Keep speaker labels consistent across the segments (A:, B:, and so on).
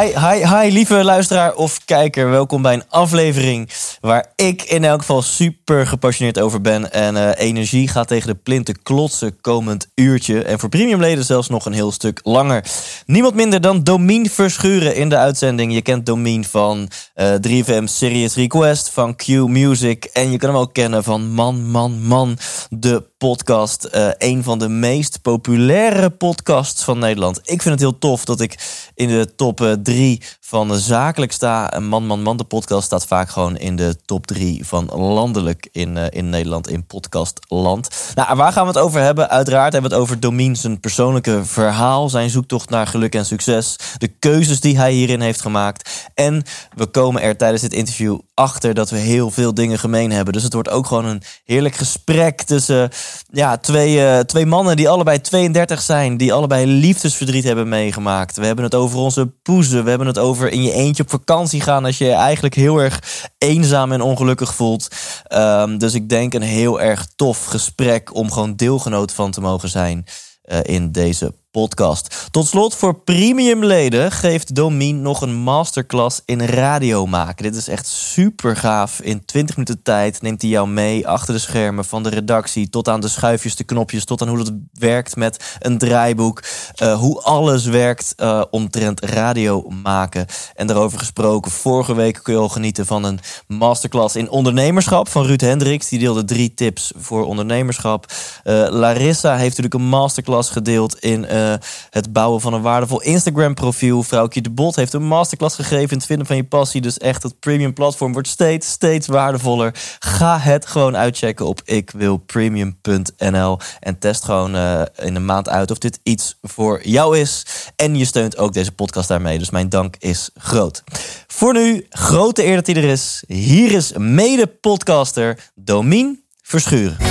A: Hi, hi, hi, lieve luisteraar of kijker. Welkom bij een aflevering waar ik in elk geval super gepassioneerd over ben. En eh, energie gaat tegen de plinten klotsen komend uurtje. En voor premiumleden zelfs nog een heel stuk langer. Niemand minder dan Domien Verschuren in de uitzending. Je kent Domien van eh 3FM Serious Request, van Q Music. En je kan hem ook kennen van Man, Man, Man, de podcast. Eh een van de meest populaire podcasts van Nederland. Ik vind het heel tof dat ik in de top eh, drie van zakelijk sta. En Man, Man, Man, de podcast staat vaak gewoon in de top drie van landelijk in, eh, in Nederland, in podcastland. Nou, waar gaan we het over hebben? Uiteraard hebben we het over Domien zijn persoonlijke verhaal, zijn zoektocht naar geluk en succes, de keuzes die hij hierin heeft gemaakt. En we komen er tijdens dit interview achter dat we heel veel dingen gemeen hebben. Dus het wordt ook gewoon een heerlijk gesprek tussen ja, twee, eh, twee mannen die allebei 32 zijn, die allebei liefdesverdriet hebben meegemaakt. We hebben het over onze poezen, we hebben het over in je eentje op vakantie gaan als je je eigenlijk heel erg eenzaam en ongelukkig voelt. Ehm, dus ik denk een heel erg tof gesprek om gewoon deelgenoot van te mogen zijn eh, in deze podcast. Tot slot, voor premiumleden geeft Domien nog een masterclass in radio maken. Dit is echt super gaaf. In 20 minuten tijd neemt hij jou mee achter de schermen van de redactie tot aan de schuifjes, de knopjes, tot aan hoe het werkt met een draaiboek. Eh, hoe alles werkt eh, omtrent radio maken. En daarover gesproken, vorige week kun je al genieten van een masterclass in ondernemerschap van Ruud Hendricks. Die deelde drie tips voor ondernemerschap. Eh, Larissa heeft natuurlijk een masterclass gedeeld in eh, het bouwen van een waardevol Instagram profiel. Vrouwtje de Bot heeft een masterclass gegeven in het vinden van je passie. Dus echt, het premium platform wordt steeds, steeds waardevoller. Ga het gewoon uitchecken op ikwilpremium.nl en test gewoon eh, in een maand uit of dit iets voor jou is. En je steunt ook deze podcast daarmee. Dus mijn dank is groot. Voor nu, grote eer dat hij er is. Hier is mede-podcaster Domien Verschuren.
B: 100%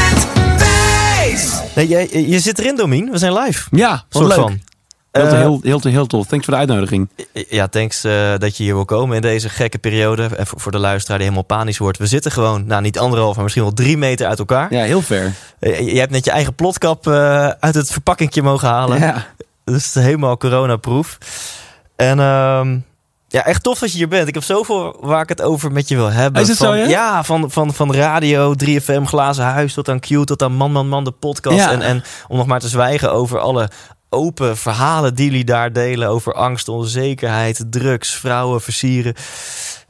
B: Thijs.
A: Nee, je zit erin, Domien. We zijn live.
C: Ja,
A: Soort
C: leuk.
A: van.
C: Heel,
A: Eh,
C: heel, heel, heel tof. Thanks voor de uitnodiging.
A: Ja, thanks eh, dat je hier wil komen in deze gekke periode. En voor, de luisteraar die helemaal panisch wordt. We zitten gewoon, nou niet anderhalf, maar misschien wel drie meter uit elkaar.
C: Ja, heel fair.
A: Eh, Je hebt net je eigen plotkap uit het verpakkingje mogen halen.
C: Ja.
A: Dus helemaal coronaproof. En ehm, ja, echt tof dat je hier bent. Ik heb zoveel waar ik het over met je wil hebben.
C: Is het
A: van,
C: zo, ja?
A: Ja, van, van, van radio, 3FM, Glazen Huis tot aan Q, tot aan Man Man Man, de podcast.
C: Ja.
A: En, en om nog maar te zwijgen over alle open verhalen die jullie daar delen. Over angst, onzekerheid, drugs, vrouwen, versieren.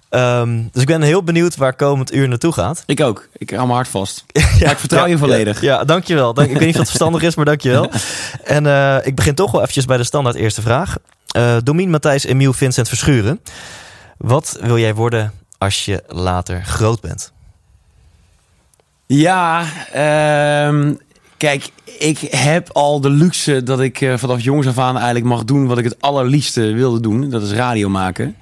A: Ehm, dus ik ben heel benieuwd waar komend uur naartoe gaat.
C: Ik ook. Ik hou mijn hart vast. Ja, ik vertrouw je volledig.
A: Ja, ja, dankjewel. Dank, ik weet niet of het verstandig is, maar dankjewel. En eh, ik begin toch wel eventjes bij de standaard eerste vraag. Eh Domien, Matthijs, Emiel, Vincent Verschuren. Wat wil jij worden als je later groot bent?
C: Ja, ehm, kijk, ik heb al de luxe dat ik eh, vanaf jongs af aan eigenlijk mag doen wat ik het allerliefste wilde doen. Dat is radio maken.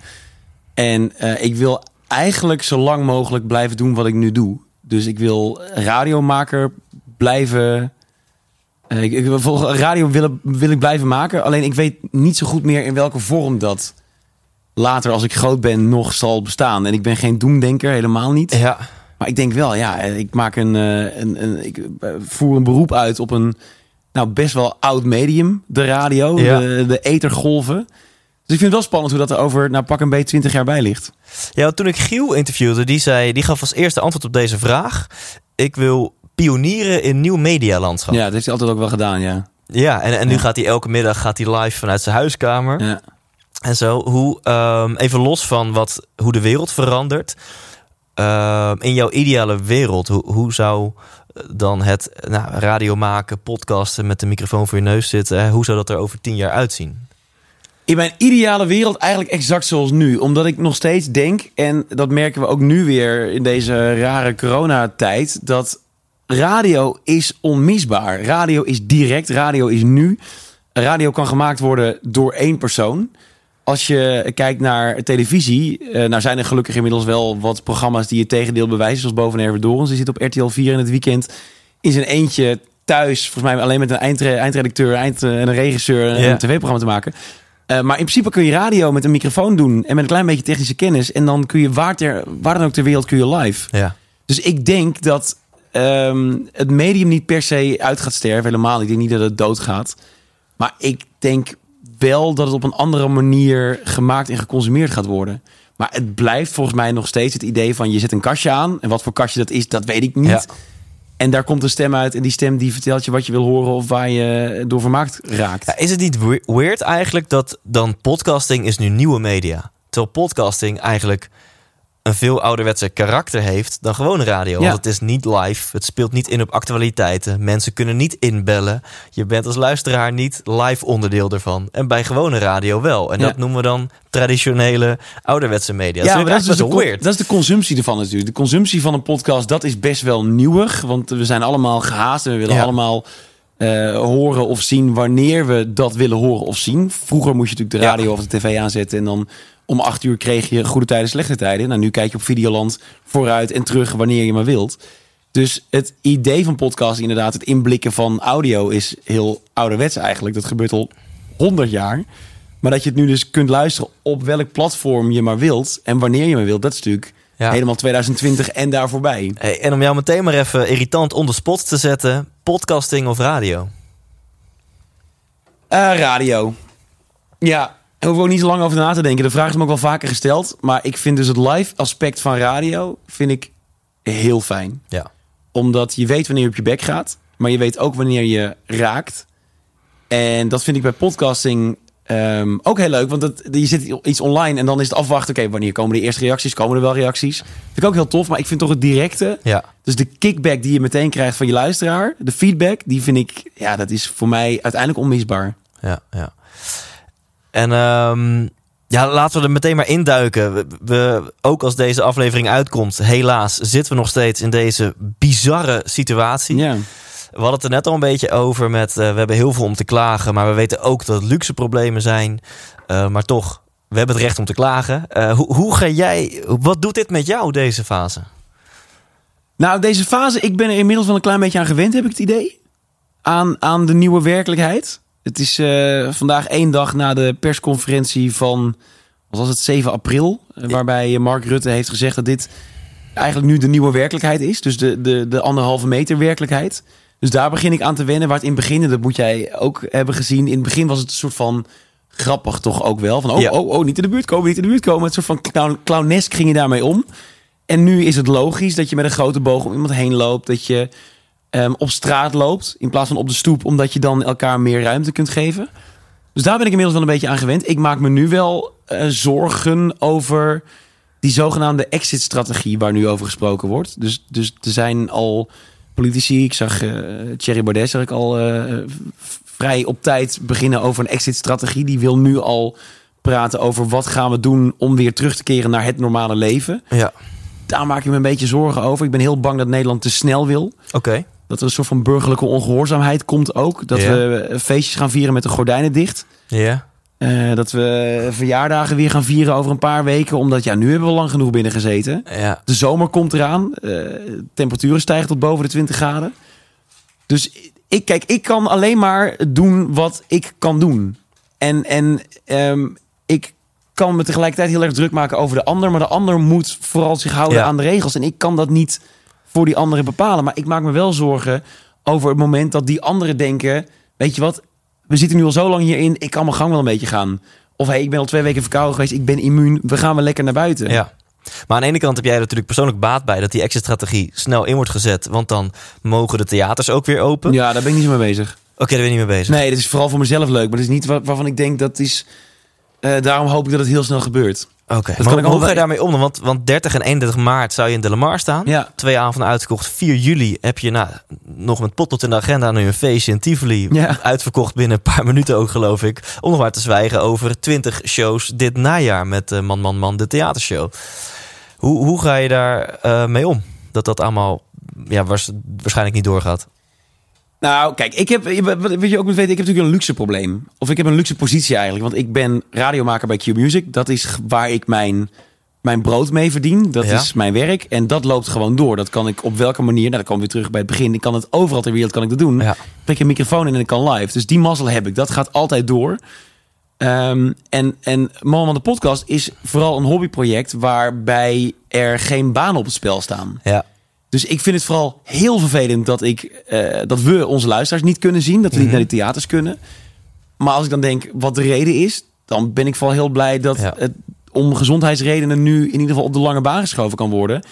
C: En eh, ik wil eigenlijk zo lang mogelijk blijven doen wat ik nu doe. Dus ik wil radiomaker blijven. Eh, ik, ik radio willen, wil ik blijven maken. Alleen ik weet niet zo goed meer in welke vorm dat later als ik groot ben nog zal bestaan. En ik ben geen doemdenker, helemaal niet.
A: Ja,
C: Maar ik denk wel, ja, ik maak een, eh, een, een ik eh, voer een beroep uit op een nou best wel oud medium, de radio,
A: Ja.
C: de, de ethergolven. Dus ik vind het wel spannend hoe dat er over, nou pak een beetje 20 jaar bij ligt.
A: ja toen ik Giel interviewde, die, zei, die gaf als eerste antwoord op deze vraag. Ik wil pionieren in nieuw medialandschap.
C: Ja, dat heeft hij altijd ook wel gedaan, ja.
A: Ja, en, en nu
C: Ja.
A: gaat hij elke middag gaat hij live vanuit zijn huiskamer.
C: ja.
A: En zo, hoe, ehm, even los van wat, hoe de wereld verandert. ehm, in jouw ideale wereld, hoe, hoe zou dan het nou, radio maken, podcasten met de microfoon voor je neus zitten, hè, hoe zou dat er over tien jaar uitzien?
C: In mijn ideale wereld eigenlijk exact zoals nu. Omdat ik nog steeds denk, en dat merken we ook nu weer in deze rare coronatijd, dat radio is onmisbaar. Radio is direct, radio is nu. radio kan gemaakt worden door één persoon. Als je kijkt naar televisie, eh, nou zijn er gelukkig inmiddels wel wat programma's die het tegendeel bewijzen, zoals Boven Erve Dorens. Die zit op RTL 4 in het weekend in zijn eentje thuis, volgens mij alleen met een eindre- eindredacteur eind, eh, en een regisseur en
A: Ja.
C: een tv-programma te maken. Eh, maar in principe kun je radio met een microfoon doen en met een klein beetje technische kennis. En dan kun je waar, ter, waar dan ook ter wereld kun je live.
A: Ja.
C: Dus ik denk dat ehm, het medium niet per se uit gaat sterven. Helemaal. niet. Ik denk niet dat het doodgaat. Maar ik denk wel dat het op een andere manier gemaakt en geconsumeerd gaat worden. Maar het blijft volgens mij nog steeds het idee van je zet een kastje aan. En wat voor kastje dat is, dat weet ik niet.
A: Ja.
C: En daar komt een stem uit. En die stem die vertelt je wat je wil horen of waar je door vermaakt raakt.
A: Ja, is het niet we- weird eigenlijk dat dan podcasting is nu nieuwe media? Terwijl podcasting eigenlijk een veel ouderwetse karakter heeft dan gewone radio.
C: Ja.
A: Want het is niet live, het speelt niet in op actualiteiten. Mensen kunnen niet inbellen. Je bent als luisteraar niet live onderdeel ervan. En bij gewone radio wel. En
C: Ja.
A: dat noemen we dan traditionele ouderwetse media.
C: Ja,
A: dat
C: maar dat is, dus de,
A: weird.
C: dat is de consumptie ervan natuurlijk. De consumptie van een podcast, dat is best wel nieuwig. Want we zijn allemaal gehaast en we willen
A: Ja.
C: allemaal eh, horen of zien wanneer we dat willen horen of zien. Vroeger moest je natuurlijk de
A: Ja.
C: radio of de tv aanzetten en dan om acht uur kreeg je goede tijden, slechte tijden. Nou, nu kijk je op Videoland vooruit en terug wanneer je maar wilt. Dus het idee van podcasting, inderdaad, het inblikken van audio is heel ouderwets eigenlijk. Dat gebeurt al honderd jaar. Maar dat je het nu dus kunt luisteren op welk platform je maar wilt en wanneer je maar wilt, dat is natuurlijk
A: Ja.
C: helemaal 2020 en daar voorbij.
A: Hey, en om jou meteen maar even irritant on the spot te zetten. Podcasting of radio?
C: Eh, radio. Ja, hoeven we ook niet zo lang over na te denken. De vraag is me ook wel vaker gesteld. Maar ik vind dus het live aspect van radio vind ik heel fijn.
A: Ja.
C: Omdat je weet wanneer je op je bek gaat. Maar je weet ook wanneer je raakt. En dat vind ik bij podcasting ehm, ook heel leuk. Want dat, je zit iets online en dan is het afwachten. Oké, wanneer komen de eerste reacties? Komen er wel reacties? Vind ik ook heel tof. Maar ik vind toch het directe.
A: Ja.
C: Dus de kickback die je meteen krijgt van je luisteraar. De feedback, die vind ik... Ja, dat is voor mij uiteindelijk onmisbaar.
A: ja, ja. En ehm, ja, laten we er meteen maar induiken. We, we, ook als deze aflevering uitkomt, helaas zitten we nog steeds in deze bizarre situatie.
C: Ja.
A: We hadden het er net al een beetje over met, eh, we hebben heel veel om te klagen, maar we weten ook dat het luxe problemen zijn. Eh, maar toch, we hebben het recht om te klagen. Eh, hoe, hoe ga jij, wat doet dit met jou, deze fase?
C: Nou, deze fase, ik ben er inmiddels wel een klein beetje aan gewend, heb ik het idee. Aan, aan de nieuwe werkelijkheid. Het is eh, vandaag één dag na de persconferentie van, wat was het, 7 april. eh, Waarbij Mark Rutte heeft gezegd dat dit eigenlijk nu de nieuwe werkelijkheid is. Dus de, de, de anderhalve meter werkelijkheid. Dus daar begin ik aan te wennen. Waar het in het begin, en dat moet jij ook hebben gezien. In het begin was het een soort van grappig toch ook wel. Van oh,
A: Ja.
C: oh, oh, niet in de buurt komen, niet in de buurt komen. Het soort van clown, clownesk ging je daarmee om. En nu is het logisch dat je met een grote boog om iemand heen loopt. Dat je ehm, op straat loopt in plaats van op de stoep. Omdat je dan elkaar meer ruimte kunt geven. Dus daar ben ik inmiddels wel een beetje aan gewend. Ik maak me nu wel eh, zorgen over die zogenaamde exit-strategie waar nu over gesproken wordt. Dus, dus er zijn al politici, ik zag eh Thierry Baudet zag ik al eh, vrij op tijd beginnen over een exit-strategie. Die wil nu al praten over wat gaan we doen om weer terug te keren naar het normale leven.
A: Ja,
C: Daar maak ik me een beetje zorgen over. Ik ben heel bang dat Nederland te snel wil.
A: oké.
C: Dat er een soort van burgerlijke ongehoorzaamheid komt ook. Dat
A: Ja.
C: we feestjes gaan vieren met de gordijnen dicht.
A: Ja.
C: Eh, dat we verjaardagen weer gaan vieren over een paar weken. Omdat ja, nu hebben we lang genoeg binnen gezeten.
A: Ja.
C: De zomer komt eraan. Eh, temperaturen stijgen tot boven de 20 graden. Dus ik, kijk, ik kan alleen maar doen wat ik kan doen. En, en ehm, ik kan me tegelijkertijd heel erg druk maken over de ander. Maar de ander moet vooral zich houden
A: Ja.
C: aan de regels. En ik kan dat niet voor die anderen bepalen. Maar ik maak me wel zorgen over het moment dat die anderen denken... Weet je wat, we zitten nu al zo lang hierin. Ik kan mijn gang wel een beetje gaan. Of hey, ik ben al twee weken verkouden geweest. Ik ben immuun. We gaan wel lekker naar buiten.
A: Ja. Maar aan de ene kant heb jij er natuurlijk persoonlijk baat bij dat die exit-strategie snel in wordt gezet. Want dan mogen de theaters ook weer open.
C: Ja, daar ben ik niet zo mee bezig.
A: Oké, daar ben je niet mee bezig.
C: Nee, dat is vooral voor mezelf leuk. Maar dat is niet waar- waarvan ik denk dat is... eh, daarom hoop ik dat het heel snel gebeurt.
A: Oké,
C: kan
A: maar hoe ga je daarmee om? Want, want 30 en 31 maart zou je in De Lamar staan.
C: Ja.
A: Twee avonden uitverkocht. 4 juli heb je nou, nog met pot tot in de agenda nu een feestje in Tivoli.
C: Ja.
A: Uitverkocht binnen een paar minuten ook, geloof ik. Om nog maar te zwijgen over 20 shows dit najaar met eh, Man Man Man, de theatershow. Hoe, hoe ga je daar eh, mee om? Dat dat allemaal ja, waars- waarschijnlijk niet doorgaat.
C: Nou, kijk, ik heb, wat je ook moet weten, ik heb natuurlijk een luxe probleem. Of ik heb een luxe positie eigenlijk. Want ik ben radiomaker bij Q Music. Dat is waar ik mijn, mijn brood mee verdien. Dat
A: Ja.
C: is mijn werk. En dat loopt gewoon door. Dat kan ik op welke manier, nou dan komen we weer terug bij het begin. Ik kan het overal ter wereld kan ik dat doen.
A: Ja.
C: Prik een microfoon in en ik kan live. Dus die mazzel heb ik. Dat gaat altijd door. Ehm, en, en van de Podcast is vooral een hobbyproject waarbij er geen banen op het spel staan.
A: Ja.
C: Dus ik vind het vooral heel vervelend dat, ik, eh, dat we onze luisteraars niet kunnen zien. Dat we
A: Mhm.
C: niet naar de theaters kunnen. Maar als ik dan denk wat de reden is, dan ben ik vooral heel blij dat
A: Ja.
C: het om gezondheidsredenen nu in ieder geval op de lange baan geschoven kan worden.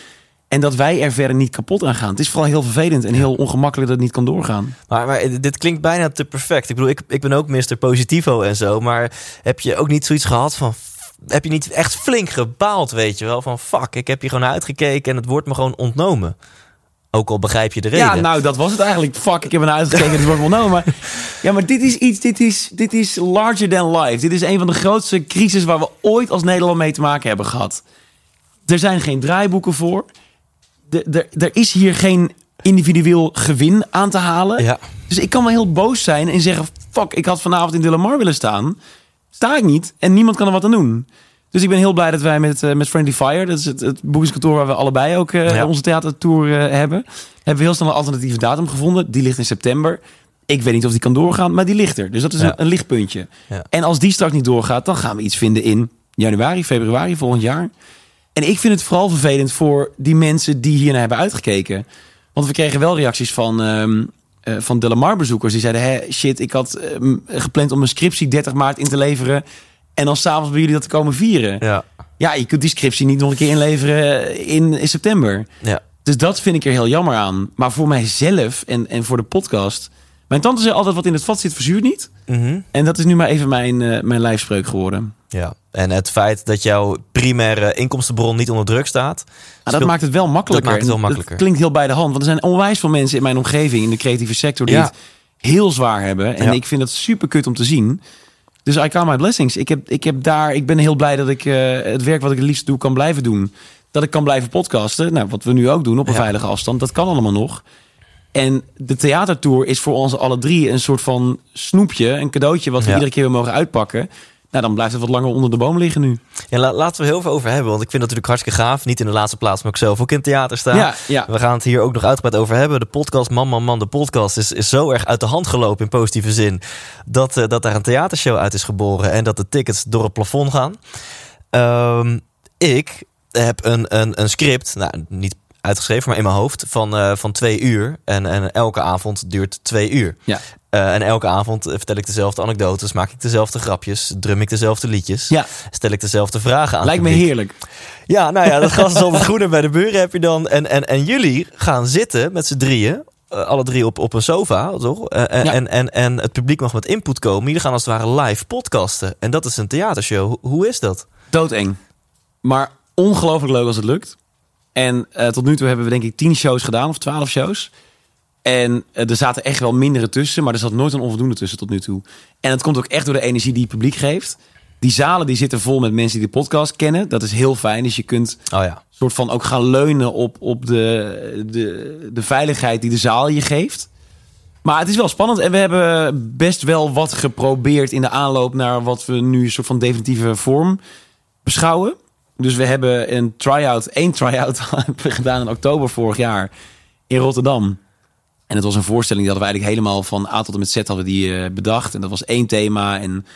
C: En dat wij er verder niet kapot aan gaan. Het is vooral heel vervelend en heel ongemakkelijk dat het niet kan doorgaan.
A: Maar, maar dit klinkt bijna te perfect. Ik bedoel, ik, ik ben ook Mr. Positivo en zo. Maar heb je ook niet zoiets gehad van... Heb je niet echt flink gebaald, weet je wel? Van fuck, ik heb hier gewoon uitgekeken en het wordt me gewoon ontnomen. Ook al begrijp je de reden.
C: Ja, nou, dat was het eigenlijk. Fuck, ik heb er naar uitgekeken. Het wordt nou, maar ja, maar dit is iets. Dit is, dit is larger than life. Dit is een van de grootste crisis waar we ooit als Nederland mee te maken hebben gehad. Er zijn geen draaiboeken voor. De- Er is hier geen individueel gewin aan te halen.
A: Ja.
C: Dus ik kan wel heel boos zijn en zeggen: fuck, ik had vanavond in Delamar willen staan. Sta ik niet en niemand kan er wat aan doen. Dus ik ben heel blij dat wij met, eh, met Friendly Fire, dat is het, het boekingskantoor waar we allebei ook eh,
A: Ja.
C: onze theatertour eh, hebben, hebben we heel snel een alternatieve datum gevonden. Die ligt in september. Ik weet niet of die kan doorgaan, maar die ligt er. Dus dat is
A: Ja.
C: een, een lichtpuntje.
A: Ja.
C: En als die straks niet doorgaat, dan gaan we iets vinden in januari, februari volgend jaar. En ik vind het vooral vervelend voor die mensen die hier naar hebben uitgekeken. Want we kregen wel reacties van, ehm eh, van Delamar bezoekers. Die zeiden, Hé, shit, ik had ehm, gepland om mijn scriptie 30 maart in te leveren. En dan s'avonds bij jullie dat te komen vieren.
A: Ja.
C: Ja, je kunt die scriptie niet nog een keer inleveren in, in september.
A: Ja.
C: Dus dat vind ik er heel jammer aan. Maar voor mijzelf en, en voor de podcast... Mijn tante zei altijd, wat in het vat zit, verzuurt niet.
A: Mhm.
C: En dat is nu maar even mijn, eh, mijn lijfspreuk geworden.
A: ja. En het feit dat jouw primaire inkomstenbron niet onder druk staat...
C: Maar dat maakt het wel makkelijker.
A: Dat maakt het wel makkelijker.
C: klinkt heel bij de hand. Want er zijn onwijs veel mensen in mijn omgeving, in de creatieve sector, die
A: Ja.
C: het heel zwaar hebben. En
A: Ja.
C: ik vind dat super kut om te zien. Dus I count my blessings. Ik, heb, ik, heb daar, ik ben heel blij dat ik eh, het werk wat ik het liefst doe, kan blijven doen. Dat ik kan blijven podcasten. Nou, wat we nu ook doen op een
A: Ja.
C: veilige afstand. Dat kan allemaal nog. En de theatertour is voor ons alle drie een soort van snoepje, een cadeautje wat we
A: Ja.
C: iedere keer weer mogen uitpakken. Nou, dan blijft het wat langer onder de boom liggen nu.
A: Ja, la- laten we heel veel over hebben, want ik vind het natuurlijk hartstikke gaaf. Niet in de laatste plaats, maar ik zelf ook in het theater staan.
C: Ja, ja.
A: We gaan het hier ook nog uitgebreid over hebben. De podcast Man Man Man, de podcast, is, is zo erg uit de hand gelopen in positieve zin... dat, eh, dat daar een theatershow uit is geboren en dat de tickets door het plafond gaan. Ehm, ik heb een, een, een script, nou, niet uitgeschreven, maar in mijn hoofd, van, eh, van twee uur. En, en elke avond duurt twee uur.
C: Ja.
A: Eh, en elke avond eh, vertel ik dezelfde anekdotes, maak ik dezelfde grapjes, drum ik dezelfde liedjes,
C: Ja.
A: stel ik dezelfde vragen aan. het
C: Lijkt me heerlijk.
A: Ja, nou ja, dat gras is altijd groener bij de buren heb je dan. En, en, en jullie gaan zitten met z'n drieën, alle drie op, op een sofa, toch? En,
C: Ja.
A: en, en, en het publiek mag met input komen. Jullie gaan als het ware live podcasten. En dat is een theatershow. Hoe, hoe is dat?
C: doodeng. Maar ongelooflijk leuk als het lukt. En eh, tot nu toe hebben we denk ik tien shows gedaan of twaalf shows. En eh, er zaten echt wel mindere tussen, maar er zat nooit een onvoldoende tussen tot nu toe. En het komt ook echt door de energie die het publiek geeft. Die zalen die zitten vol met mensen die de podcast kennen. Dat is heel fijn. Dus je kunt
A: Oh ja.
C: soort van ook gaan leunen op, op de, de, de veiligheid die de zaal je geeft. Maar het is wel spannend en we hebben best wel wat geprobeerd in de aanloop naar wat we nu een soort van definitieve vorm beschouwen. Dus we hebben een try-out, één try-out gedaan in oktober vorig jaar in Rotterdam. En het was een voorstelling die hadden we eigenlijk helemaal van A tot en met Z hadden we die eh, bedacht. En dat was één thema en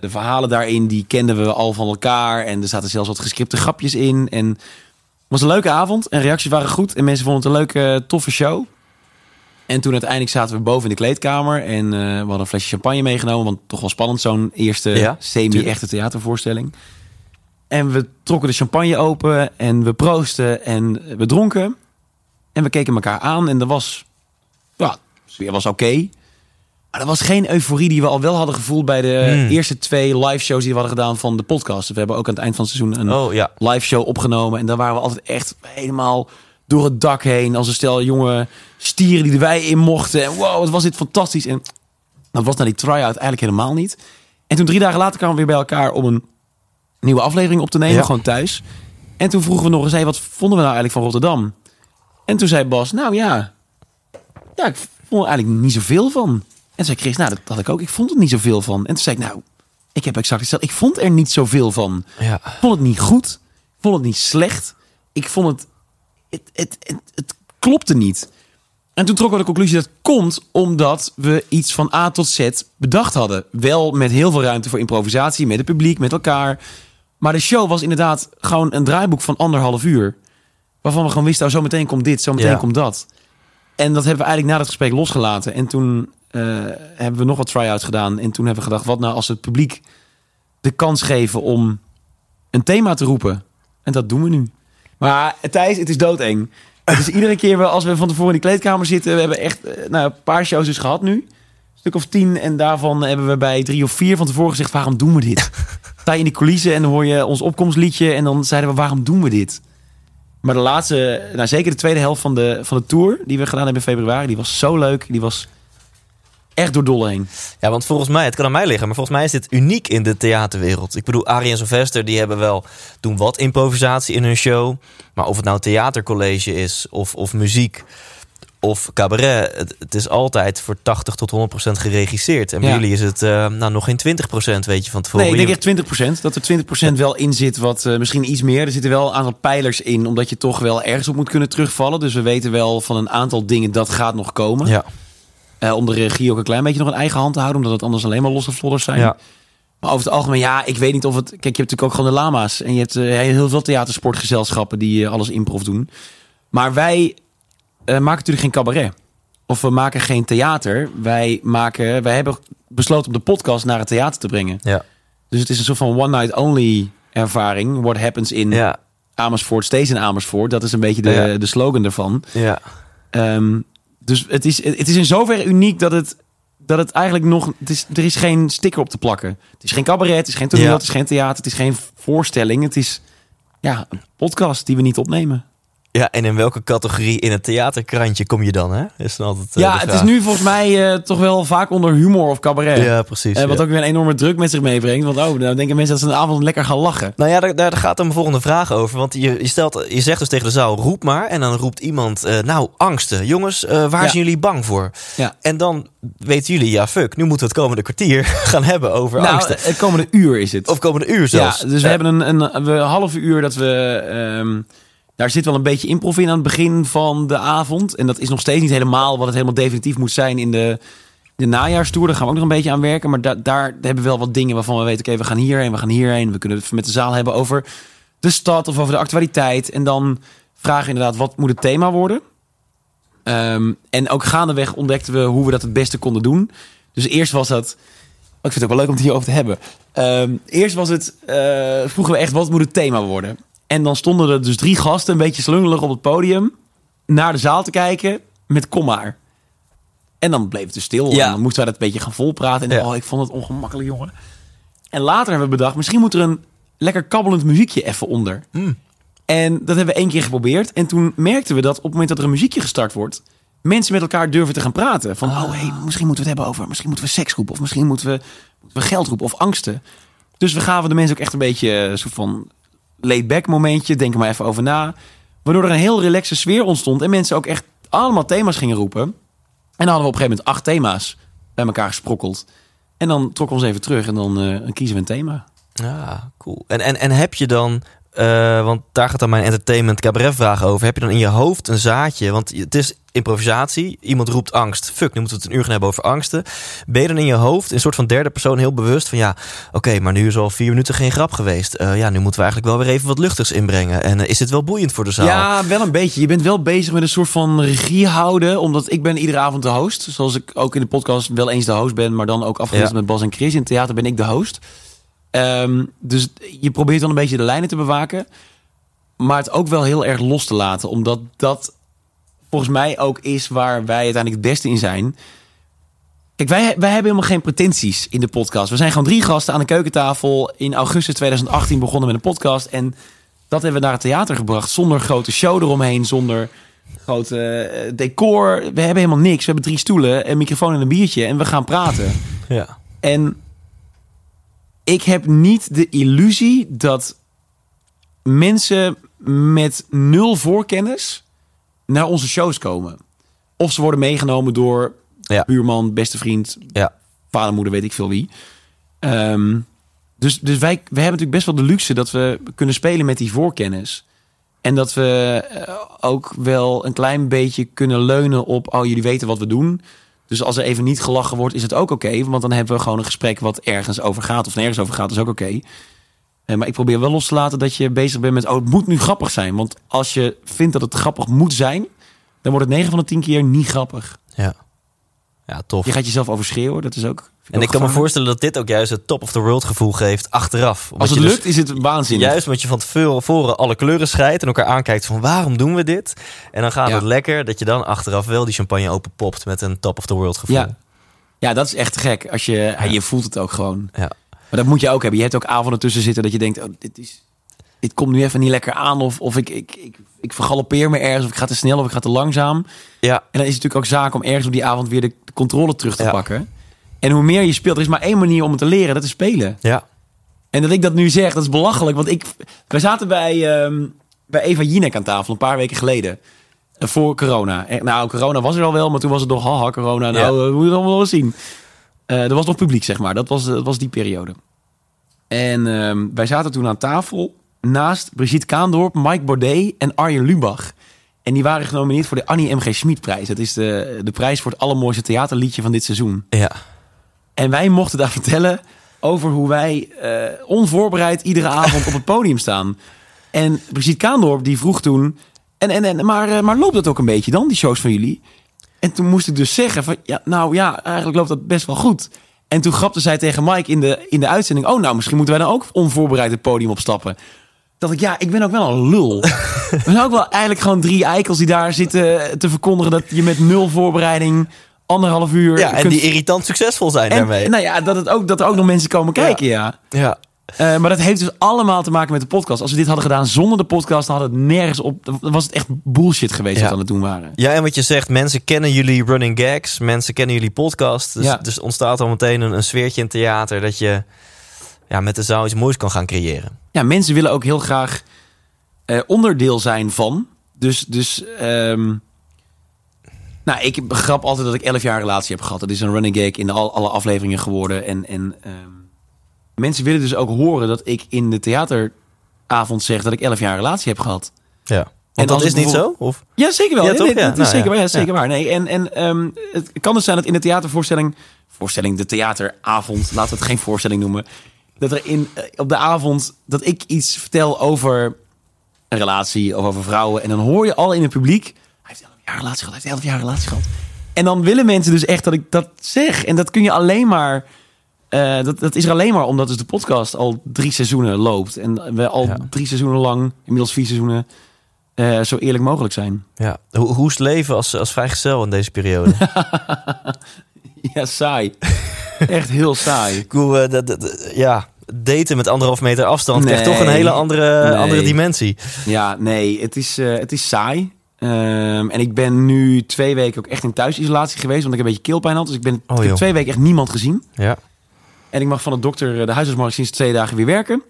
C: de verhalen daarin, die kenden we al van elkaar. En er zaten zelfs wat gescripte grapjes in. En het was een leuke avond en reacties waren goed. En mensen vonden het een leuke, toffe show. En toen uiteindelijk zaten we boven in de kleedkamer. En eh, we hadden een flesje champagne meegenomen. Want toch wel spannend, zo'n eerste
A: Ja,
C: semi-echte theatervoorstelling. En we trokken de champagne open en we proosten en we dronken. En we keken elkaar aan en er was... Ja, was oké. Maar er was geen euforie die we al wel hadden gevoeld... bij de
A: Hmm.
C: eerste twee live shows die we hadden gedaan van de podcast. We hebben ook aan het eind van het seizoen een
A: Oh ja.
C: live show opgenomen. En daar waren we altijd echt helemaal door het dak heen. Als een stel jonge stieren die wij in mochten. En wow, wat was dit fantastisch. En dat was na die try-out eigenlijk helemaal niet. En toen drie dagen later kwamen we weer bij elkaar om een nieuwe aflevering op te nemen.
A: Ja.
C: Gewoon thuis. En toen vroegen we nog eens, hey, wat vonden we nou eigenlijk van Rotterdam? En toen zei Bas, nou ja, ja, ik vond er eigenlijk niet zoveel van. En toen zei Chris, nou, dat had ik ook. Ik vond het niet zoveel van. En toen zei ik, nou, ik heb exact hetzelfde. Ik vond er niet zoveel van.
A: Ja.
C: Ik vond het niet goed. Ik vond het niet slecht. Ik vond het... Het, het, het, het klopte niet. En toen trokken we de conclusie dat komt omdat we iets van A tot Z bedacht hadden. Wel met heel veel ruimte voor improvisatie, met het publiek, met elkaar. Maar de show was inderdaad gewoon een draaiboek van anderhalf uur. Waarvan we gewoon wisten, oh, zo meteen komt dit, zo meteen
A: Ja.
C: komt dat. En dat hebben we eigenlijk na dat gesprek losgelaten. En toen eh, hebben we nog wat try-outs gedaan. En toen hebben we gedacht, wat nou als we het publiek de kans geven om een thema te roepen. En dat doen we nu. Maar Thijs, het is doodeng. Het is iedere keer wel als we van tevoren in die kleedkamer zitten. We hebben echt eh, nou, een paar shows dus gehad nu. Stuk of tien. En daarvan hebben we bij drie of vier van tevoren gezegd: waarom doen we dit? Sta je in die coulissen en dan hoor je ons opkomstliedje. En dan zeiden we: waarom doen we dit? Maar de laatste, nou zeker de tweede helft van de, van de tour die we gedaan hebben in februari, die was zo leuk. Die was echt door dolle heen.
A: Ja, want volgens mij, het kan aan mij liggen, maar volgens mij is dit uniek in de theaterwereld. Ik bedoel, Arie en Sylvester, die hebben wel doen wat improvisatie in hun show. Maar of het nou theatercollege is, of, of muziek, of cabaret, het, het is altijd voor 80 tot 100 procent geregisseerd. En bij
C: Ja.
A: jullie is het eh, nou nog geen 20 procent, weet je, van tevoren.
C: Nee, ik denk echt 20%. Dat er 20% wel in zit, wat eh, misschien iets meer. Er zitten wel een aantal pijlers in, omdat je toch wel ergens op moet kunnen terugvallen. Dus we weten wel van een aantal dingen dat gaat nog komen.
A: Ja,
C: Eh, om de regie ook een klein beetje nog in eigen hand te houden, omdat het anders alleen maar losse vlodders zijn.
A: ja.
C: Maar over het algemeen, ja, ik weet niet of het. Kijk, je hebt natuurlijk ook gewoon de lama's. En je hebt heel veel theatersportgezelschappen die alles improv doen. Maar wij eh, maken natuurlijk geen cabaret. Of we maken geen theater. Wij, maken, wij hebben besloten om de podcast naar het theater te brengen.
A: ja.
C: Dus het is een soort van one night only ervaring. What happens in
A: ja.
C: Amersfoort stays in Amersfoort. Dat is een beetje de,
A: Ja.
C: de slogan ervan.
A: ja.
C: Ehm, dus het is, het is in zoverre uniek dat het, dat het eigenlijk nog... Het is, er is geen sticker op te plakken. Het is geen cabaret, het is geen toneel,
A: Ja.
C: het is geen theater, het is geen voorstelling. Het is ja, een podcast die we niet opnemen.
A: Ja, en in welke categorie in het theaterkrantje kom je dan, hè? Is dan altijd, eh,
C: ja, het is nu volgens mij eh, toch wel vaak onder humor of cabaret.
A: Ja, precies.
C: Eh, wat
A: ja.
C: ook weer een enorme druk met zich meebrengt. Want oh, nou denken mensen dat ze een avond lekker gaan lachen.
A: Nou ja, daar, daar gaat dan mijn volgende vraag over. Want je, je, stelt, je zegt dus tegen de zaal, roep maar. En dan roept iemand, nou, angsten. Jongens, waar
C: Ja.
A: zijn jullie bang voor?
C: Ja.
A: En dan weten jullie, ja fuck, nu moeten we het komende kwartier gaan hebben over
C: Nou,
A: angsten.
C: het komende uur is het.
A: Of komende uur zelfs.
C: Ja, dus we hebben een, een, een half uur dat we... ehm, daar zit wel een beetje improv in aan het begin van de avond. En dat is nog steeds niet helemaal wat het helemaal definitief moet zijn in de, de najaarstoer. Daar gaan we ook nog een beetje aan werken. Maar da- daar hebben we wel wat dingen waarvan we weten... oké, we gaan hierheen, we gaan hierheen. We kunnen het met de zaal hebben over de stad of over de actualiteit. En dan vragen inderdaad, wat moet het thema worden? Ehm, en ook gaandeweg ontdekten we hoe we dat het beste konden doen. Dus eerst was dat... Oh, ik vind het ook wel leuk om het hierover te hebben. Ehm, eerst was het, eh, vroegen we echt, wat moet het thema worden? En dan stonden er dus drie gasten, een beetje slungelig op het podium, naar de zaal te kijken met kom maar. En dan bleef het dus stil.
A: Ja.
C: En dan moesten wij dat een beetje gaan volpraten. En
A: Ja.
C: oh, ik vond het ongemakkelijk, jongen. En later hebben we bedacht, misschien moet er een lekker kabbelend muziekje even onder.
A: Mm.
C: En dat hebben we één keer geprobeerd. En toen merkten we dat op het moment dat er een muziekje gestart wordt, mensen met elkaar durven te gaan praten. Van, oh, hey, misschien moeten we het hebben over, misschien moeten we seks roepen, of misschien moeten we, moeten we geld roepen of angsten. Dus we gaven de mensen ook echt een beetje eh, een soort van laid-back momentje, denk er maar even over na. Waardoor er een heel relaxe sfeer ontstond en mensen ook echt allemaal thema's gingen roepen. En dan hadden we op een gegeven moment acht thema's bij elkaar gesprokkeld. En dan trokken we ons even terug en dan, eh, kiezen we een thema.
A: Ja, cool. En, en, en heb je dan, eh, want daar gaat dan mijn entertainment cabaret vraag over. Heb je dan in je hoofd een zaadje? Want het is improvisatie. Iemand roept angst. Fuck, nu moeten we het een uur gaan hebben over angsten. Ben je dan in je hoofd, in een soort van derde persoon, heel bewust van ja, oké, maar nu is al vier minuten geen grap geweest. Eh, ja, nu moeten we eigenlijk wel weer even wat luchtigs inbrengen. En eh, is dit wel boeiend voor de zaal?
C: Ja, wel een beetje. Je bent wel bezig met een soort van regie houden. Omdat ik ben iedere avond de host. Zoals ik ook in de podcast wel eens de host ben. Maar dan ook afgewisseld
A: Ja.
C: met Bas en Chris. In het theater ben ik de host. Ehm, dus je probeert dan een beetje de lijnen te bewaken. Maar het ook wel heel erg los te laten. Omdat dat volgens mij ook is waar wij uiteindelijk het beste in zijn. Kijk, wij, wij hebben helemaal geen pretenties in de podcast. We zijn gewoon drie gasten aan de keukentafel. In augustus 2018 begonnen met een podcast. En dat hebben we naar het theater gebracht. Zonder grote show eromheen. Zonder grote eh, decor. We hebben helemaal niks. We hebben drie stoelen, een microfoon en een biertje. En we gaan praten.
A: Ja.
C: En ik heb niet de illusie dat mensen met nul voorkennis naar onze shows komen. Of ze worden meegenomen door
A: Ja.
C: buurman, beste vriend,
A: Ja.
C: vader, moeder, weet ik veel wie. Ehm, dus dus wij, wij hebben natuurlijk best wel de luxe dat we kunnen spelen met die voorkennis. En dat we eh, ook wel een klein beetje kunnen leunen op... oh, jullie weten wat we doen. Dus als er even niet gelachen wordt, is het ook oké. want dan hebben we gewoon een gesprek wat ergens over gaat... of nergens over gaat, is ook oké. Eh, maar ik probeer wel los te laten dat je bezig bent met... oh, het moet nu grappig zijn. Want als je vindt dat het grappig moet zijn... dan wordt het 9 van de 10 keer niet grappig.
A: Ja. Ja, tof.
C: Je gaat jezelf overschreeuwen, dat is ook...
A: En ik kan me voorstellen dat dit ook juist het top of the world gevoel geeft achteraf.
C: Als het
A: je dus-
C: lukt, is het waanzinnig.
A: Juist omdat je van tevoren alle kleuren scheidt en elkaar aankijkt van waarom doen we dit? En dan gaat
C: Ja.
A: het lekker dat je dan achteraf wel die champagne openpopt met een top of the world gevoel.
C: Ja. Ja, dat is echt gek. Als je, ja, je voelt het ook gewoon.
A: Ja.
C: Maar dat moet je ook hebben. Je hebt ook avonden tussen zitten dat je denkt... Oh, dit, is, dit komt nu even niet lekker aan. Of, of ik, ik, ik, ik vergalopeer me ergens. Of ik ga te snel of ik ga te langzaam.
A: Ja.
C: En dan is het natuurlijk ook zaak om ergens op die avond weer de controle terug te
A: Ja.
C: pakken. En hoe meer je speelt, er is maar één manier om het te leren. Dat is spelen.
A: Ja.
C: En dat ik dat nu zeg, dat is belachelijk. Want ik, wij zaten bij, ehm, bij Eva Jinek aan tafel een paar weken geleden. Eh, Voor corona. Nou, corona was er al wel, maar toen was het nog haha, corona. Nou,
A: Ja.
C: eh, moet je allemaal wel zien. Eh, er was nog publiek, zeg maar. Dat was, dat was die periode. En ehm, wij zaten toen aan tafel naast Brigitte Kaandorp, Mike Baudet en Arjen Lubach. En die waren genomineerd voor de Annie M.G. Schmid-prijs. Dat is de, de prijs voor het allermooiste theaterliedje van dit seizoen.
A: Ja.
C: En wij mochten daar vertellen over hoe wij eh, onvoorbereid iedere avond op het podium staan. En Brigitte Kaandorp die vroeg toen... En, en, en, maar, eh, maar loopt dat ook een beetje dan, die shows van jullie? En toen moest ik dus zeggen van... Ja, nou ja, eigenlijk loopt dat best wel goed. En toen grapte zij tegen Mike in de, in de uitzending... Oh, nou, misschien moeten wij dan ook onvoorbereid het podium opstappen. Dat ik, ja, ik ben ook wel een lul. We zijn ook wel eigenlijk gewoon drie eikels die daar zitten te verkondigen... dat je met nul voorbereiding anderhalf uur...
A: ja, en
C: kunt
A: die irritant succesvol zijn
C: en,
A: daarmee.
C: Nou ja, dat, het ook, dat er ook nog mensen komen kijken, ja.
A: ja.
C: Eh, maar dat heeft dus allemaal te maken met de podcast. Als we dit hadden gedaan zonder de podcast, dan had het nergens op. Dan was het echt bullshit geweest
A: Ja.
C: wat we aan het doen waren.
A: Ja, en wat je zegt, mensen kennen jullie running gags, mensen kennen jullie podcast. Dus, dus ontstaat al meteen een, een sfeertje in theater dat je ja, met de zaal iets moois kan gaan creëren.
C: Ja, mensen willen ook heel graag eh, onderdeel zijn van. Dus, dus ehm, nou, ik grap altijd dat ik 11 jaar relatie heb gehad. Dat is een running gag in al, alle afleveringen geworden. En, en ehm, mensen willen dus ook horen dat ik in de theateravond zeg dat ik 11 jaar relatie heb gehad.
A: Ja.
C: En
A: Want dat
C: als
A: is niet zo? Of?
C: Ja, zeker wel.
A: Ja, toch?
C: nee,
A: Ja,
C: dat is
A: nou
C: zeker
A: ja.
C: waar. Ja, zeker waar. Nee, en en ehm, het kan dus zijn dat in de theatervoorstelling... Voorstelling, de theateravond, laten we het geen voorstelling noemen... dat er in, eh, op de avond dat ik iets vertel over een relatie of over vrouwen... en dan hoor je al in het publiek... hij heeft 11 jaar relatie gehad, hij heeft 11 jaar relatie gehad. En dan willen mensen dus echt dat ik dat zeg. En dat kun je alleen maar... eh, dat, dat is er alleen maar omdat dus de podcast al drie seizoenen loopt. En we al
A: Ja.
C: drie seizoenen lang, inmiddels vier seizoenen... eh, zo eerlijk mogelijk zijn.
A: Ja. Hoe, hoe is het leven als, als vrijgezel in deze periode?
C: Ja, saai. Echt heel saai.
A: Dat- dat- ja, daten met anderhalf meter afstand krijgt
C: Nee.
A: toch een hele andere,
C: Nee.
A: andere dimensie.
C: Ja, nee, het is, eh, het is saai. Ehm, en ik ben nu twee weken ook echt in thuisisolatie geweest, want ik een beetje keelpijn had. Dus ik, ben,
A: Oh,
C: ik heb
A: joh.
C: twee weken echt niemand gezien.
A: Ja.
C: En ik mag van de dokter, eh, de huisarts mag sinds twee dagen weer werken.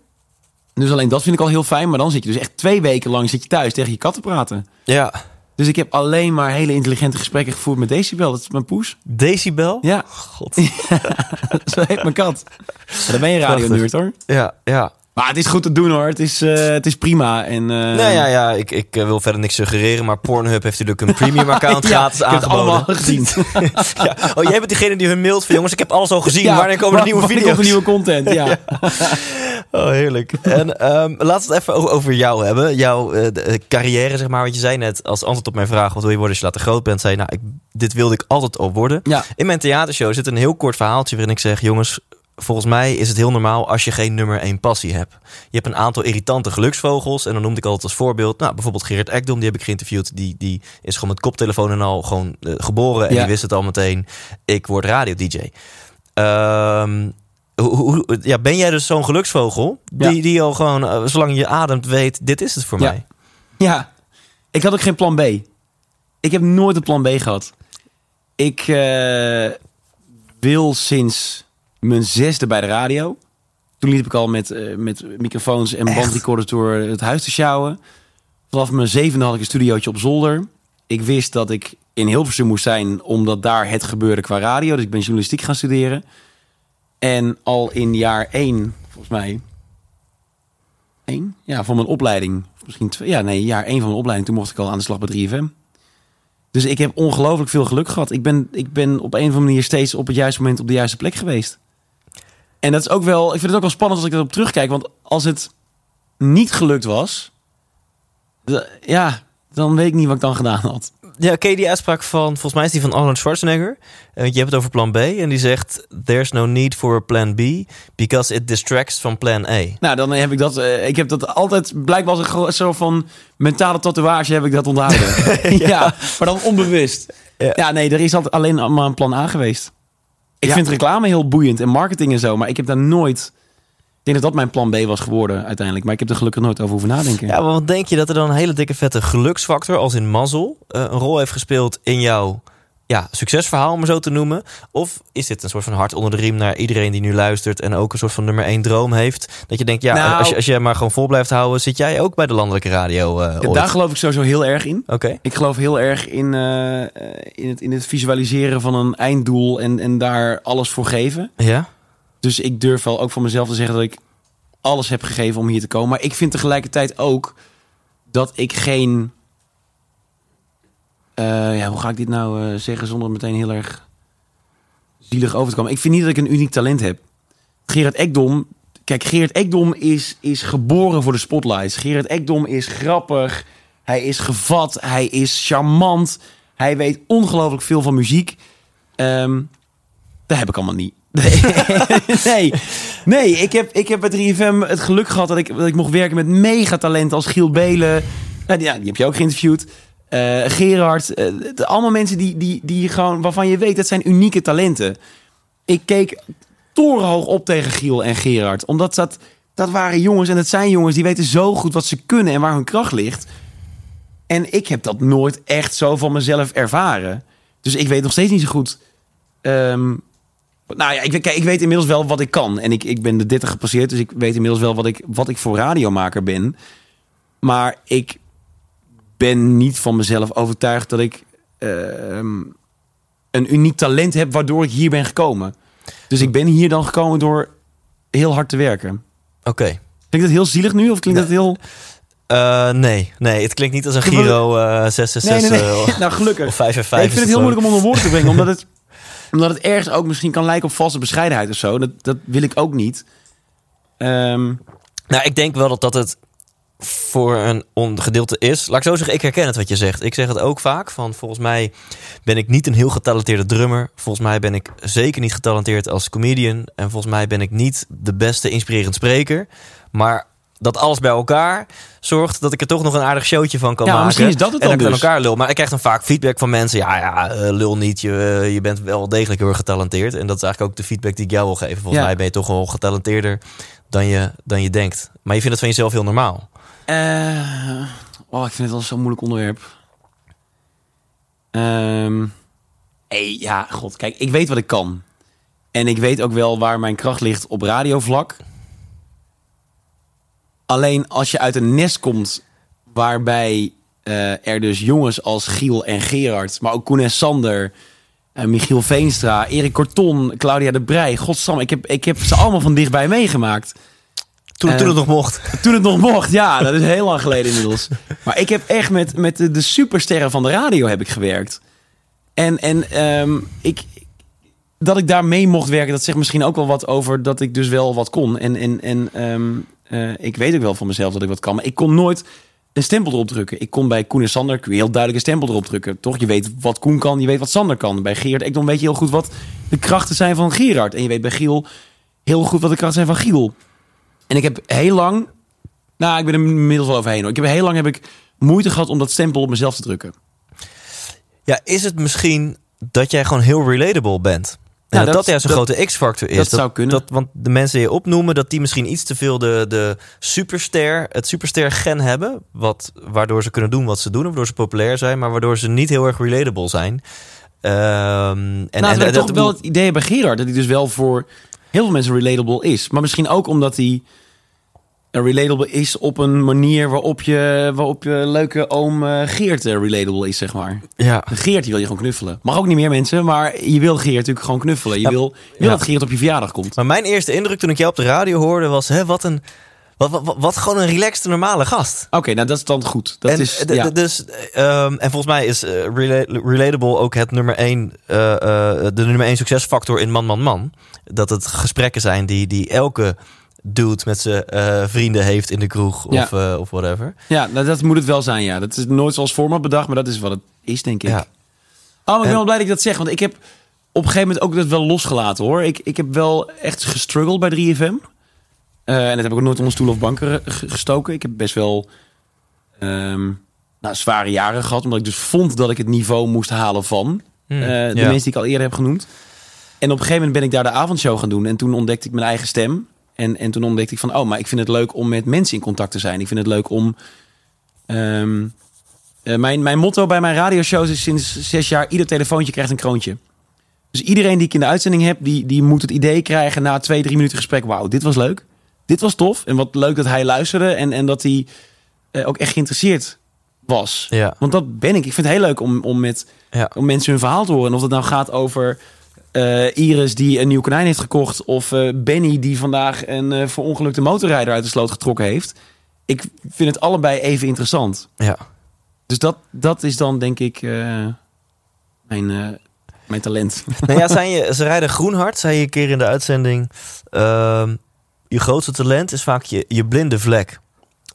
C: Dus alleen dat vind ik al heel fijn. Maar dan zit je dus echt twee weken lang zit je thuis tegen je kat te praten.
A: Ja.
C: Dus ik heb alleen maar hele intelligente gesprekken gevoerd met Decibel. Dat is mijn poes.
A: Decibel?
C: Ja,
A: God.
C: zo heet mijn kat. Ja, dan ben je radio hoor.
A: Ja, ja.
C: Maar het is goed te doen hoor. Het is, eh, het is prima. En, eh,
A: Nou ja, ja ik, ik eh, wil verder niks suggereren, maar Pornhub heeft natuurlijk een premium account
C: Ja,
A: gratis
C: ik heb het
A: aangeboden.
C: allemaal gezien.
A: ja. Oh, jij bent diegene die hun mailt van jongens, ik heb alles al gezien.
C: Ja,
A: Wanneer komen er nieuwe video's?
C: nieuwe content? Ja.
A: Oh, heerlijk. En ehm, laten we het even over, jou hebben. Jouw carrière, zeg maar. Wat je zei net als antwoord op mijn vraag... wat wil je worden als je later groot bent? Zei je, nou, ik, dit wilde ik altijd al worden.
C: Ja.
A: In mijn theatershow zit een heel kort verhaaltje... waarin ik zeg, jongens... Volgens mij is het heel normaal als je geen nummer één passie hebt. Je hebt een aantal irritante geluksvogels. En dan noemde ik altijd als voorbeeld... Nou, bijvoorbeeld Gerrit Ekdom, die heb ik geïnterviewd. Die, die is gewoon met koptelefoon en al gewoon eh, geboren. En
C: Ja.
A: die wist het al meteen. Ik word radio-dj. Ehm, hoe, hoe- ja, ben jij dus zo'n geluksvogel?
C: Ja.
A: Die, die al gewoon, eh, zolang je ademt, weet: dit is het voor
C: Ja.
A: mij.
C: Ja, ik had ook geen plan B. Ik heb nooit een plan B gehad. Ik eh, wil sinds mijn zesde bij de radio. Toen liep ik al met, eh, met microfoons en bandrecorders door het huis te sjouwen. Vanaf mijn zevende had ik een studiootje op zolder. Ik wist dat ik in Hilversum moest zijn, omdat daar het gebeurde qua radio. Dus ik ben journalistiek gaan studeren. En al in jaar één, volgens mij, één, ja, van mijn opleiding, of misschien twee, ja, nee, jaar één van mijn opleiding, toen mocht ik al aan de slag bij 3FM. Dus ik heb ongelooflijk veel geluk gehad. Ik ben, ik ben op een of andere manier steeds op het juiste moment op de juiste plek geweest. En dat is ook wel, ik vind het ook wel spannend als ik erop terugkijk. Want als het niet gelukt was, ja, dan weet ik niet wat ik dan gedaan had.
A: Ja, ken je die uitspraak van, volgens mij is die van Arnold Schwarzenegger. Eh, je hebt het over plan B. En die zegt, there's no need for a plan B, because it distracts from plan A.
C: Nou, dan heb ik dat. eh, ik heb dat altijd. Blijkbaar als een soort van mentale tatoeage heb ik dat onthouden. ja. maar dan onbewust.
A: Ja.
C: Ja. nee, er is altijd alleen maar een plan A geweest. Ik
A: Ja.
C: vind reclame heel boeiend en marketing en zo, maar ik heb daar nooit. Ik denk dat dat mijn plan B was geworden uiteindelijk, maar ik heb er gelukkig nooit over hoeven nadenken.
A: Ja, maar wat denk je dat er dan een hele dikke vette geluksfactor, als in mazzel, eh, een rol heeft gespeeld in jouw ja, succesverhaal, om maar zo te noemen? Of is dit een soort van hart onder de riem naar iedereen die nu luistert en ook een soort van nummer één droom heeft? Dat je denkt, ja,
C: Nou-
A: als, je, als je maar gewoon vol blijft houden, zit jij ook bij de landelijke radio eh
C: Ja, daar geloof ik sowieso heel erg in.
A: Oké.
C: Ik geloof heel erg in, eh, eh, in, het, in het visualiseren van een einddoel en, en daar alles voor geven.
A: Ja?
C: Dus ik durf wel ook van mezelf te zeggen dat ik alles heb gegeven om hier te komen. Maar ik vind tegelijkertijd ook dat ik geen. Eh, ja, hoe ga ik dit nou eh, zeggen zonder meteen heel erg zielig over te komen? Ik vind niet dat ik een uniek talent heb. Gerard Ekdom. Kijk, Gerard Ekdom is, is geboren voor de spotlights. Gerard Ekdom is grappig. Hij is gevat. Hij is charmant. Hij weet ongelooflijk veel van muziek. Ehm, dat heb ik allemaal niet. Nee, nee, ik, heb, ik heb bij 3FM het geluk gehad dat ik, dat ik mocht werken met megatalenten als Giel Belen. Nou, ja, die heb je ook geïnterviewd. Eh, Gerard. de- allemaal mensen die, die, die gewoon, waarvan je weet dat zijn unieke talenten. Ik keek torenhoog op tegen Giel en Gerard. Omdat dat, dat waren jongens en dat zijn jongens die weten zo goed wat ze kunnen en waar hun kracht ligt. En ik heb dat nooit echt zo van mezelf ervaren. Dus ik weet nog steeds niet zo goed. ehm, nou ja, ik, ik weet inmiddels wel wat ik kan. En ik, ik ben de 30 gepasseerd, dus ik weet inmiddels wel wat ik, wat ik voor radiomaker ben. Maar ik ben niet van mezelf overtuigd dat ik ehm, een uniek talent heb waardoor ik hier ben gekomen. Dus ik ben hier dan gekomen door heel hard te werken.
A: Oké.
C: Klinkt dat heel zielig nu? Of klinkt dat heel...
A: Eh, nee, nee, het klinkt niet als een Giro eh 666
C: Nee, nee, nee.
A: eh,
C: nou, gelukkig.
A: of 5 en 5.
C: Nee, ik vind het heel moeilijk om onder woorden te brengen. omdat, het, omdat het ergens ook misschien kan lijken op valse bescheidenheid of zo. Dat, dat wil ik ook niet. Ehm,
A: Nou, ik denk wel dat dat het voor een gedeelte is. Laat ik zo zeggen, ik herken het wat je zegt. Ik zeg het ook vaak. Van volgens mij ben ik niet een heel getalenteerde drummer. Volgens mij ben ik zeker niet getalenteerd als comedian. En volgens mij ben ik niet de beste inspirerend spreker. Maar dat alles bij elkaar zorgt dat ik er toch nog een aardig showtje van kan
C: Ja,
A: maken.
C: misschien is dat het
A: en
C: dan
A: dat
C: dus.
A: aan elkaar lul. Maar ik krijg dan vaak feedback van mensen. Ja, ja, eh, lul niet. Je, eh, je bent wel degelijk heel erg getalenteerd. En dat is eigenlijk ook de feedback die ik jou wil geven. Volgens
C: Ja.
A: mij ben je toch wel getalenteerder dan je, dan je denkt. Maar je vindt het van jezelf heel normaal.
C: Eh, oh, ik vind het wel zo'n moeilijk onderwerp. Hey, ja, god. Kijk, ik weet wat ik kan. En ik weet ook wel waar mijn kracht ligt op radiovlak. Alleen als je uit een nest komt waarbij eh, er dus jongens als Giel en Gerard, maar ook Koen en Sander, eh, Michiel Veenstra, Erik Corton, Claudia de Brij. Godsam, ik heb, ik heb ze allemaal van dichtbij meegemaakt.
A: Toen,
C: Eh,
A: toen het nog mocht.
C: Toen het nog mocht, ja, dat is heel lang geleden inmiddels. Maar ik heb echt met, met de, de supersterren van de radio heb ik gewerkt. En, en ehm, ik, dat ik daar mee mocht werken, dat zegt misschien ook wel wat over dat ik dus wel wat kon. En, en, en ehm, eh, ik weet ook wel van mezelf dat ik wat kan. Maar ik kon nooit een stempel erop drukken. Ik kon bij Koen en Sander heel duidelijk een stempel erop drukken. Toch? Je weet wat Koen kan, je weet wat Sander kan. Bij Gerard Ekdom weet je heel goed wat de krachten zijn van Gerard. En je weet bij Giel heel goed wat de krachten zijn van Giel. En ik heb heel lang, nou, ik ben er inmiddels wel overheen. Hoor. Ik heb heel lang heb ik moeite gehad om dat stempel op mezelf te drukken.
A: Ja, is het misschien dat jij gewoon heel relatable bent? En
C: Nou,
A: dat,
C: dat-
A: dat juist een
C: dat-
A: grote X-factor is.
C: dat zou kunnen.
A: Dat, want de mensen die je opnoemen, dat die misschien iets te veel de, de superster, het superster-gen hebben. Wat, waardoor ze kunnen doen wat ze doen, waardoor ze populair zijn, maar waardoor ze niet heel erg relatable zijn. Ehm, en,
C: En, nou,
A: en
C: en,
A: dat-
C: toch wel het idee bij Gerard dat hij dus wel voor heel veel mensen relatable is. Maar misschien ook omdat hij relatable is op een manier waarop je, waarop je leuke oom eh, Geert eh, relatable is, zeg maar.
A: Ja.
C: Geert, die wil je gewoon knuffelen. Mag ook niet meer mensen, maar je wil Geert natuurlijk gewoon knuffelen. Je
A: Ja.
C: wil, je wil
A: Ja.
C: dat Geert op je verjaardag komt.
A: Maar mijn eerste indruk toen ik jou op de radio hoorde was... Hè, wat, een, wat, wat, wat gewoon een relaxed, normale gast.
C: Oké, nou dat is dan goed. Dat
A: en,
C: is,
A: d-
C: ja.
A: dus, ehm, en volgens mij is eh, rela- Relatable ook het nummer één, eh, eh, de nummer één succesfactor in Man Man Man. Dat het gesprekken zijn die, die elke dude met zijn eh, vrienden heeft in de kroeg of, eh, of whatever.
C: Ja, nou, dat moet het wel zijn, ja. Dat is nooit zoals format bedacht, maar dat is wat het is, denk ik.
A: Ja.
C: Oh, maar ik ben
A: En-
C: wel blij dat ik dat zeg, want ik heb op een gegeven moment ook dat wel losgelaten, hoor. Ik, ik heb wel echt gestruggeld bij 3FM. Eh, en dat heb ik ook nooit onder stoel of banken ge- gestoken. Ik heb best wel ehm, nou, zware jaren gehad, omdat ik dus vond dat ik het niveau moest halen van
A: Hmm,
C: eh, de
A: ja.
C: mensen die ik al eerder heb genoemd. En op een gegeven moment ben ik daar de avondshow gaan doen. En toen ontdekte ik mijn eigen stem. En, en toen ontdekte ik van, oh, maar ik vind het leuk om met mensen in contact te zijn. Ik vind het leuk om... ehm, eh, mijn, mijn motto bij mijn radioshows is sinds zes jaar... ieder telefoontje krijgt een kroontje. Dus iedereen die ik in de uitzending heb... die, die moet het idee krijgen na twee, drie minuten gesprek... wauw, dit was leuk. Dit was tof. En wat leuk dat hij luisterde. En, en dat hij eh, ook echt geïnteresseerd was.
A: Ja.
C: Want dat ben ik. Ik vind het heel leuk om, om met
A: Ja.
C: om mensen hun verhaal te horen. En of het nou gaat over eh, Iris die een nieuw konijn heeft gekocht... of eh, Benny die vandaag een eh, verongelukte motorrijder uit de sloot getrokken heeft. Ik vind het allebei even interessant.
A: Ja.
C: Dus dat, dat is dan denk ik mijn, mijn talent.
A: nou ja, zijn je, ze rijden groenhard, zei je een keer in de uitzending. Ehm, je grootste talent is vaak je, je blinde vlek.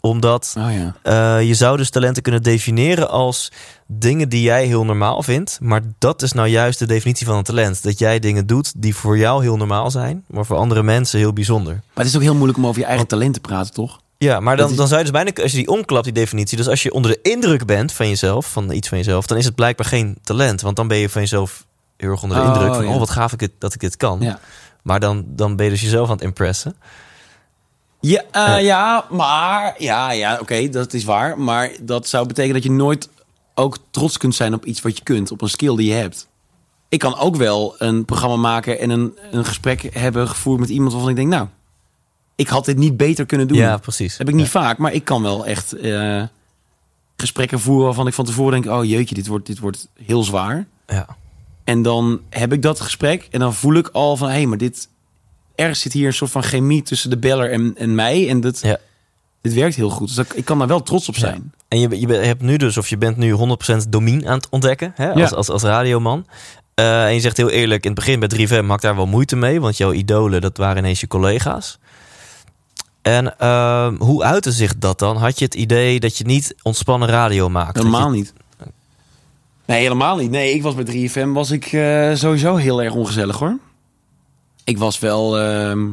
A: Omdat
C: Oh ja.
A: eh, je zou dus talenten kunnen definiëren als dingen die jij heel normaal vindt. Maar dat is nou juist de definitie van een talent. Dat jij dingen doet die voor jou heel normaal zijn, maar voor andere mensen heel bijzonder.
C: Maar het is ook heel moeilijk om over je eigen talent te praten, toch?
A: Ja, maar dan, dan zou je dus bijna, als je die omklapt, die definitie. Dus als je onder de indruk bent van jezelf, van iets van jezelf, dan is het blijkbaar geen talent. Want dan ben je van jezelf heel erg onder de
C: Oh,
A: indruk van,
C: ja.
A: oh wat gaaf ik het, dat ik dit kan.
C: Ja.
A: Maar dan, dan ben je dus jezelf aan het impressen.
C: Ja, eh, ja maar... Ja, ja oké, dat is waar. Maar dat zou betekenen dat je nooit ook trots kunt zijn op iets wat je kunt. Op een skill die je hebt. Ik kan ook wel een programma maken en een, een gesprek hebben gevoerd met iemand waarvan ik denk... Nou, ik had dit niet beter kunnen doen.
A: Ja, precies.
C: Heb ik niet vaak, maar ik kan wel echt eh, gesprekken voeren waarvan ik van tevoren denk... Oh jeetje, dit wordt, dit wordt heel zwaar.
A: Ja.
C: En dan heb ik dat gesprek en dan voel ik al van... hé, hey, maar dit... Ergens zit hier een soort van chemie tussen de beller en, en mij. En dat,
A: Ja.
C: dit werkt heel goed. Dus dat- ik kan daar wel trots op zijn.
A: En je, je hebt nu dus, of je bent nu 100% domien aan het ontdekken hè, als,
C: Ja.
A: als, als radioman. Eh, en je zegt heel eerlijk, in het begin bij 3FM had ik daar wel moeite mee, want jouw idolen, dat waren ineens je collega's. En ehm, hoe uitte zich dat dan? Had je het idee dat je niet ontspannen radio maakt? Dat
C: Helemaal
A: je-
C: niet. Nee, helemaal niet. Nee, ik was bij 3FM was ik eh, sowieso heel erg ongezellig hoor. Ik was wel... ehm,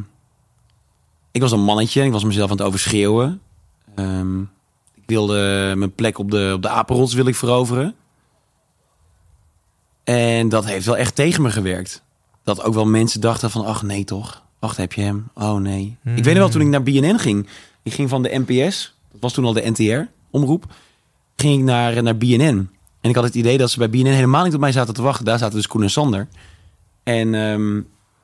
C: ik was een mannetje. Ik was mezelf aan het overschreeuwen. Ehm, ik wilde mijn plek op de, op de apenrots wil ik veroveren. En dat heeft wel echt tegen me gewerkt. Dat ook wel mensen dachten van... Ach nee toch? Wacht, heb je hem? Oh nee. Ik weet nog wel toen ik naar BNN ging. Ik ging van de NPS. Dat was toen al de NTR-omroep. Ging ik naar, naar BNN. En ik had het idee dat ze bij BNN helemaal niet op mij zaten te wachten. Daar zaten dus Koen en Sander. En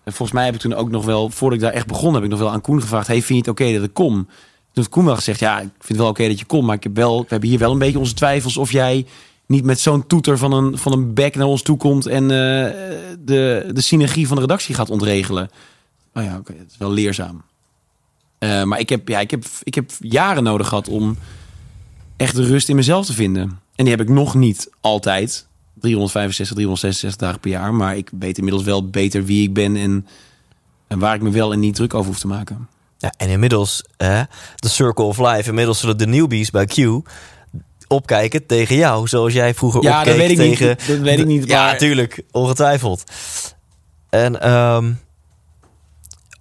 C: volgens mij heb ik toen ook nog wel... Voordat ik daar echt begon, heb ik nog wel aan Koen gevraagd... Hey, vind je het oké dat ik kom? Toen heeft Koen wel gezegd... Ja, ik vind het wel oké dat je komt. Maar ik heb wel, we hebben hier wel een beetje onze twijfels... of jij niet met zo'n toeter van een, van een bek naar ons toe komt... en eh, de, de synergie van de redactie gaat ontregelen. Oh ja, oké, dat is wel leerzaam. Eh, maar ik heb, ja, ik, heb, ik heb jaren nodig gehad om echt de rust in mezelf te vinden. En die heb ik nog niet altijd. 365, 366 dagen per jaar. Maar ik weet inmiddels wel beter wie ik ben en, en waar ik me wel en niet druk over hoef te maken.
A: Ja, en inmiddels, de Circle of Life, inmiddels zullen de newbies bij Q opkijken tegen jou, zoals jij vroeger
C: Ja,
A: opkeek
C: dat weet ik niet. Dat weet ik niet,
A: Ja, natuurlijk, ongetwijfeld. En, ehm,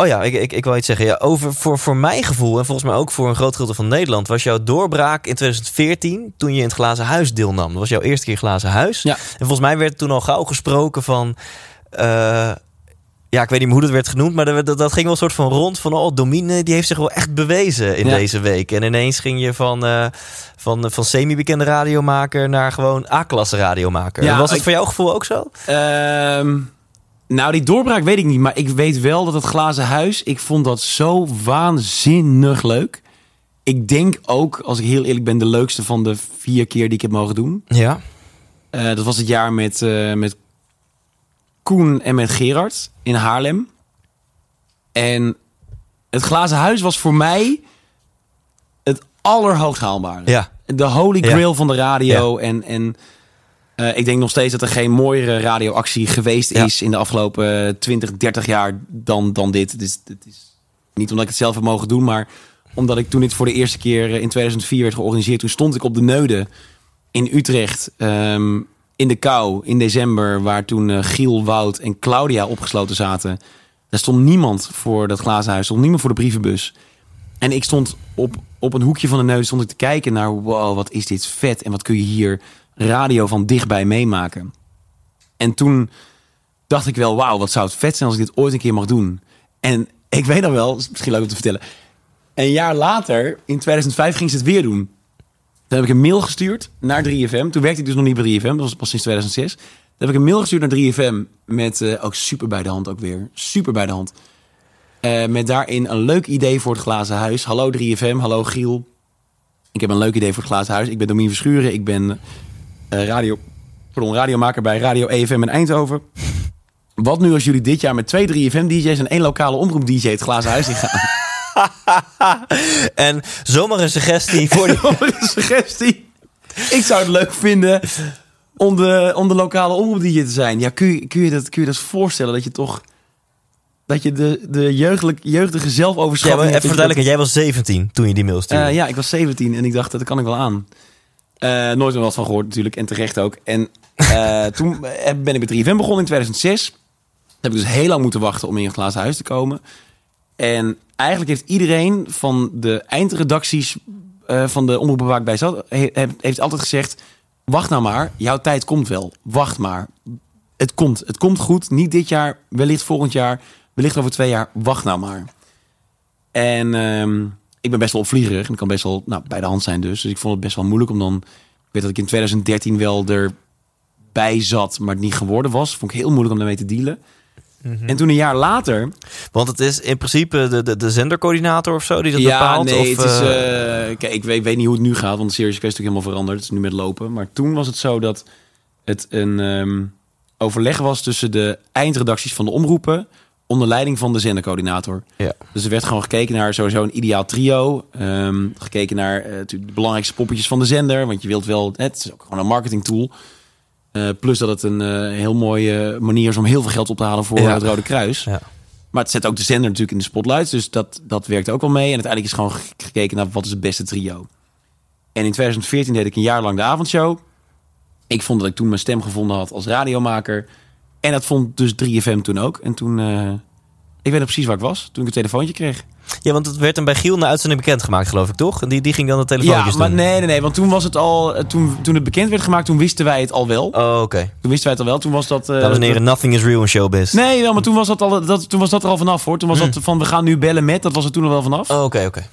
A: oh ja, ik, ik, ik wil iets zeggen. Ja, over, voor, voor mijn gevoel, en volgens mij ook voor een groot gedeelte van Nederland, was jouw doorbraak in 2014, toen je in het Glazen Huis deelnam. Dat was jouw eerste keer Glazen Huis.
C: Ja.
A: En volgens mij werd toen al gauw gesproken van... eh, ja, ik weet niet meer hoe dat werd genoemd, maar dat, dat, dat ging wel een soort van rond van... oh, Domine, die heeft zich wel echt bewezen in
C: Ja.
A: deze week. En ineens ging je van, eh, van, van semi-bekende radiomaker naar gewoon A-klasse radiomaker.
C: Ja,
A: Was het
C: ik-
A: voor jouw gevoel ook zo?
C: Ehm, nou, die doorbraak weet ik niet. Maar ik weet wel dat het glazen huis... Ik vond dat zo waanzinnig leuk. ik denk ook, als ik heel eerlijk ben, de leukste van de vier keer die ik heb mogen doen.
A: Ja.
C: Eh, dat was het jaar met, eh, met Koen en met Gerard in Haarlem. En het glazen huis was voor mij het allerhoogst haalbare.
A: Ja.
C: De holy
A: Ja.
C: grail van de radio. En, en eh, ik denk nog steeds dat er geen mooiere radioactie geweest
A: Ja.
C: is in de afgelopen 20, 30 jaar dan, dan dit. Het is, het is niet omdat ik het zelf heb mogen doen, maar omdat ik toen dit voor de eerste keer eh, in 2004 werd georganiseerd. Toen stond ik op de Neude in Utrecht ehm, in de kou in december, waar toen eh, Giel, Wout en Claudia opgesloten zaten. Daar stond niemand voor dat glazen huis, stond niemand voor de brievenbus. En ik stond op, op een hoekje van de neus stond ik te kijken naar... wow, wat is dit vet en wat kun je hier radio van dichtbij meemaken. En toen dacht ik wel, wauw, wat zou het vet zijn als ik dit ooit een keer mag doen. En ik weet dan wel, is misschien leuk om te vertellen... een jaar later, in 2005, ging ze het weer doen. Toen heb ik een mail gestuurd naar 3FM. Toen werkte ik dus nog niet bij 3FM, dat was pas sinds 2006. Toen heb ik een mail gestuurd naar 3FM met eh, ook super bij de hand ook weer. Super bij de hand. Eh, met daarin een leuk idee voor het glazen huis. Hallo 3FM, hallo Giel. Ik heb een leuk idee voor het glazen huis. Ik ben Domien Verschuren. Ik ben radio, pardon, radiomaker bij Radio EFM in Eindhoven. Wat nu als jullie dit jaar met twee 3FM-dj's en één lokale omroep-dj het glazen huis ingaan?
A: En zomaar een suggestie voor
C: een suggestie. Ik zou het leuk vinden om de, om de lokale omroep-dj te zijn. Ja, kun je, kun, je dat, kun je dat voorstellen? Dat je toch... Dat je de, de jeugdelijk, jeugdige
A: Ja,
C: zelfoverschatting...
A: maar
C: hebt,
A: even
C: dat-
A: jij was 17 toen je die mail stuurde.
C: Eh, ja, ik was 17 en ik dacht, dat kan ik wel aan. Eh, nooit meer wat van gehoord natuurlijk en terecht ook. En eh, toen eh, ben ik met 3FM begonnen in 2006. Toen heb ik dus heel lang moeten wachten om in het glazen huis te komen. En eigenlijk heeft iedereen van de eindredacties van de omroepen waar ik bij zat... he- heeft, heeft altijd gezegd, wacht nou maar, jouw tijd komt wel. Wacht maar. Het komt, het komt goed. Niet dit jaar, wellicht volgend jaar, wellicht over twee jaar. Wacht nou maar. En ehm, ik ben best wel opvliegerig en ik kan best wel nou, bij de hand zijn dus. Dus ik vond het best wel moeilijk om dan... Ik weet dat ik in 2013 wel erbij zat, maar het niet geworden was. Vond ik heel moeilijk om daarmee te dealen. En toen een jaar later...
A: Want het is in principe de, de, de zendercoördinator of zo die dat
C: ja,
A: bepaalt?
C: nee,
A: of,
C: het is...
A: eh,
C: eh, kijk, ik weet, ik weet niet hoe het nu gaat, want de Serious Quest is natuurlijk helemaal veranderd. Het is nu met lopen. Maar toen was het zo dat het een ehm, overleg was tussen de eindredacties van de omroepen... onder leiding van de zendercoördinator.
A: ja.
C: Dus er werd gewoon gekeken naar sowieso een ideaal trio. Ehm, gekeken naar eh, de belangrijkste poppetjes van de zender. Want je wilt wel, het is ook gewoon een marketing tool. Eh, plus dat het een eh, heel mooie manier is om heel veel geld op te halen voor
A: Ja.
C: het Rode Kruis.
A: Ja.
C: Maar het zet ook de zender natuurlijk in de spotlights. Dus dat, dat werkt ook wel mee. En uiteindelijk is gewoon ge- gekeken naar wat is het beste trio. En in 2014 deed ik een jaar lang de avondshow. Ik vond dat ik toen mijn stem gevonden had als radiomaker. En dat vond dus 3FM toen ook. En toen... eh, ik weet nog precies waar ik was toen ik een telefoontje kreeg.
A: ja, want het werd hem bij Giel na uitzending bekendgemaakt, geloof ik, toch? En die, die ging dan de telefoontjes
C: Ja, maar
A: doen.
C: nee, nee, nee. Want toen was het al... eh, Toen, toen het bekend werd gemaakt, toen wisten wij het al wel.
A: Oh, oké.
C: Toen wisten wij het al wel. Toen was dat... eh,
A: Dames en heren, nothing is real in showbiz.
C: Nee, wel, maar toen was dat, al, dat, toen was dat er al vanaf hoor. Toen was dat van we gaan nu bellen met. Dat was er toen al wel vanaf.
A: Oh, oké, oké.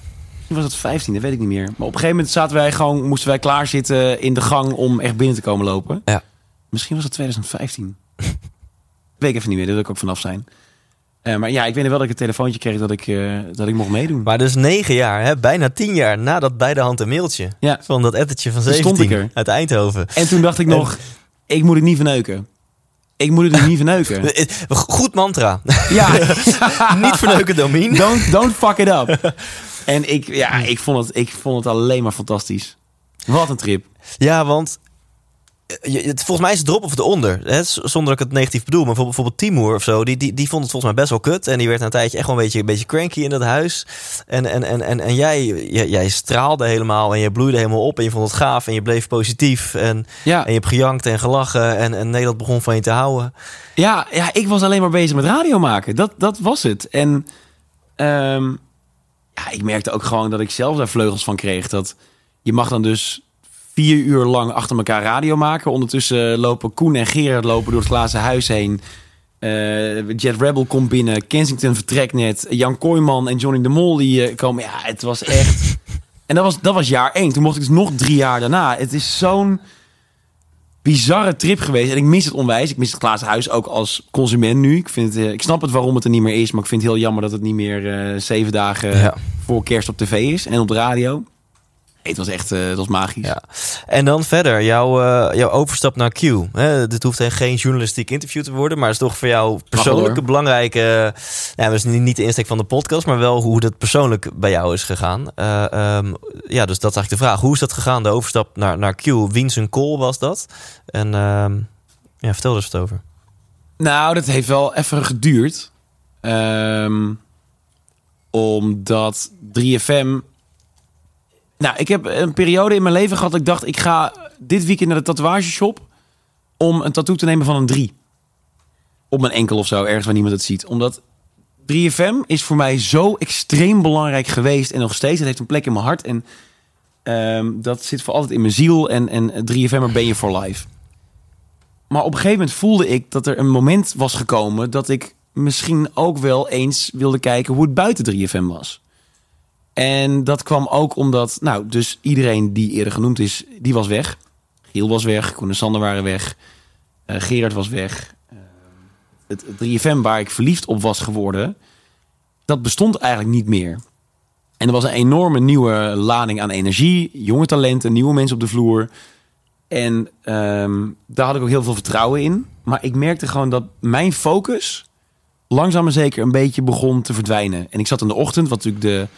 C: Toen was het 15, dat weet ik niet meer. Maar op een gegeven moment zaten wij gewoon, moesten wij klaarzitten in de gang om echt binnen te komen lopen.
A: Ja.
C: Misschien was het 2015. weet ik even niet meer, daar wil ik ook vanaf zijn. Eh, maar ja, ik weet wel dat ik een telefoontje kreeg dat ik, eh, dat ik mocht meedoen.
A: Maar dus negen jaar, hè, bijna tien jaar nadat bij de hand een mailtje
C: Ja.
A: van dat ettertje van
C: Toen stond
A: 17
C: ik er.
A: uit Eindhoven.
C: En toen dacht ik nog, ik moet het niet verneuken. Ik moet het dus niet verneuken.
A: Goed mantra.
C: Ja,
A: Niet verneuken, Domien.
C: don't, don't fuck it up. En ik, ja, ik, vond het, ik vond het alleen maar fantastisch. Wat een trip.
A: Ja, want je- het, volgens mij is het erop of eronder. Hè? Zonder dat ik het negatief bedoel. Maar bijvoorbeeld, Timur of zo, die, die, die vond het volgens mij best wel kut. En die werd na een tijdje echt wel een beetje, een beetje cranky in dat huis. En, en, en, en, en jij, jij, jij straalde helemaal en je bloeide helemaal op. En je vond het gaaf en je bleef positief. En,
C: Ja.
A: en je hebt gejankt en gelachen. En, en Nederland begon van je te houden.
C: Ja, ja, ik was alleen maar bezig met radio maken. Dat, dat was het. En ehm, ja, ik merkte ook gewoon dat ik zelf daar vleugels van kreeg. Dat je mag dan dus vier uur lang achter elkaar radio maken. Ondertussen lopen Koen en Gerard lopen door het glazen huis heen. Eh, Jet Rebel komt binnen. Kensington vertrekt net. Jan Kooijman en Johnny de Mol die eh, komen. Ja, het was echt... en dat was, dat was jaar één. Toen mocht ik dus nog drie jaar daarna. Het is zo'n bizarre trip geweest. En ik mis het onwijs. Ik mis het glazen huis ook als consument nu. Ik, vind het, eh, ik snap het waarom het er niet meer is. Maar ik vind het heel jammer dat het niet meer zeven dagen
A: Ja.
C: voor kerst op tv is en op de radio. Het was echt eh, het was magisch.
A: Ja. En dan verder, jouw, eh, jouw overstap naar Q. Hè? Dit hoeft geen journalistiek interview te worden, maar het is toch voor jou persoonlijk een belangrijke. Nou, dat is niet de insteek van de podcast, maar wel hoe dat persoonlijk bij jou is gegaan. Eh, ehm, ja, dus dat is eigenlijk de vraag. Hoe is dat gegaan, de overstap naar, naar Q? Wiens een call was dat? En ehm, ja, vertel er eens wat over.
C: Nou, dat heeft wel even geduurd. Ehm, omdat 3FM nou, ik heb een periode in mijn leven gehad dat ik dacht... ik ga dit weekend naar de tatoeageshop... om een tattoo te nemen van een 3. Op mijn enkel of zo, ergens waar niemand het ziet. Omdat 3FM is voor mij zo extreem belangrijk geweest... en nog steeds, het heeft een plek in mijn hart. En um, dat zit voor altijd in mijn ziel. En, en 3FM ben je for life. Maar op een gegeven moment voelde ik dat er een moment was gekomen... dat ik misschien ook wel eens wilde kijken hoe het buiten 3FM was. En dat kwam ook omdat, nou, dus iedereen die eerder genoemd is, die was weg. Giel was weg, Koen en Sander waren weg, uh, Gerard was weg. Uh, het, 3FM waar ik verliefd op was geworden, dat bestond eigenlijk niet meer. En er was een enorme nieuwe lading aan energie, jonge talenten, nieuwe mensen op de vloer. En um, daar had ik ook heel veel vertrouwen in. Maar ik merkte gewoon dat mijn focus langzaam maar zeker een beetje begon te verdwijnen. En ik zat in de ochtend, wat natuurlijk de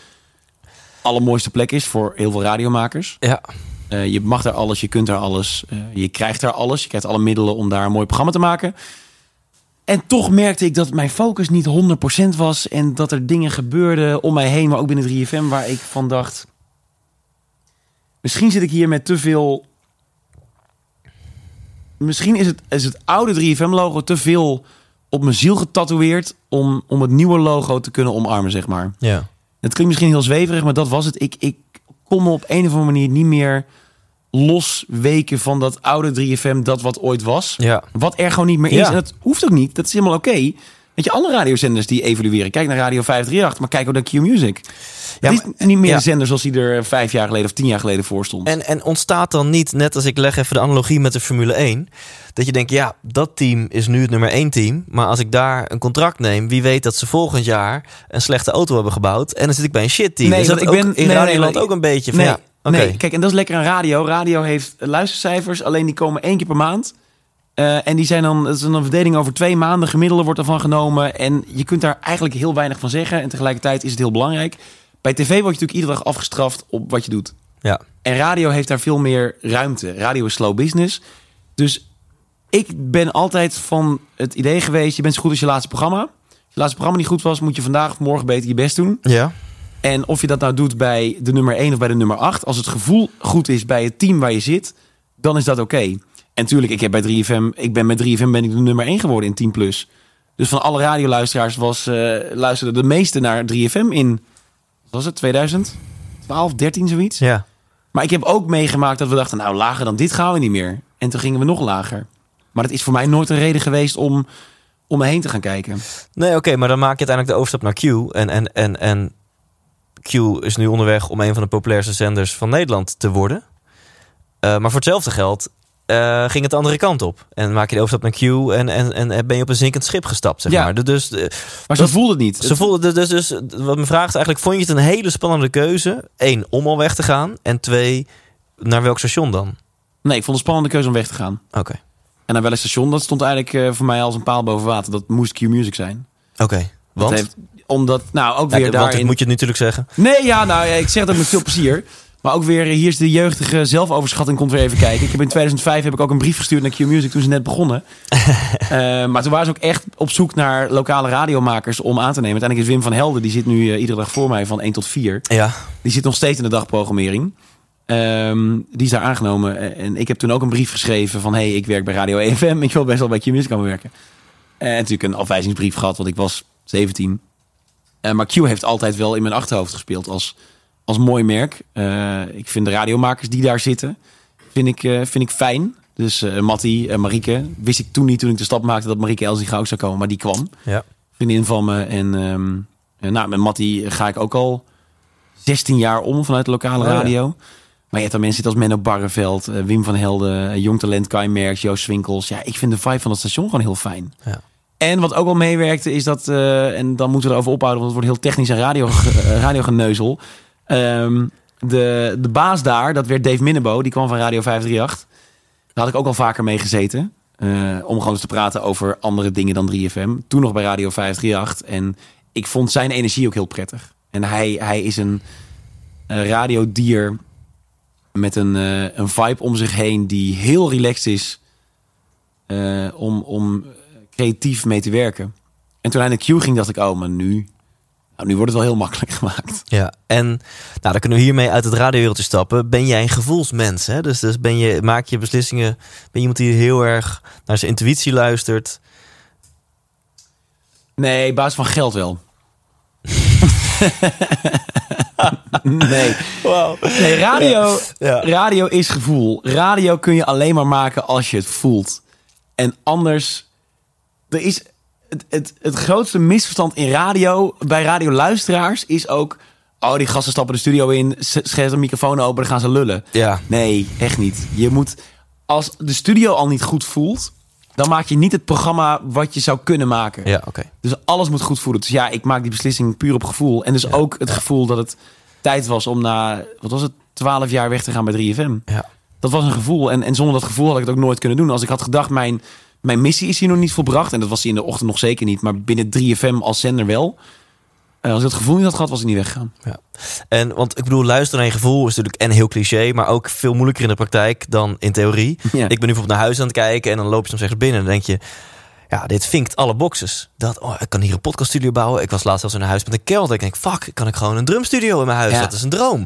C: allermooiste plek is voor heel veel radiomakers.
A: Ja.
C: Uh, je mag daar alles, je kunt daar alles, uh, je krijgt daar alles. Je krijgt alle middelen om daar een mooi programma te maken. En toch merkte ik dat mijn focus niet 100% was. En dat er dingen gebeurden om mij heen, maar ook binnen 3FM, waar ik van dacht... Misschien zit ik hier met te veel... Misschien is het, is het oude 3FM-logo te veel op mijn ziel getatoeëerd... Om, om het nieuwe logo te kunnen omarmen, zeg maar.
A: Ja.
C: Het klinkt misschien heel zweverig, maar dat was het. Ik, ik kon me op een of andere manier niet meer losweken van dat oude 3FM, dat wat ooit was.
A: Ja.
C: Wat er gewoon niet meer is. Ja. En dat hoeft ook niet. Dat is helemaal oké. Okay. Weet je, alle radiozenders die evolueren. Kijk naar Radio 538, maar kijk ook naar Q-Music. Ja, het is niet meer ja. een zender zoals die er vijf jaar geleden of tien jaar geleden voor stond.
A: En, en ontstaat dan niet, net als ik leg even de analogie met de Formule 1... dat je denkt, ja, dat team is nu het nummer één team... maar als ik daar een contract neem... wie weet dat ze volgend jaar een slechte auto hebben gebouwd... en dan zit ik bij een shit team.
C: Nee,
A: is dat
C: ik
A: ook
C: ben
A: in
C: nee,
A: Radioland
C: nee,
A: ook een beetje van...
C: Nee,
A: ja, okay.
C: nee, kijk, en dat is lekker aan radio. Radio heeft luistercijfers, alleen die komen één keer per maand... Uh, en die zijn dan, het is een verdeling over twee maanden. Gemiddelde wordt ervan genomen. En je kunt daar eigenlijk heel weinig van zeggen. En tegelijkertijd is het heel belangrijk. Bij tv word je natuurlijk iedere dag afgestraft op wat je doet.
A: Ja.
C: En radio heeft daar veel meer ruimte. Radio is slow business. Dus ik ben altijd van het idee geweest... je bent zo goed als je laatste programma. Als je laatste programma niet goed was... moet je vandaag of morgen beter je best doen.
A: Ja.
C: En of je dat nou doet bij de nummer 1 of bij de nummer 8... als het gevoel goed is bij het team waar je zit... dan is dat oké. Okay. En tuurlijk, ik heb bij 3FM... ik ben met 3FM ben ik de nummer 1 geworden in 10 plus. Dus van alle radioluisteraars was, uh, luisterden de meeste naar 3FM in was het 2012, 13 zoiets.
A: Ja.
C: Maar ik heb ook meegemaakt dat we dachten, nou lager dan dit gaan we niet meer. En toen gingen we nog lager. Maar het is voor mij nooit een reden geweest om om me heen te gaan kijken.
A: Nee, oké, okay, maar dan maak je uiteindelijk de overstap naar Q. En, en, en, en Q is nu onderweg om een van de populairste zenders van Nederland te worden. Uh, maar voor hetzelfde geld uh, ging het de andere kant op. En maak je de overstap naar Q en, en, en ben je op een zinkend schip gestapt, zeg
C: ja.
A: maar. Dus, uh,
C: maar ze voelde het niet.
A: Ze voelde dus, dus, wat me vraagt eigenlijk, vond je het een hele spannende keuze? Eén, om al weg te gaan. En twee, naar welk station dan?
C: Nee, ik vond het een spannende keuze om weg te gaan.
A: Oké. Okay.
C: En naar welk station, dat stond eigenlijk uh, voor mij als een paal boven water. Dat moest Q-Music zijn.
A: Oké, okay. want?
C: Heeft, omdat, nou, ook weer
A: ja,
C: daarin...
A: Want moet je het natuurlijk zeggen.
C: Nee, ja, nou, ik zeg dat met veel plezier. Maar ook weer, hier is de jeugdige zelfoverschatting, komt weer even kijken. Ik heb in 2005 heb ik ook een brief gestuurd naar Q-Music toen ze net begonnen. uh, maar toen waren ze ook echt op zoek naar lokale radiomakers om aan te nemen. Uiteindelijk is Wim van Helden, die zit nu uh, iedere dag voor mij van 1 tot 4.
A: Ja.
C: Die zit nog steeds in de dagprogrammering. Um, die is daar aangenomen. En ik heb toen ook een brief geschreven van... hey, ik werk bij Radio EFM. Ik wil best wel bij Q-Music komen werken. En natuurlijk een afwijzingsbrief gehad, want ik was 17. Uh, maar Q heeft altijd wel in mijn achterhoofd gespeeld als als mooi merk. Uh, ik vind de radiomakers die daar zitten, vind ik, uh, vind ik fijn. Dus uh, Mattie, uh, Marieke. Wist ik toen niet toen ik de stap maakte dat Marieke Elsie ook zou komen, maar die kwam.
A: Ja.
C: Vriendin van me. En um, nou, met Mattie ga ik ook al 16 jaar om vanuit de lokale radio. Ja, ja. Maar je hebt dan mensen als Menno Barreveld, Wim van Helden, Jong Talent, Kai Merks, Joost Swinkels. Ja, ik vind de vibe van het station gewoon heel fijn.
A: Ja.
C: En wat ook wel meewerkte is dat, eh, en dan moeten we erover ophouden, want het wordt heel technisch en radio, eh, radiogeneuzel. Ehm, de, de baas daar, dat werd Dave Minnebo, die kwam van Radio 538. Daar had ik ook al vaker mee gezeten. eh, om gewoon eens te praten over andere dingen dan 3FM. Toen nog bij Radio 538. En ik vond zijn energie ook heel prettig. En hij, hij is een eh, radiodier met een, eh, een vibe om zich heen die heel relaxed is om, om creatief mee te werken. En toen hij naar Q ging, dacht ik, oh, maar nu, nou, nu wordt het wel heel makkelijk gemaakt.
A: Ja, en nou, dan kunnen we hiermee uit het radiowereldje stappen. Ben jij een gevoelsmens? Hè? Dus, dus ben je, maak je beslissingen. Ben je iemand die heel erg naar zijn intuïtie luistert?
C: Nee, basis van geld wel. nee. nee, radio,
A: Ja.
C: radio is gevoel. Radio kun je alleen maar maken als je het voelt. En anders, er is het, het, het grootste misverstand in radio, bij radioluisteraars, is ook... Oh, die gasten stappen de studio in, zetten een microfoon open, dan gaan ze lullen.
A: Ja.
C: Nee, echt niet. Je moet, als de studio al niet goed voelt, dan maak je niet het programma wat je zou kunnen maken.
A: Ja, oké.
C: Dus alles moet goed voelen. Dus ja, ik maak die beslissing puur op gevoel. En dus ook het gevoel dat het tijd was om na, wat was het, 12 jaar weg te gaan bij 3FM.
A: Ja.
C: Dat was een gevoel. En, en zonder dat gevoel had ik het ook nooit kunnen doen. Als ik had gedacht, mijn, mijn missie is hier nog niet volbracht. En dat was die in de ochtend nog zeker niet. Maar binnen 3FM als zender wel. Eh, als ik dat gevoel niet had gehad, was ik niet weggegaan.
A: Ja. En want ik bedoel, luisteren naar je gevoel is natuurlijk en heel cliché, maar ook veel moeilijker in de praktijk dan in theorie.
C: Ja.
A: Ik ben nu bijvoorbeeld naar huis aan het kijken en dan loop je soms ergens binnen en dan denk je, ja, dit vinkt alle boxes. Dat, oh, ik kan hier een podcaststudio bouwen. Ik was laatst zelfs in een huis met een kelder. Ik denk, fuck, kan ik gewoon een drumstudio in mijn huis?
C: Ja.
A: Dat is een droom.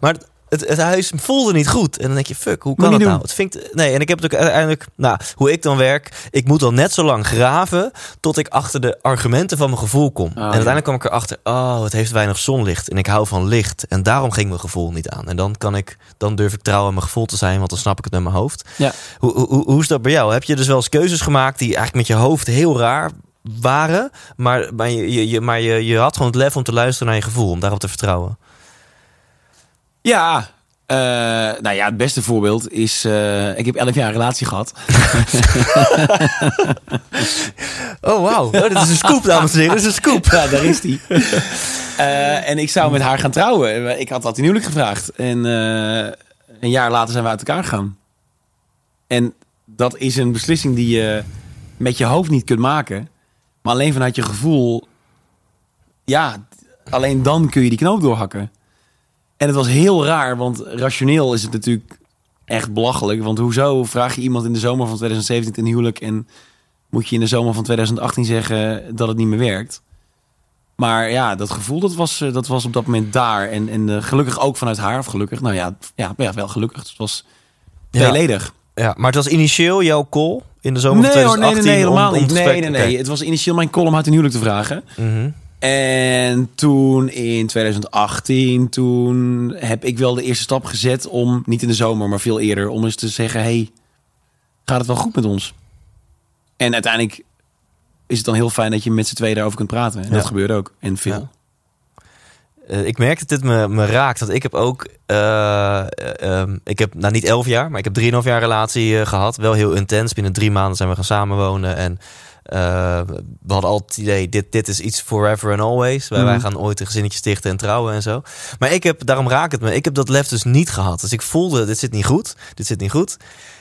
A: Maar het, het huis voelde niet goed. En dan denk je, fuck, hoe kan dat nou? Het vinkt, nee, en ik heb het ook uiteindelijk, nou, hoe ik dan werk, ik moet dan net zo lang graven tot ik achter de argumenten van mijn gevoel kom. en
C: ja.
A: uiteindelijk kwam ik erachter, oh, het heeft weinig zonlicht en ik hou van licht. En daarom ging mijn gevoel niet aan. En dan kan ik, dan durf ik trouw aan mijn gevoel te zijn, want dan snap ik het met mijn hoofd.
C: Ja.
A: Hoe, hoe, hoe is dat bij jou? Heb je dus wel eens keuzes gemaakt die eigenlijk met je hoofd heel raar waren, maar, maar, je, je, je- maar je, je had gewoon het lef om te luisteren naar je gevoel, om daarop te vertrouwen?
C: Ja, eh, nou ja, het beste voorbeeld is... eh, ik heb 11 jaar een relatie gehad.
A: Oh, wauw. Oh, dit is een scoop, dames en heren. Dit is een scoop.
C: Ja, daar is die. Eh, en ik zou met haar gaan trouwen. Ik had dat in huwelijk gevraagd. En een jaar later zijn we uit elkaar gegaan. En dat is een beslissing die je met je hoofd niet kunt maken. Maar alleen vanuit je gevoel... Ja, alleen dan kun je die knoop doorhakken. En het was heel raar, want rationeel is het natuurlijk echt belachelijk. Want hoezo vraag je iemand in de zomer van 2017 ten huwelijk... en moet je in de zomer van 2018 zeggen dat het niet meer werkt? Maar ja, dat gevoel dat was, eh, dat was op dat moment daar. En, en eh, gelukkig ook vanuit haar, of gelukkig. Nou ja, ja, ja wel gelukkig. Het was
A: Ja.
C: tweeledig.
A: Ja, maar het was initieel jouw call in de zomer
C: Nee
A: van
C: hoor, nee,
A: 2018?
C: nee, nee, helemaal
A: om- om
C: niet. Nee, nee, nee. Het was initieel mijn column uit een huwelijk te vragen.
A: Mhm.
C: En toen in 2018, toen heb ik wel de eerste stap gezet om, niet in de zomer, maar veel eerder, om eens te zeggen, hey, gaat het wel goed met ons? En uiteindelijk is het dan heel fijn dat je met z'n tweeën daarover kunt praten. En
A: Ja.
C: dat gebeurde ook. En veel.
A: Ja. Eh, ik merk dat dit me, me raakt. Dat ik heb ook... eh, eh, ehm, ik heb nou niet elf jaar, maar ik heb drieënhalf jaar relatie eh, gehad. Wel heel intens. Binnen drie maanden zijn we gaan samenwonen. En eh, we hadden altijd het idee, dit, dit is iets forever and always. Wij,
C: Mhm.
A: wij gaan ooit een gezinnetje stichten en trouwen en zo. Maar ik heb, daarom raakt het me. Ik heb dat lef dus niet gehad. Dus ik voelde, dit zit niet goed. Dit zit niet goed.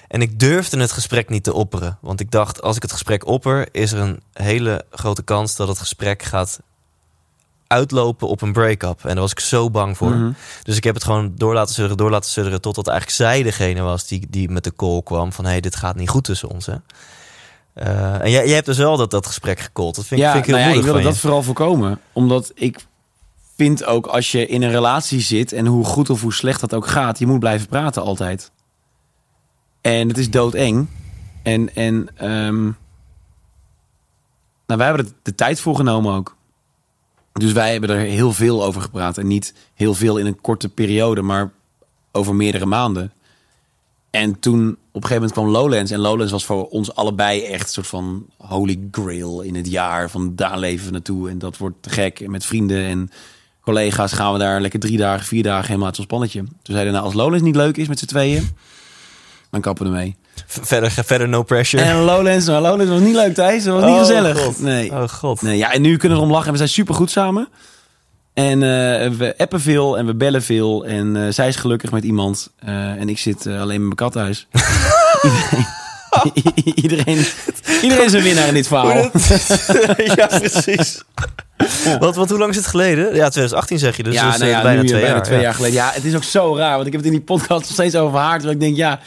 A: En ik durfde het gesprek niet te opperen. Want ik dacht, als ik het gesprek opper, is er een hele grote kans dat het gesprek gaat uitlopen op een break-up. En daar was ik zo bang voor.
C: Mhm.
A: Dus ik heb het gewoon door laten sudderen, door laten sudderen... totdat eigenlijk zij degene was die, die met de call kwam... van hé, hey, dit gaat niet goed tussen ons, hè. En jij, jij hebt dus wel dat, dat gesprek gecallt. Dat vind, ik-
C: ja,
A: vind ik heel
C: nou ja, ik wilde dat vooral voorkomen. Omdat ik vind ook als je in een relatie zit en hoe goed of hoe slecht dat ook gaat, je moet blijven praten altijd. En het is doodeng. En, en ehm, nou, wij hebben er de tijd voor genomen ook. Dus wij hebben er heel veel over gepraat. En niet heel veel in een korte periode, maar over meerdere maanden. En toen op een gegeven moment kwam Lowlands. En Lowlands was voor ons allebei echt een soort van holy grail in het jaar. Van daar leven we naartoe. En dat wordt te gek. En met vrienden en collega's gaan we daar lekker drie dagen, vier dagen helemaal uit ons pannetje. Toen zeiden nou als Lowlands niet leuk is met z'n tweeën, dan kappen we ermee.
A: Verder, verder no pressure.
C: En Lowlands, nou, Lowlands was niet leuk, Thijs. Dat was niet
A: Oh,
C: gezellig.
A: God.
C: Nee.
A: Oh god.
C: nee. Ja, en nu kunnen we erom lachen. We zijn super goed samen. En eh, we appen veel en we bellen veel. En eh, zij is gelukkig met iemand. eh, en ik zit alleen met mijn kat thuis. iedereen, iedereen, iedereen is een winnaar in dit verhaal.
A: Ja, precies. Wat, wat, hoe lang is het geleden? Ja, 2018 zeg je, dus,
C: ja,
A: dus,
C: nou ja,
A: bijna
C: nu,
A: twee
C: bijna
A: jaar.
C: twee
A: ja.
C: jaar geleden. Ja, het is ook zo raar, want ik heb het in die podcast nog steeds over haar. Terwijl ik denk, ja,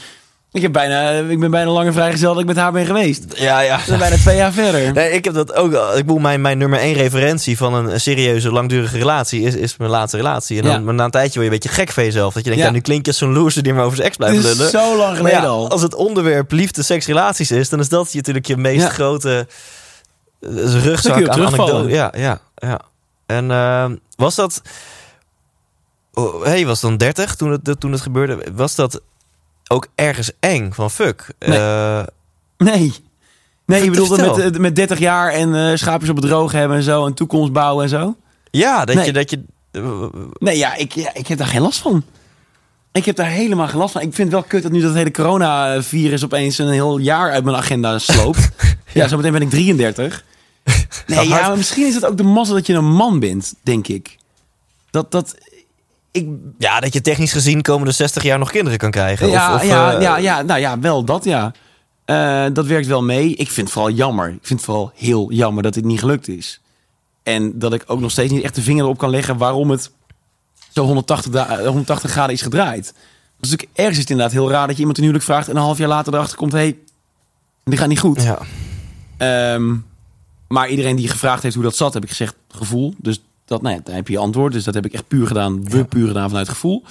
C: ik, heb bijna, ik ben bijna langer vrijgezel dat ik met haar ben geweest.
A: Ja, ja.
C: We zijn bijna twee jaar verder.
A: Nee, ik heb dat ook. Ik bedoel, mijn, mijn nummer één referentie van een serieuze, langdurige relatie is, is mijn laatste relatie. En dan
C: Ja.
A: maar na een tijdje word je een beetje gek van jezelf. Dat je denkt,
C: Ja.
A: ja, nu klink je zo'n loser die maar over zijn ex blijft lullen.
C: zo lang geleden
A: ja,
C: al.
A: als het onderwerp liefde, seks, relaties is, dan is dat je natuurlijk je meest grote eh,
C: kun
A: rugzak aan anekdote. Ja, ja, ja. En eh, was dat... Oh, hey, was dan 30 toen het, toen het gebeurde. Was dat ook ergens eng van fuck?
C: Nee.
A: Eh,
C: Nee. Nee,
A: Vertel.
C: met, eh, met 30 jaar en eh schaapjes op het droog hebben en zo. En toekomst bouwen en zo.
A: ja, dat
C: Nee.
A: je... Dat je
C: Nee, ja ik, ja, ik heb daar geen last van. Ik heb daar helemaal geen last van. Ik vind het wel kut dat nu dat hele coronavirus opeens een heel jaar uit mijn agenda sloopt. ja, zometeen ben ik 33. Nee, ja, maar misschien is het ook de mazzel dat je een man bent, denk ik. Dat, dat, ik,
A: Ja, dat je technisch gezien komende 60 jaar nog kinderen kan krijgen.
C: ja,
A: of, of,
C: ja,
A: eh,
C: ja, ja, nou ja, wel dat ja. Eh, dat werkt wel mee. Ik vind het vooral jammer. Ik vind het vooral heel jammer dat dit niet gelukt is. En dat ik ook nog steeds niet echt de vinger erop kan leggen waarom het zo 180, da- eh, 180 graden is gedraaid. Is natuurlijk ergens is het inderdaad heel raar dat je iemand een huwelijk vraagt en een half jaar later erachter komt: hé, hey, die gaat niet goed.
A: Ja.
C: Ehm, maar iedereen die gevraagd heeft hoe dat zat, heb ik gezegd gevoel. Dus dat, nou ja, dan heb je je antwoord. Dus dat heb ik echt puur gedaan, we puur gedaan vanuit gevoel.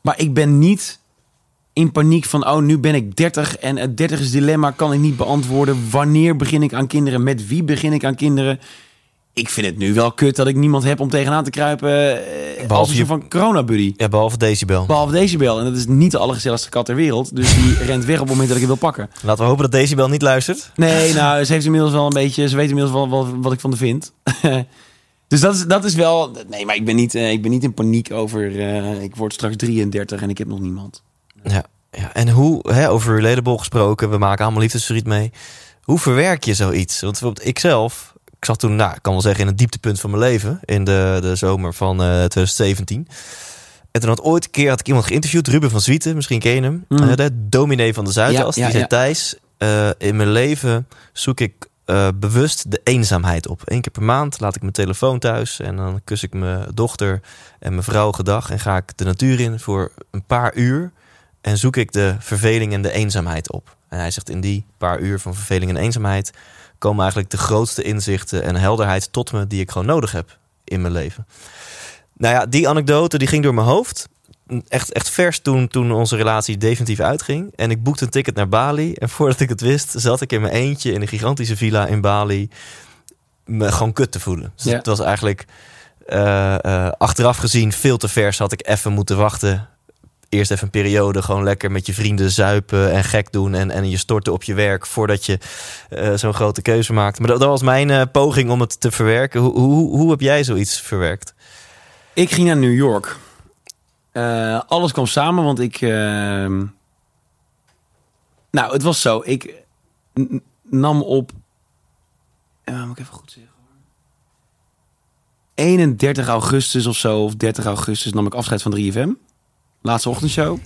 C: Maar ik ben niet in paniek van, oh, nu ben ik 30 en het 30 is dilemma kan ik niet beantwoorden. Wanneer begin ik aan kinderen? Met wie begin ik aan kinderen? Ik vind het nu wel kut dat ik niemand heb om tegenaan te kruipen eh, als een
A: je-
C: van corona-buddy.
A: ja, behalve Decibel.
C: Behalve Decibel. En dat is niet de allergezelligste kat ter wereld. Dus die rent weg op het moment dat ik hem wil pakken.
A: Laten we hopen dat Decibel niet luistert.
C: Nee, nou, ze heeft inmiddels wel een beetje. Ze weet inmiddels wel, wel wat ik van haar vind. dus dat is, dat is wel. Nee, maar ik ben niet, eh, ik ben niet in paniek over. eh, ik word straks 33 en ik heb nog niemand.
A: Ja. ja. En hoe, hè, over relatable gesproken, we maken allemaal liefdesverdriet mee. Hoe verwerk je zoiets? Want bijvoorbeeld ik zelf, ik zat toen, nou, ik kan wel zeggen, in het dieptepunt van mijn leven. In de, de zomer van eh 2017. En toen had ooit een keer had ik iemand geïnterviewd, Ruben van Zwieten, misschien ken je hem.
C: Mm.
A: Eh, de dominee van de Zuidas.
C: Ja, ja,
A: die zei,
C: ja.
A: Thijs, eh, in mijn leven zoek ik eh, bewust de eenzaamheid op. Eén keer per maand laat ik mijn telefoon thuis en dan kus ik mijn dochter en mijn vrouw gedag en ga ik de natuur in voor een paar uur en zoek ik de verveling en de eenzaamheid op. En hij zegt in die paar uur van verveling en eenzaamheid komen eigenlijk de grootste inzichten en helderheid tot me die ik gewoon nodig heb in mijn leven. Nou ja, die anekdote die ging door mijn hoofd. Echt, echt vers toen, toen onze relatie definitief uitging. En ik boekte een ticket naar Bali. En voordat ik het wist, zat ik in mijn eentje in een gigantische villa in Bali. Me gewoon kut te voelen. Dus
C: Ja.
A: het was eigenlijk eh, eh, achteraf gezien veel te vers. Had ik even moeten wachten. Eerst even een periode gewoon lekker met je vrienden zuipen en gek doen. En, en je storten op je werk voordat je eh, zo'n grote keuze maakt. Maar dat, dat was mijn poging om het te verwerken. Hoe, hoe, hoe heb jij zoiets verwerkt?
C: Ik ging naar New York. Eh, alles kwam samen, want ik. ehm, Nou, het was zo. Ik nam op. eh, moet ik even goed zeggen. 31 augustus of zo, of 30 augustus, nam ik afscheid van 3FM. Laatste ochtendshow.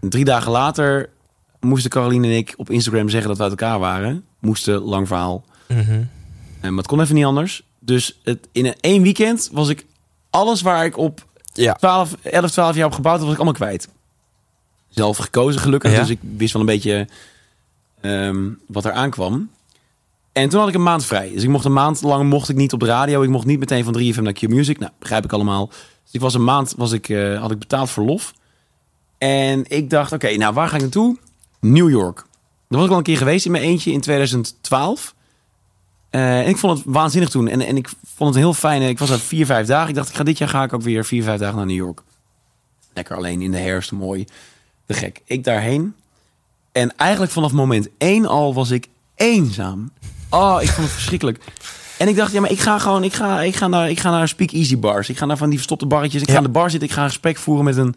C: En drie dagen later moesten Caroline en ik op Instagram zeggen dat we uit elkaar waren. Moesten, lang verhaal.
A: Mhm.
C: Eh, maar het kon even niet anders. Dus het, in een één weekend was ik alles waar ik op
A: Ja.
C: 12, 11, 12 jaar op gebouwd had, was ik allemaal kwijt. Zelf gekozen gelukkig,
A: Ja.
C: dus ik wist wel een beetje ehm, wat er aankwam. En toen had ik een maand vrij. Dus ik mocht een maand lang mocht ik niet op de radio. Ik mocht niet meteen van 3FM naar Q-Music. Nou, begrijp ik allemaal. Dus ik was een maand was ik, eh, had ik betaald verlof. En ik dacht, oké, nou waar ga ik naartoe? New York. Daar was ik al een keer geweest in mijn eentje in 2012. Eh, en ik vond het waanzinnig toen. En, en ik vond het heel fijn. Ik was daar vier, vijf dagen. Ik dacht, ik ga dit jaar ga ik ook weer vier, vijf dagen naar New York. Lekker alleen in de herfst, mooi. Te gek. Ik daarheen. En eigenlijk vanaf moment één al was ik eenzaam. Oh, ik vond het verschrikkelijk. En ik dacht, ja, maar ik ga gewoon, ik ga, ik ga naar, ik ga naar Speak Easy bars. Ik ga naar van die verstopte barretjes. Ik ga aan de bar zitten. Ik ga een gesprek voeren met een,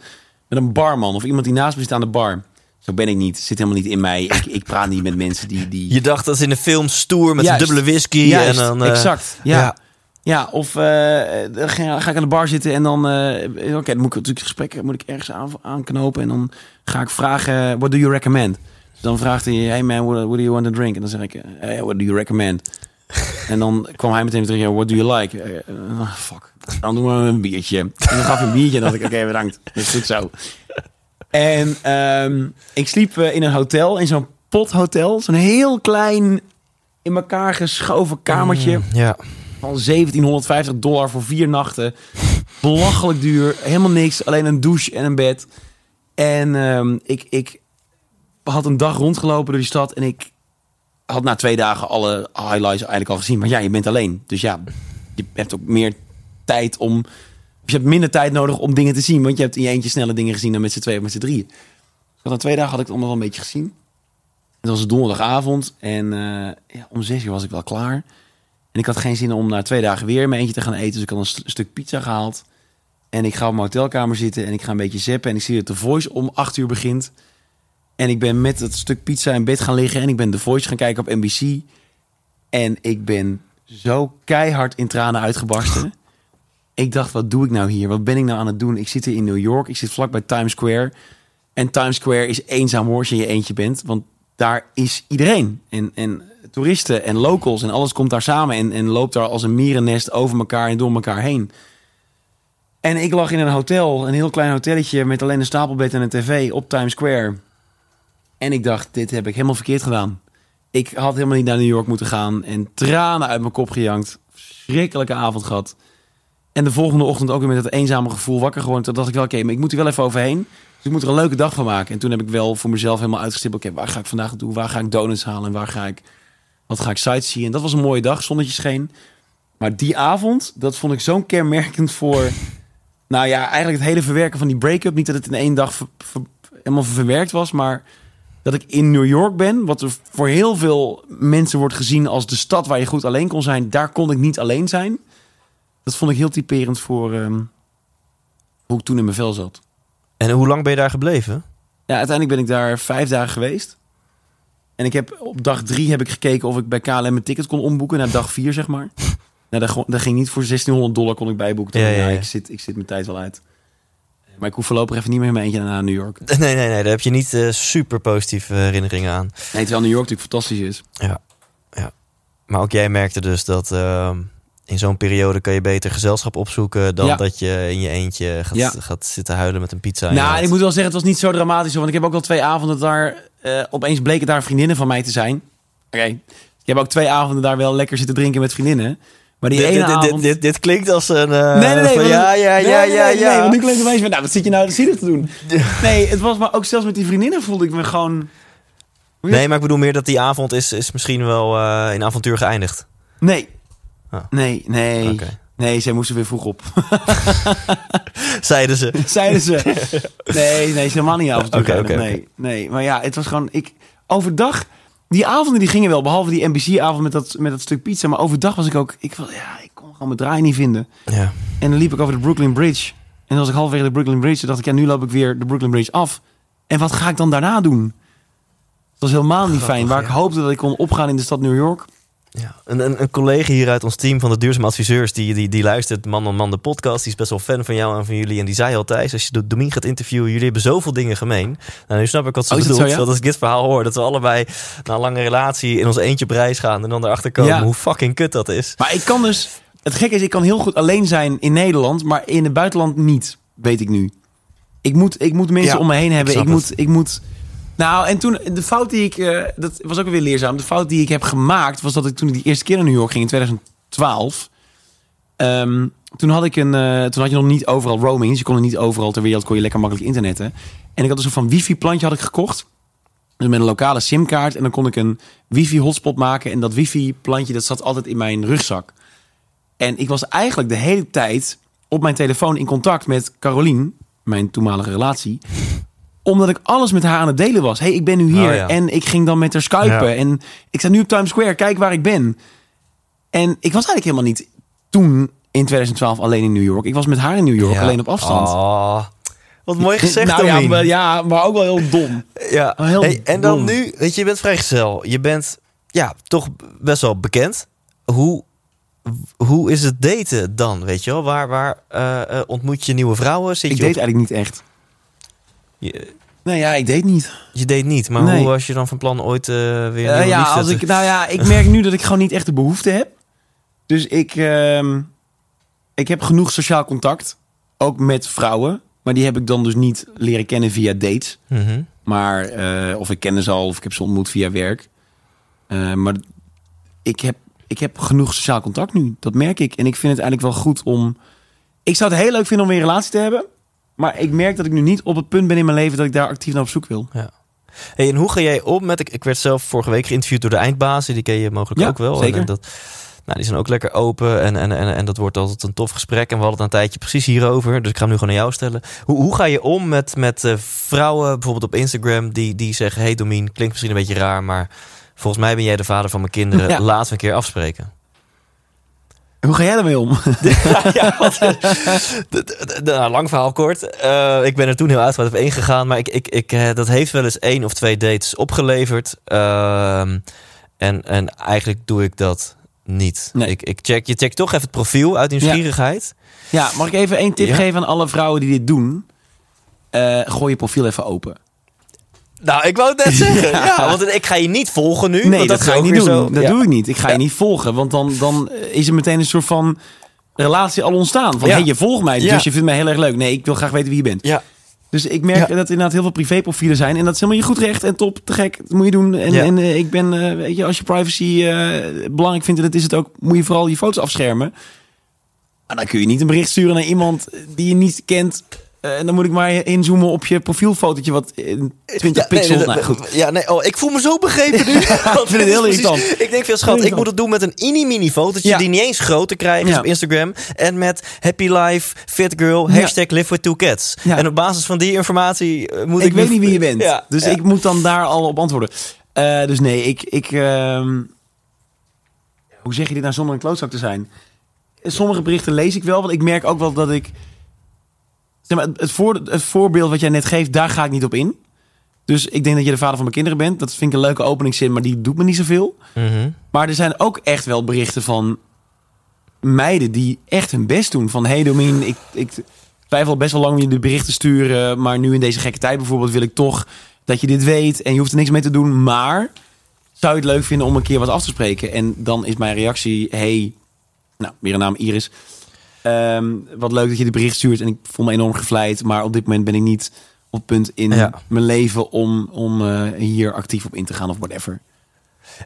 C: met een barman of iemand die naast me zit aan de bar. Zo ben ik niet. Zit helemaal niet in mij. Ik, ik praat niet met mensen die... die...
A: Je dacht dat is in de film stoer met
C: Juist.
A: een dubbele whisky.
C: Juist,
A: en dan, eh,
C: exact. Ja.
A: ja.
C: ja. of dan ga, ga ik aan de bar zitten en dan... eh, Oké, dan moet ik natuurlijk gesprekken moet ik ergens aan, aanknopen. En dan ga ik vragen, what do you recommend? Dus dan vraagt hij, hey man, what, what do you want to drink? En dan zeg ik, hey, what do you recommend? en dan kwam hij meteen terug, what do you like? Eh, fuck, dan doen we een biertje. En dan gaf hij een biertje en dan dacht ik, oké, bedankt. Dat is goed zo. En ehm, ik sliep eh, in een hotel, in zo'n pothotel. Zo'n heel klein, in elkaar geschoven kamertje
A: Ja.
C: van 1750 dollar voor vier nachten. Belachelijk duur, helemaal niks, alleen een douche en een bed. En ehm, ik, ik had een dag rondgelopen door die stad en ik had na twee dagen alle highlights eigenlijk al gezien. Maar ja, je bent alleen. Dus ja, je hebt ook meer tijd om... Je hebt minder tijd nodig om dingen te zien. Want je hebt in je eentje snelle dingen gezien dan met z'n tweeën of met z'n drieën. Dus na twee dagen had ik het allemaal wel een beetje gezien. Het was donderdagavond en eh, ja, om zes uur was ik wel klaar. En ik had geen zin om na twee dagen weer mijn eentje te gaan eten. Dus ik had een st- stuk pizza gehaald. En ik ga op mijn hotelkamer zitten en ik ga een beetje zappen. En ik zie dat The Voice om acht uur begint. En ik ben met het stuk pizza in bed gaan liggen. En ik ben The Voice gaan kijken op NBC. En ik ben zo keihard in tranen uitgebarsten. Ik dacht, wat doe ik nou hier? Wat ben ik nou aan het doen? Ik zit hier in New York. Ik zit vlakbij Times Square. En Times Square is eenzaam hoor als je je eentje bent. Want daar is iedereen. En, en toeristen en locals en alles komt daar samen. En, en loopt daar als een mierennest over elkaar en door elkaar heen. En ik lag in een hotel, een heel klein hotelletje met alleen een stapelbed en een tv op Times Square. En ik dacht, dit heb ik helemaal verkeerd gedaan. Ik had helemaal niet naar New York moeten gaan en tranen uit mijn kop gejankt. Verschrikkelijke avond gehad. En de volgende ochtend ook weer met dat eenzame gevoel wakker geworden. Toen dacht ik wel, oké, maar ik moet er wel even overheen. Dus ik moet er een leuke dag van maken. En toen heb ik wel voor mezelf helemaal uitgestippeld. Oké, waar ga ik vandaag naartoe? Waar ga ik donuts halen? En waar ga ik, wat ga ik sightseeing? En dat was een mooie dag, zonnetje scheen. Maar die avond, dat vond ik zo'n kenmerkend voor... nou ja, eigenlijk het hele verwerken van die break-up. Niet dat het in één dag helemaal verwerkt was, maar dat ik in New York ben, wat er voor heel veel mensen wordt gezien als de stad waar je goed alleen kon zijn, daar kon ik niet alleen zijn. Dat vond ik heel typerend voor ehm, hoe ik toen in mijn vel zat.
A: En hoe lang ben je daar gebleven?
C: Ja, uiteindelijk ben ik daar vijf dagen geweest. En ik heb op dag drie heb ik gekeken of ik bij KLM een ticket kon omboeken naar dag vier, zeg maar. Nou, dat, dat ging niet voor 1600 dollar kon ik bijboeken.
A: Ja,
C: ja. Ik, zit, ik zit mijn tijd wel uit. Maar ik hoef voorlopig even niet meer in mijn eentje naar New York.
A: Nee, nee, nee. Daar heb je niet eh, super positieve herinneringen aan.
C: Nee, terwijl New York natuurlijk fantastisch is.
A: Ja, ja. Maar ook jij merkte dus dat ehm, in zo'n periode kan je beter gezelschap opzoeken dan
C: Ja.
A: dat je in je eentje gaat,
C: Ja.
A: gaat zitten huilen met een pizza.
C: Nou, ik moet wel zeggen, het was niet zo dramatisch. Want ik heb ook al twee avonden daar... eh, opeens bleken daar vriendinnen van mij te zijn. Oké, ik heb ook twee avonden daar wel lekker zitten drinken met vriendinnen. Maar die
A: dit,
C: ene
A: dit,
C: avond...
A: dit, dit klinkt als een. eh,
C: Nee, nee, nee.
A: van ja, ja,
C: nee,
A: ja,
C: nee,
A: ja,
C: nee,
A: ja.
C: Nee, want nu klinkt het opeens van, nou, wat zit je nou zielig te doen? Nee, het was maar ook zelfs met die vriendinnen voelde ik me gewoon...
A: Nee, maar ik bedoel meer dat die avond is, is misschien wel eh, in avontuur geëindigd.
C: Nee.
A: Ah.
C: Nee, nee. Nee, zij moesten weer vroeg op.
A: Zeiden ze.
C: Zeiden ze. Nee, nee, is helemaal niet avontuur.
A: Oké, oké,
C: nee, nee, maar ja, het was gewoon... Ik, overdag, die avonden die gingen wel, behalve die NBC-avond met dat, met dat stuk pizza. Maar overdag was ik ook... Ik, was- ja, ik kon gewoon mijn draai niet vinden.
A: Ja.
C: En dan liep ik over de Brooklyn Bridge. En dan was ik halverwege de Brooklyn Bridge. Toen dacht ik, ja, nu loop ik weer de Brooklyn Bridge af. En wat ga ik dan daarna doen? Het was helemaal niet fijn. Waar ik hoopte dat ik kon opgaan in de stad New York.
A: Ja. Een, een, een collega hier uit ons team van de duurzame adviseurs, die, die, die luistert Man on Man de podcast, die is best wel fan van jou en van jullie. En die zei al Thijs, als je Domien gaat interviewen, jullie hebben zoveel dingen gemeen. Nou, nu snap ik wat ze
C: Oh, dat
A: bedoelt.
C: zo, ja?
A: Want als ik dit verhaal hoor, dat we allebei na een lange relatie in ons eentje op reis gaan en dan erachter komen
C: Ja.
A: hoe fucking kut dat is.
C: Maar ik kan dus... Het gekke is, ik kan heel goed alleen zijn in Nederland. Maar in het buitenland niet, weet ik nu. Ik moet, ik moet mensen
A: Ja,
C: om me heen hebben.
A: ik
C: moet, ik moet... Nou, en toen, de fout die ik... eh, dat was ook weer leerzaam. De fout die ik heb gemaakt, was dat ik toen ik die eerste keer naar New York ging in 2012... ehm, toen had ik een, eh, toen had je nog niet overal roaming. Dus je kon er niet overal ter wereld kon je lekker makkelijk internetten. En ik had een soort van wifi-plantje had ik gekocht. Dus met een lokale simkaart. En dan kon ik een wifi-hotspot maken. En dat wifi-plantje dat zat altijd in mijn rugzak. En ik was eigenlijk de hele tijd op mijn telefoon in contact met Carolien, mijn toenmalige relatie. Omdat ik alles met haar aan het delen was. hey, ik ben nu hier.
A: Oh ja.
C: En ik ging dan met haar skypen.
A: Ja.
C: En ik sta nu op Times Square. Kijk waar ik ben. En ik was eigenlijk helemaal niet toen in 2012 alleen in New York. Ik was met haar in New York,
A: Ja.
C: alleen op afstand.
A: Oh, Wat mooi gezegd,
C: nou, ja, maar, ja, maar ook wel heel dom.
A: Ja,
C: heel
A: hey, en dan
C: dom.
A: nu, weet je, je bent vrijgezel. Je bent ja, toch best wel bekend. Hoe, hoe is het daten dan, weet je wel? Waar, waar eh, eh, ontmoet je nieuwe vrouwen? Zit
C: Ik
A: je op-
C: eigenlijk niet echt.
A: Je,
C: Nou ja, ik deed niet.
A: je date niet, maar
C: Nee.
A: hoe was je dan van plan ooit eh, weer nieuwe
C: ja, als
A: te-
C: ik, nou ja, ik merk nu dat ik gewoon niet echt de behoefte heb. Dus ik, ehm, ik heb genoeg sociaal contact. Ook met vrouwen. Maar die heb ik dan dus niet leren kennen via dates.
A: Mhm.
C: Maar, eh, of ik ken ze al, of ik heb ze ontmoet via werk. Maar ik heb, ik heb genoeg sociaal contact nu. Dat merk ik. En ik vind het eigenlijk wel goed om... Ik zou het heel leuk vinden om weer een relatie te hebben. Maar ik merk dat ik nu niet op het punt ben in mijn leven dat ik daar actief naar op zoek wil.
A: Hey, en hoe ga jij om met... Ik, ik werd zelf vorige week geïnterviewd door de eindbazen. Die ken je mogelijk
C: Ja,
A: ook wel.
C: zeker.
A: En, dat, nou, die zijn ook lekker open. En, en, en, en dat wordt altijd een tof gesprek. En we hadden het een tijdje precies hierover. Dus ik ga hem nu gewoon aan jou stellen. Hoe, hoe ga je om met, met eh, vrouwen, bijvoorbeeld op Instagram... die, die zeggen... Hey Domien, klinkt misschien een beetje raar... maar volgens mij ben jij de vader van mijn kinderen.
C: Ja.
A: Laten we een keer afspreken.
C: Hoe ga jij daarmee om?
A: ja, d- nou, lang verhaal kort. Eh, ik ben er toen heel uitgebreid op ingegaan. Maar ik, ik, ik, eh, dat heeft wel eens één of twee dates opgeleverd. Ehm, en, en eigenlijk doe ik dat niet.
C: Nee.
A: Ik, ik check, je checkt toch even het profiel uit nieuwsgierigheid.
C: Ja, mag ik even één tip
A: Ja.
C: geven aan alle vrouwen die dit doen? Eh, gooi je profiel even open.
A: Nou, ik wou het net zeggen.
C: Ja.
A: Ja. want ik ga je niet volgen nu.
C: Nee,
A: want
C: dat, ga ik niet doen.
A: zo-
C: Dat
A: Ja.
C: doe ik niet. Ik ga je niet volgen, want dan, dan is er meteen een soort van relatie al ontstaan. Van,
A: Ja.
C: hey, je volgt mij,
A: Ja.
C: dus je vindt mij heel erg leuk. Nee, ik wil graag weten wie je bent.
A: Ja.
C: Dus ik merk
A: Ja.
C: dat er inderdaad heel veel privéprofielen zijn. En dat is helemaal je goed recht en top, te gek. Dat moet je doen. En,
A: Ja.
C: en eh, ik ben, eh, weet je, als je privacy eh, belangrijk vindt, en dat is het ook, moet je vooral je foto's afschermen. Maar dan kun je niet een bericht sturen naar iemand die je niet kent. Eh, en dan moet ik maar inzoomen op je profielfotootje wat in 20
A: Ja, nee,
C: pixels.
A: nee,
C: nou, goed.
A: Ja, nee, oh, ik voel me zo begrepen nu. ik
C: vind het heel irritant.
A: Ik denk veel schat, ik moet het doen met een mini-mini fotootje
C: Ja.
A: die niet eens groot te krijgen is
C: Ja.
A: op Instagram. En met happy life, fit girl, hashtag live with two cats. En op basis van die informatie eh, moet ik...
C: ik weet niet wie je bent. Dus ik moet dan daar al op antwoorden. Eh, dus nee, ik... ik ehm, hoe zeg je dit nou zonder een klootzak te zijn? Sommige berichten lees ik wel, want ik merk ook wel dat ik... Zeg maar, het, het, voor, het voorbeeld wat jij net geeft, daar ga ik niet op in. Dus ik denk dat je de vader van mijn kinderen bent. Dat vind ik een leuke openingszin, maar die doet me niet zoveel.
A: Mhm.
C: Maar er zijn ook echt wel berichten van meiden die echt hun best doen. Van, hey Domien, ik, ik twijfel best wel lang om je de berichten sturen. Maar nu in deze gekke tijd bijvoorbeeld wil ik toch dat je dit weet. En je hoeft er niks mee te doen. Maar zou je het leuk vinden om een keer wat af te spreken? En dan is mijn reactie, hey, nou, weer een naam Iris. Ehm, wat leuk dat je dit bericht stuurt. En ik voel me enorm gevleid. Maar op dit moment ben ik niet op punt in
A: Ja.
C: mijn leven om, om eh, hier actief op in te gaan of whatever.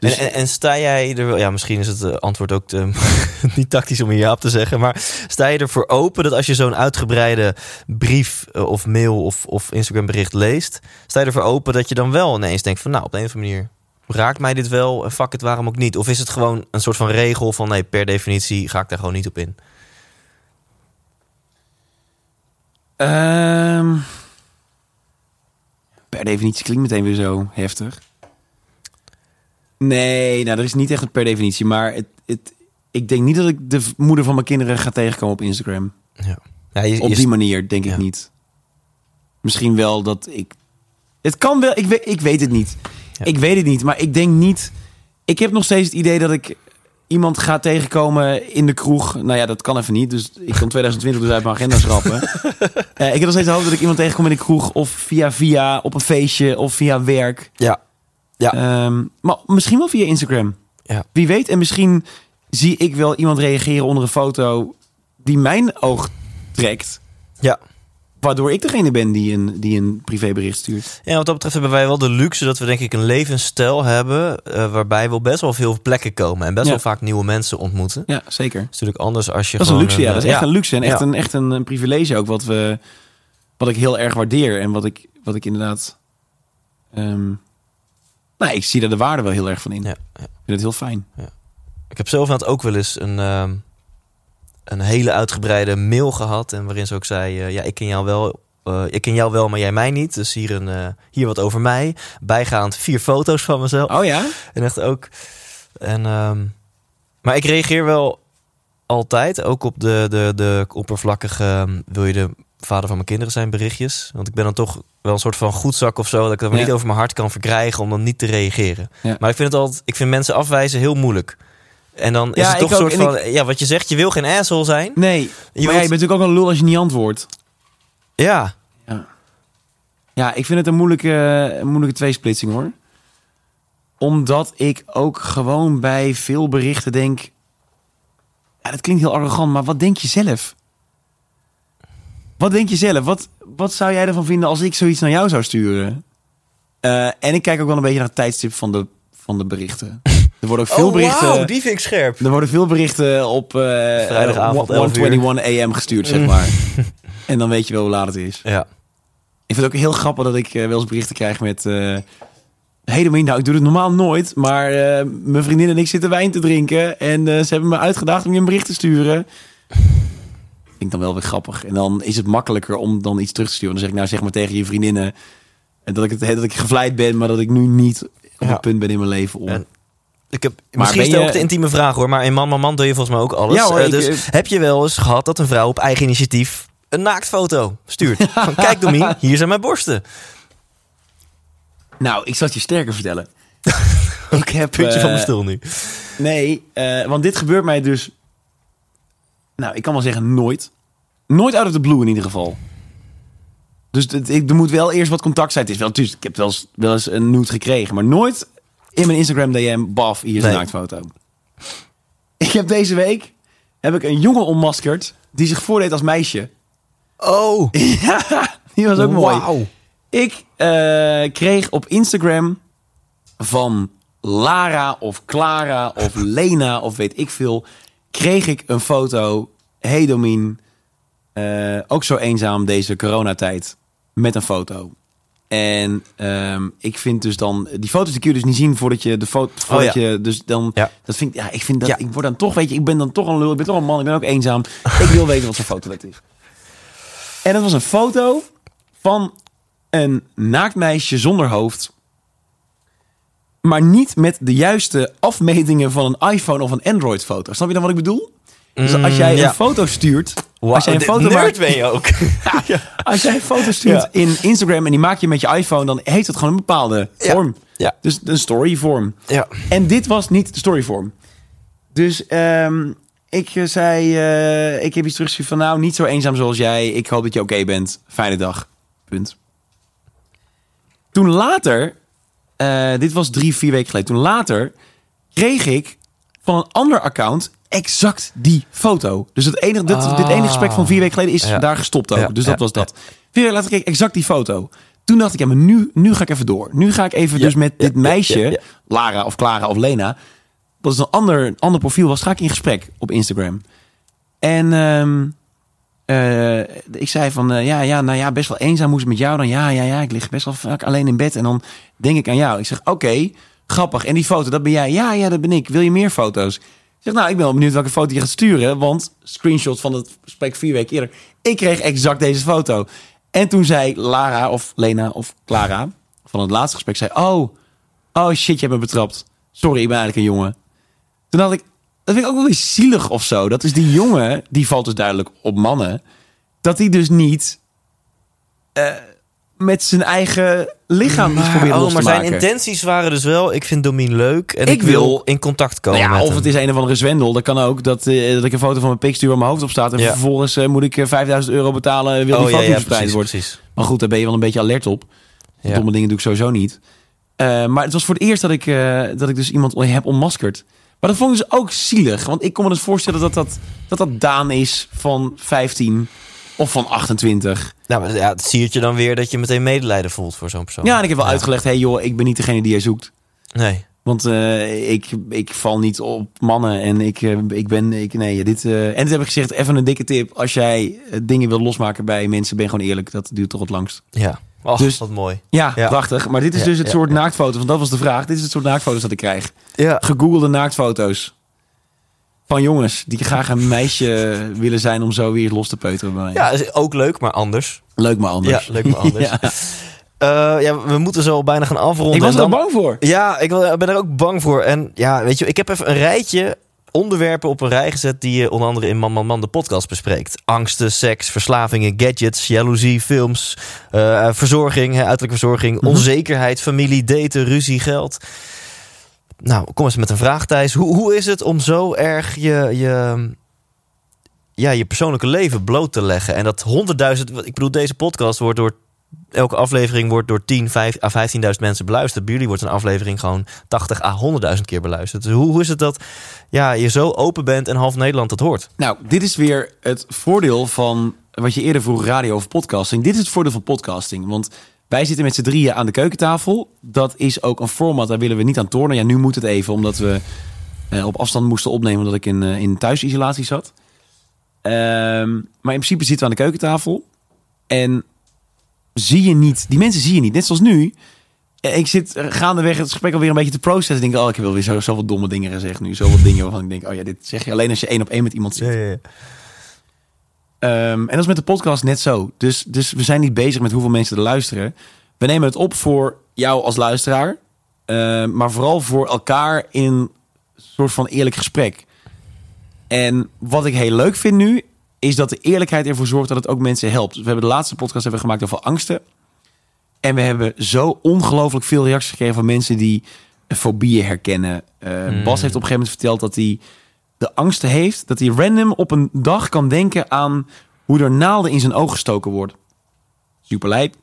C: Dus-
A: en, en, en sta jij er... wel- Ja, misschien is het eh, antwoord ook te, niet tactisch om hier ja op te zeggen. Maar sta je ervoor open dat als je zo'n uitgebreide brief eh, of mail of, of Instagram bericht leest... Sta je ervoor open dat je dan wel ineens denkt van... Nou, op de een of andere manier raakt mij dit wel. En fuck het, waarom ook niet? Of is het gewoon een soort van regel van... Nee, per definitie ga ik daar gewoon niet op in.
C: Ehm, per definitie klinkt meteen weer zo heftig. Nee, nou, er is niet echt een per definitie. Maar het, het, ik denk niet dat ik de moeder van mijn kinderen ga tegenkomen op Instagram.
A: Ja. Ja, je,
C: Op
A: je-
C: die manier denk ik niet. Misschien wel dat ik... Het kan wel, ik weet, ik weet het niet.
A: Ja.
C: Ik weet het niet, maar ik denk niet... Ik heb nog steeds het idee dat ik iemand ga tegenkomen in de kroeg. Nou ja, dat kan even niet. Dus ik kan 2020 dus uit mijn agenda schrappen. Eh, ik heb nog steeds de hoop dat ik iemand tegenkom in de kroeg. Of via via, op een feestje. Of via werk.
A: ja. Ja.
C: Ehm, maar misschien wel via Instagram.
A: Ja.
C: Wie weet. En misschien zie ik wel iemand reageren onder een foto die mijn oog trekt.
A: ja.
C: Waardoor ik degene ben die een, die een privébericht stuurt.
A: Ja, wat dat betreft hebben wij wel de luxe dat we denk ik een levensstijl hebben... eh, waarbij we best wel veel plekken komen... en best
C: Ja.
A: wel vaak nieuwe mensen ontmoeten. Dat
C: Ja, zeker.
A: is natuurlijk anders als je
C: Dat is een luxe, ja. Dat is
A: eh,
C: echt een luxe. En echt,
A: Ja.
C: een, echt een, een privilege ook. Wat, we, wat ik heel erg waardeer. En wat ik, wat ik inderdaad... nou, ik zie daar de waarde wel heel erg van in.
A: Ja,
C: Ik vind het heel fijn.
A: Ik heb zelf ook wel eens een, ehm, een hele uitgebreide mail gehad. En waarin ze ook zei: eh, Ja, ik ken jou wel. eh, ik ken jou wel, maar jij mij niet. Dus hier, een, eh, hier wat over mij. Bijgaand vier foto's van mezelf.
C: Oh ja?
A: En echt ook. En, ehm, maar ik reageer wel altijd. Ook op de, de, de oppervlakkige. ehm, wil je de vader van mijn kinderen zijn berichtjes. Want ik ben dan toch wel een soort van goedzak of zo. Dat ik dat
C: Ja.
A: niet over mijn hart kan verkrijgen om dan niet te reageren.
C: Ja.
A: Maar ik vind het altijd, ik vind mensen afwijzen heel moeilijk. En dan is
C: Ja,
A: het toch een soort van, ja, wat je zegt, je wil geen asshole zijn.
C: Nee,
A: Je
C: maar
A: wilt-
C: ja, je bent natuurlijk ook een lul als je niet antwoordt.
A: Ja,
C: Ja, ik vind het een moeilijke, een moeilijke tweesplitsing hoor. Omdat ik ook gewoon bij veel berichten denk... Ja, dat klinkt heel arrogant, maar wat denk je zelf? Wat denk je zelf? Wat, wat zou jij ervan vinden als ik zoiets naar jou zou sturen? Eh, en ik kijk ook wel een beetje naar het tijdstip van de, van de berichten. Er worden ook veel berichten...
A: Oh, die vind ik scherp.
C: Er worden veel berichten op eh
A: Vrijdagavond,
C: eh,
A: 11 uur.
C: 121 AM gestuurd, zeg maar. en dan weet je wel hoe laat het is.
A: Ja.
C: Ik vind het ook heel grappig dat ik eh, wel eens berichten krijg met... eh hey Domien, nou ik doe het normaal nooit, maar eh, mijn vriendin en ik zitten wijn te drinken en eh, ze hebben me uitgedaagd om je een bericht te sturen. Vind ik dan wel weer grappig. En dan is het makkelijker om dan iets terug te sturen. Dan zeg ik nou zeg maar tegen je vriendinnen en dat ik, het, dat ik gevleid ben, maar dat ik nu niet op
A: Ja.
C: het punt ben in mijn leven om...
A: En- Ik heb,
C: Maar
A: misschien is het ook de intieme vraag hoor, maar in Man Man Man doe je volgens mij ook alles.
C: Ja hoor,
A: Eh, dus
C: eh,
A: heb je wel eens gehad dat een vrouw op eigen initiatief een naaktfoto stuurt? Van kijk Domien, hier zijn mijn borsten.
C: Nou, ik zal het je sterker vertellen. ik heb...
A: Puntje van
C: eh,
A: mijn stoel nu.
C: Nee, eh, want dit gebeurt mij dus... Nou, ik kan wel zeggen nooit. Nooit out of the blue in ieder geval. Dus het, ik, er moet wel eerst wat contact zijn. Het is wel, natuurlijk, ik heb wel eens, wel eens een nude gekregen. Maar nooit in mijn Instagram DM, baf, hier is een naaktfoto. Ik heb deze week heb ik een jongen onmaskerd die zich voordeed als meisje.
A: Oh,
C: ja, die was ook mooi.
A: Wauw.
C: Ik eh, kreeg op Instagram van Lara of Clara of Lena of weet ik veel, kreeg ik een foto. Hey Domien, eh, ook zo eenzaam deze coronatijd met een foto. En ehm, ik vind dus dan die foto's die kun je dus niet zien voordat je de foto voordat
A: ja.
C: je dus dan
A: Ja.
C: dat vind ik ja ik vind dat
A: Ja.
C: ik word dan toch weet je ik ben dan toch een lul ik ben toch een man ik ben ook eenzaam ik wil weten wat voor foto dat is en dat was een foto van een naakt meisje zonder hoofd. Maar niet met de juiste afmetingen van een iPhone of een Android foto. Snap je dan wat ik bedoel? Dus als jij
A: Mm,
C: een foto stuurt. Als jij een foto maakt,
A: ben je ook.
C: als jij een foto stuurt
A: Ja.
C: in Instagram en die maak je met je iPhone, dan heeft het gewoon een bepaalde vorm.
A: Ja.
C: Dus een storyvorm.
A: ja.
C: En dit was niet de storyvorm. Dus ehm, ik eh, zei, eh, ik heb iets teruggestuurd van nou, niet zo eenzaam zoals jij. Ik hoop dat je oké bent. Fijne dag. Punt. Toen later, eh, dit was drie, vier weken geleden. Toen later kreeg ik van een ander account exact die foto. Dus het enige, dit,
A: Ah.
C: dit enige gesprek van vier weken geleden is
A: Ja.
C: daar gestopt ook.
A: Ja,
C: Dus dat
A: ja,
C: was dat. Vier weken later kreeg ik exact die foto. Toen dacht ik, ja, maar nu, nu ga ik even door. Nu ga ik even dus met dit meisje. Lara of Clara of Lena, dat is een ander, ander profiel was, ga ik in gesprek op Instagram. En ehm, eh, ik zei van, eh, ja, ja, nou ja, best wel eenzaam moest met jou dan. Ja, ja, ja, ik lig best wel vaak alleen in bed en dan denk ik aan jou. Ik zeg, oké, grappig. En die foto, dat ben jij? Ja, ja, dat ben ik. Wil je meer foto's? Zeg, nou, ik ben wel benieuwd welke foto je gaat sturen. Want screenshot van het gesprek vier weken eerder. Ik kreeg exact deze foto. En toen zei Lara of Lena of Clara van het laatste gesprek, zei, oh, oh shit, je hebt me betrapt. Sorry, ik ben eigenlijk een jongen. Toen dacht ik, dat vind ik ook wel weer zielig of zo. Dat is die jongen, die valt dus duidelijk op mannen. Dat hij dus niet eh, met zijn eigen lichaam iets probeert
A: oh,
C: los
A: maar zijn intenties waren dus wel, ik vind Domien leuk en ik,
C: Ik
A: wil
C: wil-
A: in contact komen
C: Nou ja,
A: met
C: of
A: hem.
C: het is een of andere zwendel. Dat kan ook. Dat, eh, dat ik een foto van mijn pik stuur waar mijn hoofd op staat. En
A: Ja.
C: vervolgens eh, moet ik eh, 5000 euro betalen. Wil die
A: oh, ja,
C: foto
A: ja,
C: verspreid worden.
A: precies.
C: Maar goed, daar ben je wel een beetje alert op.
A: Ja.
C: Domme dingen doe ik sowieso niet. Eh, maar het was voor het eerst dat ik, eh, dat ik dus iemand heb onmaskerd. Maar dat vond ik dus ook zielig. Want ik kon me dus voorstellen dat dat, dat, dat Daan is van 15 of van 28.
A: Nou, maar ja, het siert je dan weer dat je meteen medelijden voelt voor zo'n persoon.
C: Ja, en ik heb wel
A: Ja.
C: uitgelegd... hey joh, ik ben niet degene die jij zoekt.
A: Nee.
C: Want eh, ik, ik val niet op mannen en ik, eh, ik ben... Ik, nee, dit, eh, en toen heb ik gezegd, even een dikke tip. Als jij dingen wil losmaken bij mensen, ben gewoon eerlijk. Dat duurt toch het langst.
A: Ja. Oh,
C: Dus-
A: wat mooi.
C: Ja,
A: Ja.
C: prachtig. Maar dit is
A: Ja,
C: dus het
A: ja,
C: soort naaktfoto's. Want dat was de vraag. Dit is het soort naaktfoto's dat ik krijg.
A: Ja.
C: Gegoogelde naaktfoto's. Van jongens die graag een meisje willen zijn om zo weer los te peuteren bij mij.
A: Ja, is ook leuk, maar anders.
C: Leuk maar anders.
A: Ja, leuk, maar anders.
C: Ja.
A: Eh, ja, we moeten zo bijna gaan afronden.
C: Ik was er
A: dan-
C: bang voor.
A: Ja, ik ben er ook bang voor. En ja, weet je, ik heb even een rijtje onderwerpen op een rij gezet die je onder andere in Man Man Man de podcast bespreekt. Angsten, seks, verslavingen, gadgets, jaloezie, films, uh, verzorging, uiterlijke verzorging, mhm. onzekerheid, familie, daten, ruzie, geld. Nou, kom eens met een vraag, Thijs. Hoe, hoe is het om zo erg je, je, ja, je persoonlijke leven bloot te leggen? En dat honderdduizend... Ik bedoel, deze podcast wordt door... Elke aflevering wordt door 10, 5 à 15.000 mensen beluisterd. Bij jullie wordt een aflevering gewoon 80 à 100.000 keer beluisterd. Dus hoe, hoe is het dat ja, je zo open bent en half Nederland het hoort?
C: Nou, dit is weer het voordeel van wat je eerder vroeg radio of podcasting. Dit is het voordeel van podcasting. Want wij zitten met z'n drieën aan de keukentafel. Dat is ook een format, daar willen we niet aan tornen. Ja, nu moet het even, omdat we uh, op afstand moesten opnemen... omdat ik in, uh, in thuisisolatie zat. Ehm, maar in principe zitten we aan de keukentafel. En zie je niet, die mensen zie je niet. Net zoals nu. Eh, ik zit gaandeweg het gesprek alweer een beetje te processen. Denk, oh, ik heb wel weer zo, zoveel domme dingen gezegd nu. Zoveel dingen waarvan ik denk, oh ja, dit zeg je alleen als je één op één met iemand zit. Ja, ja, ja. Ehm, en dat is met de podcast net zo. Dus, dus we zijn niet bezig met hoeveel mensen er luisteren. We nemen het op voor jou als luisteraar. Ehm, maar vooral voor elkaar in een soort van eerlijk gesprek. En wat ik heel leuk vind nu, is dat de eerlijkheid ervoor zorgt dat het ook mensen helpt. We hebben de laatste podcast hebben gemaakt over angsten. En we hebben zo ongelooflijk veel reacties gekregen van mensen die fobieën herkennen. Uh, Bas heeft op een gegeven moment verteld dat hij de angsten heeft dat hij random op een dag kan denken aan hoe er naalden in zijn oog gestoken worden. Super lijp.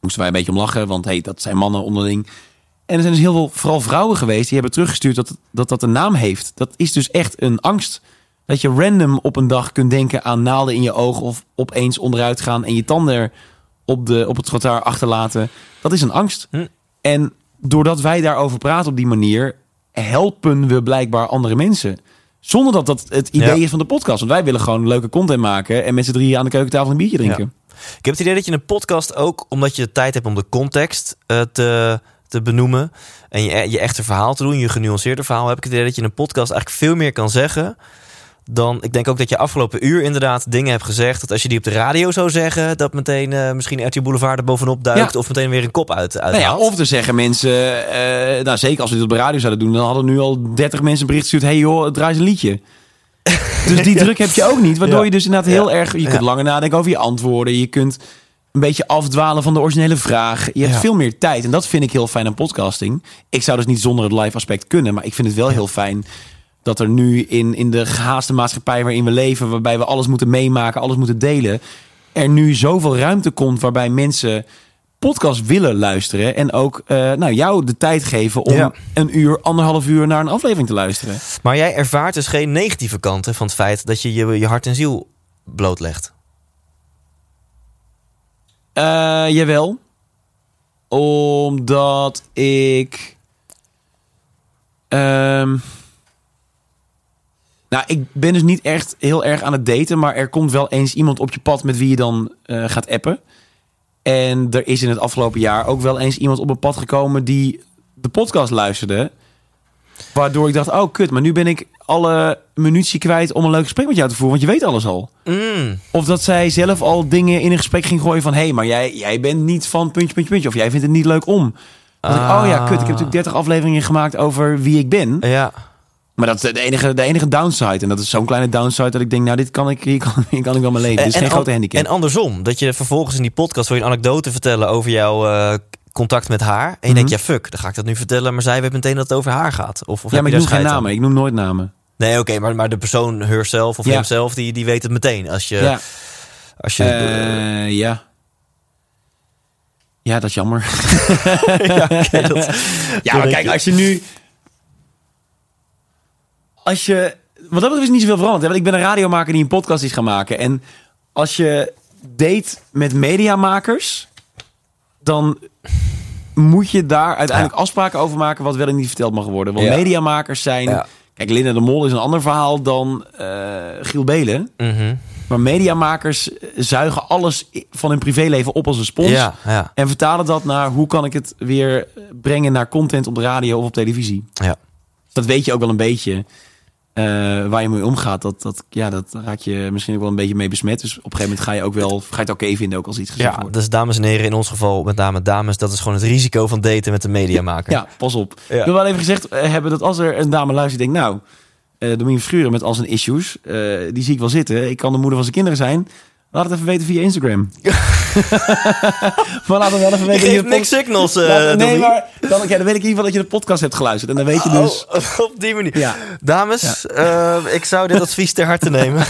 C: Moesten wij een beetje om lachen, want hey, dat zijn mannen onderling. En er zijn dus heel veel, vooral vrouwen geweest, die hebben teruggestuurd dat, dat dat een naam heeft. Dat is dus echt een angst. Dat je random op een dag kunt denken aan naalden in je oog of opeens onderuit gaan en je tanden op, de, op het trottoir achterlaten. Dat is een angst. Hm. En doordat wij daarover praten op die manier, helpen we blijkbaar andere mensen. Zonder dat dat het idee is van de podcast. Want wij willen gewoon leuke content maken en met z'n drieën aan de keukentafel een biertje drinken.
A: Ik heb het idee dat je een podcast ook, omdat je tijd hebt om de context uh, te, te benoemen en je, je echte verhaal te doen, je genuanceerde verhaal, heb ik het idee dat je in een podcast eigenlijk veel meer kan zeggen dan ik denk ook dat je afgelopen uur inderdaad dingen hebt gezegd. Dat als je die op de radio zou zeggen, dat meteen uh, misschien RTL Boulevard er bovenop duikt. Of meteen weer een kop uit. Nou
C: ja, of te zeggen mensen, uh, nou zeker als we dit op de radio zouden doen, dan hadden nu al 30 mensen bericht gestuurd. Hey joh, draai eens een liedje. dus die druk heb je ook niet. Waardoor je dus inderdaad heel erg. Je kunt langer nadenken over je antwoorden. Je kunt een beetje afdwalen van de originele vraag. Je hebt veel meer tijd. En dat vind ik heel fijn aan podcasting. Ik zou dus niet zonder het live aspect kunnen. Maar ik vind het wel heel fijn dat er nu in, in de gehaaste maatschappij waarin we leven, waarbij we alles moeten meemaken, alles moeten delen, er nu zoveel ruimte komt waarbij mensen podcast willen luisteren en ook uh, nou, jou de tijd geven om een uur, anderhalf uur naar een aflevering te luisteren.
A: Maar jij ervaart dus geen negatieve kanten van het feit dat je je, je hart en ziel blootlegt?
C: Uh, jawel. Omdat ik... Um, nou, ik ben dus niet echt heel erg aan het daten, maar er komt wel eens iemand op je pad met wie je dan uh, gaat appen. En er is in het afgelopen jaar ook wel eens iemand op een pad gekomen die de podcast luisterde. Waardoor ik dacht, oh kut, maar nu ben ik alle munitie kwijt om een leuk gesprek met jou te voeren, want je weet alles al. Mm. Of dat zij zelf al dingen in een gesprek ging gooien van, hé, hey, maar jij, jij bent niet van puntje, puntje, puntje. Of jij vindt het niet leuk om. Dat ik, oh ja, kut, ik heb natuurlijk 30 afleveringen gemaakt over wie ik ben.
A: Ja.
C: Maar dat is de enige, de enige downside. En dat is zo'n kleine downside dat ik denk, nou, dit kan ik, hier kan, hier kan ik wel mijn leven. Dit is geen grote handicap.
A: En andersom, dat je vervolgens in die podcast wil je een anekdote vertellen over jouw uh, contact met haar. En je mm denkt, ja, fuck, dan ga ik dat nu vertellen. Maar zij weet meteen dat het over haar gaat. Of, of
C: ja, maar ik noem geen namen. Ik noem nooit namen.
A: Nee, oké, maar, maar de persoon, herself of ja. hemzelf, die, die weet het meteen. Als je... Ja. Als je
C: uh, ja. Ja, dat is jammer.
A: ja, okay, dat,
C: ja maar kijk, als je nu als je. Wat dat is niet zoveel veranderd. Want ik ben een radiomaker die een podcast is gaan maken. En als je date met mediamakers, dan moet je daar uiteindelijk afspraken over maken wat wel en niet verteld mag worden. Want mediamakers zijn. Kijk, Linda de Mol is een ander verhaal dan uh, Giel Belen. Mhm. Maar mediamakers zuigen alles van hun privéleven op als een spons. Ja, ja. En vertalen dat naar hoe kan ik het weer brengen naar content op de radio of op televisie.
A: Ja.
C: Dat weet je ook wel een beetje. Uh, waar je mee omgaat, dat, dat, ja, dat raak je misschien ook wel een beetje mee besmet. Dus op een gegeven moment ga je ook wel, ga je het oké vinden ook als iets gezegd
A: ja, wordt. Dus dames en heren, in ons geval met name dames, dat is gewoon het risico van daten met de mediamaker.
C: Ja, pas op. Ja. Ik wil wel even gezegd hebben dat als er een dame luistert, denkt nou, eh Domien Verschuren met al zijn issues. eh, die zie ik wel zitten. Ik kan de moeder van zijn kinderen zijn. Laat het even weten via Instagram. maar laat het wel even weten. je
A: geeft niks signals,
C: Laat- nee, maar dan, ja, dan weet ik in ieder geval dat je de podcast hebt geluisterd. En dan weet je dus...
A: Oh, op die manier.
C: Ja.
A: Dames, eh, ik zou dit advies ter harte nemen.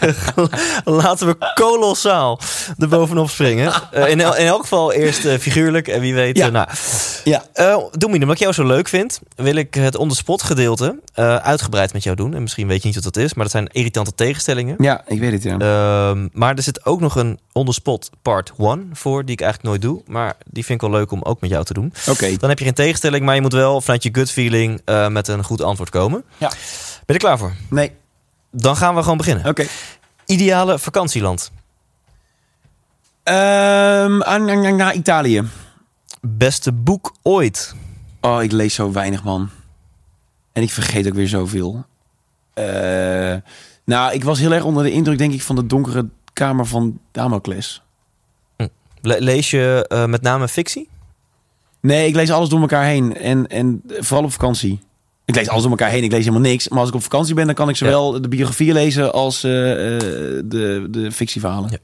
A: Laten we kolossaal er bovenop springen. Eh, in, el- in elk geval eerst figuurlijk en wie weet.
C: Ja.
A: nou.
C: Ja.
A: Domien, omdat ik jou zo leuk vind, wil ik het on-the-spot gedeelte eh, uitgebreid met jou doen. En misschien weet je niet wat dat is, maar dat zijn irritante tegenstellingen.
C: Ja, ik weet het, ja.
A: Ehm, maar er zit ook nog een on-the-spot part 1 voor, die ik eigenlijk nooit doe. Maar die vind ik wel leuk om ook met jou te doen.
C: Oké.
A: Dan heb je geen tegenstelling, maar je moet wel vanuit je gut feeling eh, met een goed antwoord komen.
C: Ja.
A: Ben je er klaar voor?
C: Nee,
A: Dan gaan we gewoon beginnen.
C: oké.
A: Ideale vakantieland.
C: Ehm, aan- aan- aan- naar Italië.
A: Beste boek ooit.
C: Oh, ik lees zo weinig, man. En ik vergeet ook weer zoveel. Eh, nou, ik was heel erg onder de indruk, denk ik, van de donkere kamer van Damocles.
A: Le- lees je eh, met name fictie?
C: Nee, ik lees alles door elkaar heen. En, en vooral op vakantie. Ik lees alles door elkaar heen. Ik lees helemaal niks. Maar als ik op vakantie ben, dan kan ik zowel de biografieën lezen als eh, eh, de, de fictieverhalen.
A: Ja.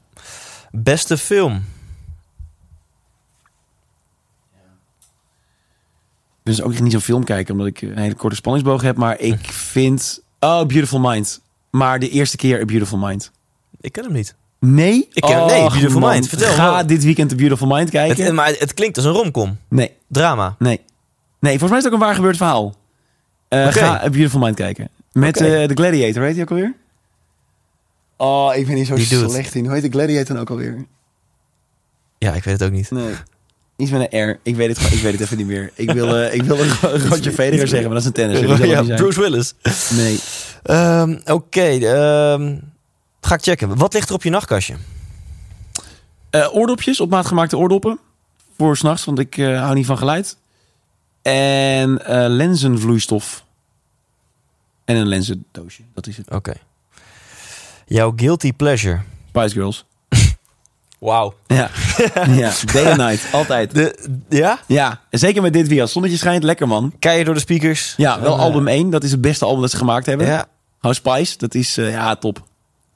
A: Beste film.
C: Ik ben dus ook niet zo'n film kijken, omdat ik een hele korte spanningsboog heb. Maar ik vind... Oh, Beautiful Mind. Maar de eerste keer A Beautiful Mind.
A: Ik ken hem niet.
C: Nee?
A: Ik ken- nee, Beautiful
C: man.
A: Mind. Vertel,
C: Ga dit weekend The Beautiful Mind kijken.
A: Het, maar het klinkt als een romcom.
C: Nee,
A: Drama.
C: nee. Nee, volgens mij is het ook een waar gebeurd verhaal. Eh. Ga A Beautiful Mind kijken. Met
A: Oké.
C: eh, The Gladiator, weet je ook alweer? Oh, ik ben hier zo
A: Die doet het.
C: slecht in. Hoe heet de Gladiator dan ook alweer?
A: Ja, ik weet het ook niet.
C: Nee. Iets met een R. Ik weet het, gewoon- ik weet het even niet meer. Ik wil, eh, ik wil een Roger Federer zeggen, maar dat is een
A: ja,
C: niet zijn.
A: Bruce Willis.
C: Nee.
A: Ehm, Oké, ehm, ga ik checken. Wat ligt er op je nachtkastje?
C: Eh, oordopjes, op maat gemaakte oordoppen. Voor s'nachts, want ik eh, hou niet van geluid. En eh, lenzenvloeistof. En een lenzendoosje, dat is het.
A: Oké. Jouw guilty pleasure.
C: Spice Girls.
A: Wauw.
C: Ja. ja, day and night, altijd.
A: De, ja?
C: Ja, en zeker met dit weer. Als zonnetje schijnt, lekker man.
A: Kei je door de speakers?
C: Ja, wel album 1. Dat is het beste album dat ze gemaakt hebben.
A: Ja.
C: How Spice, dat is ja, top.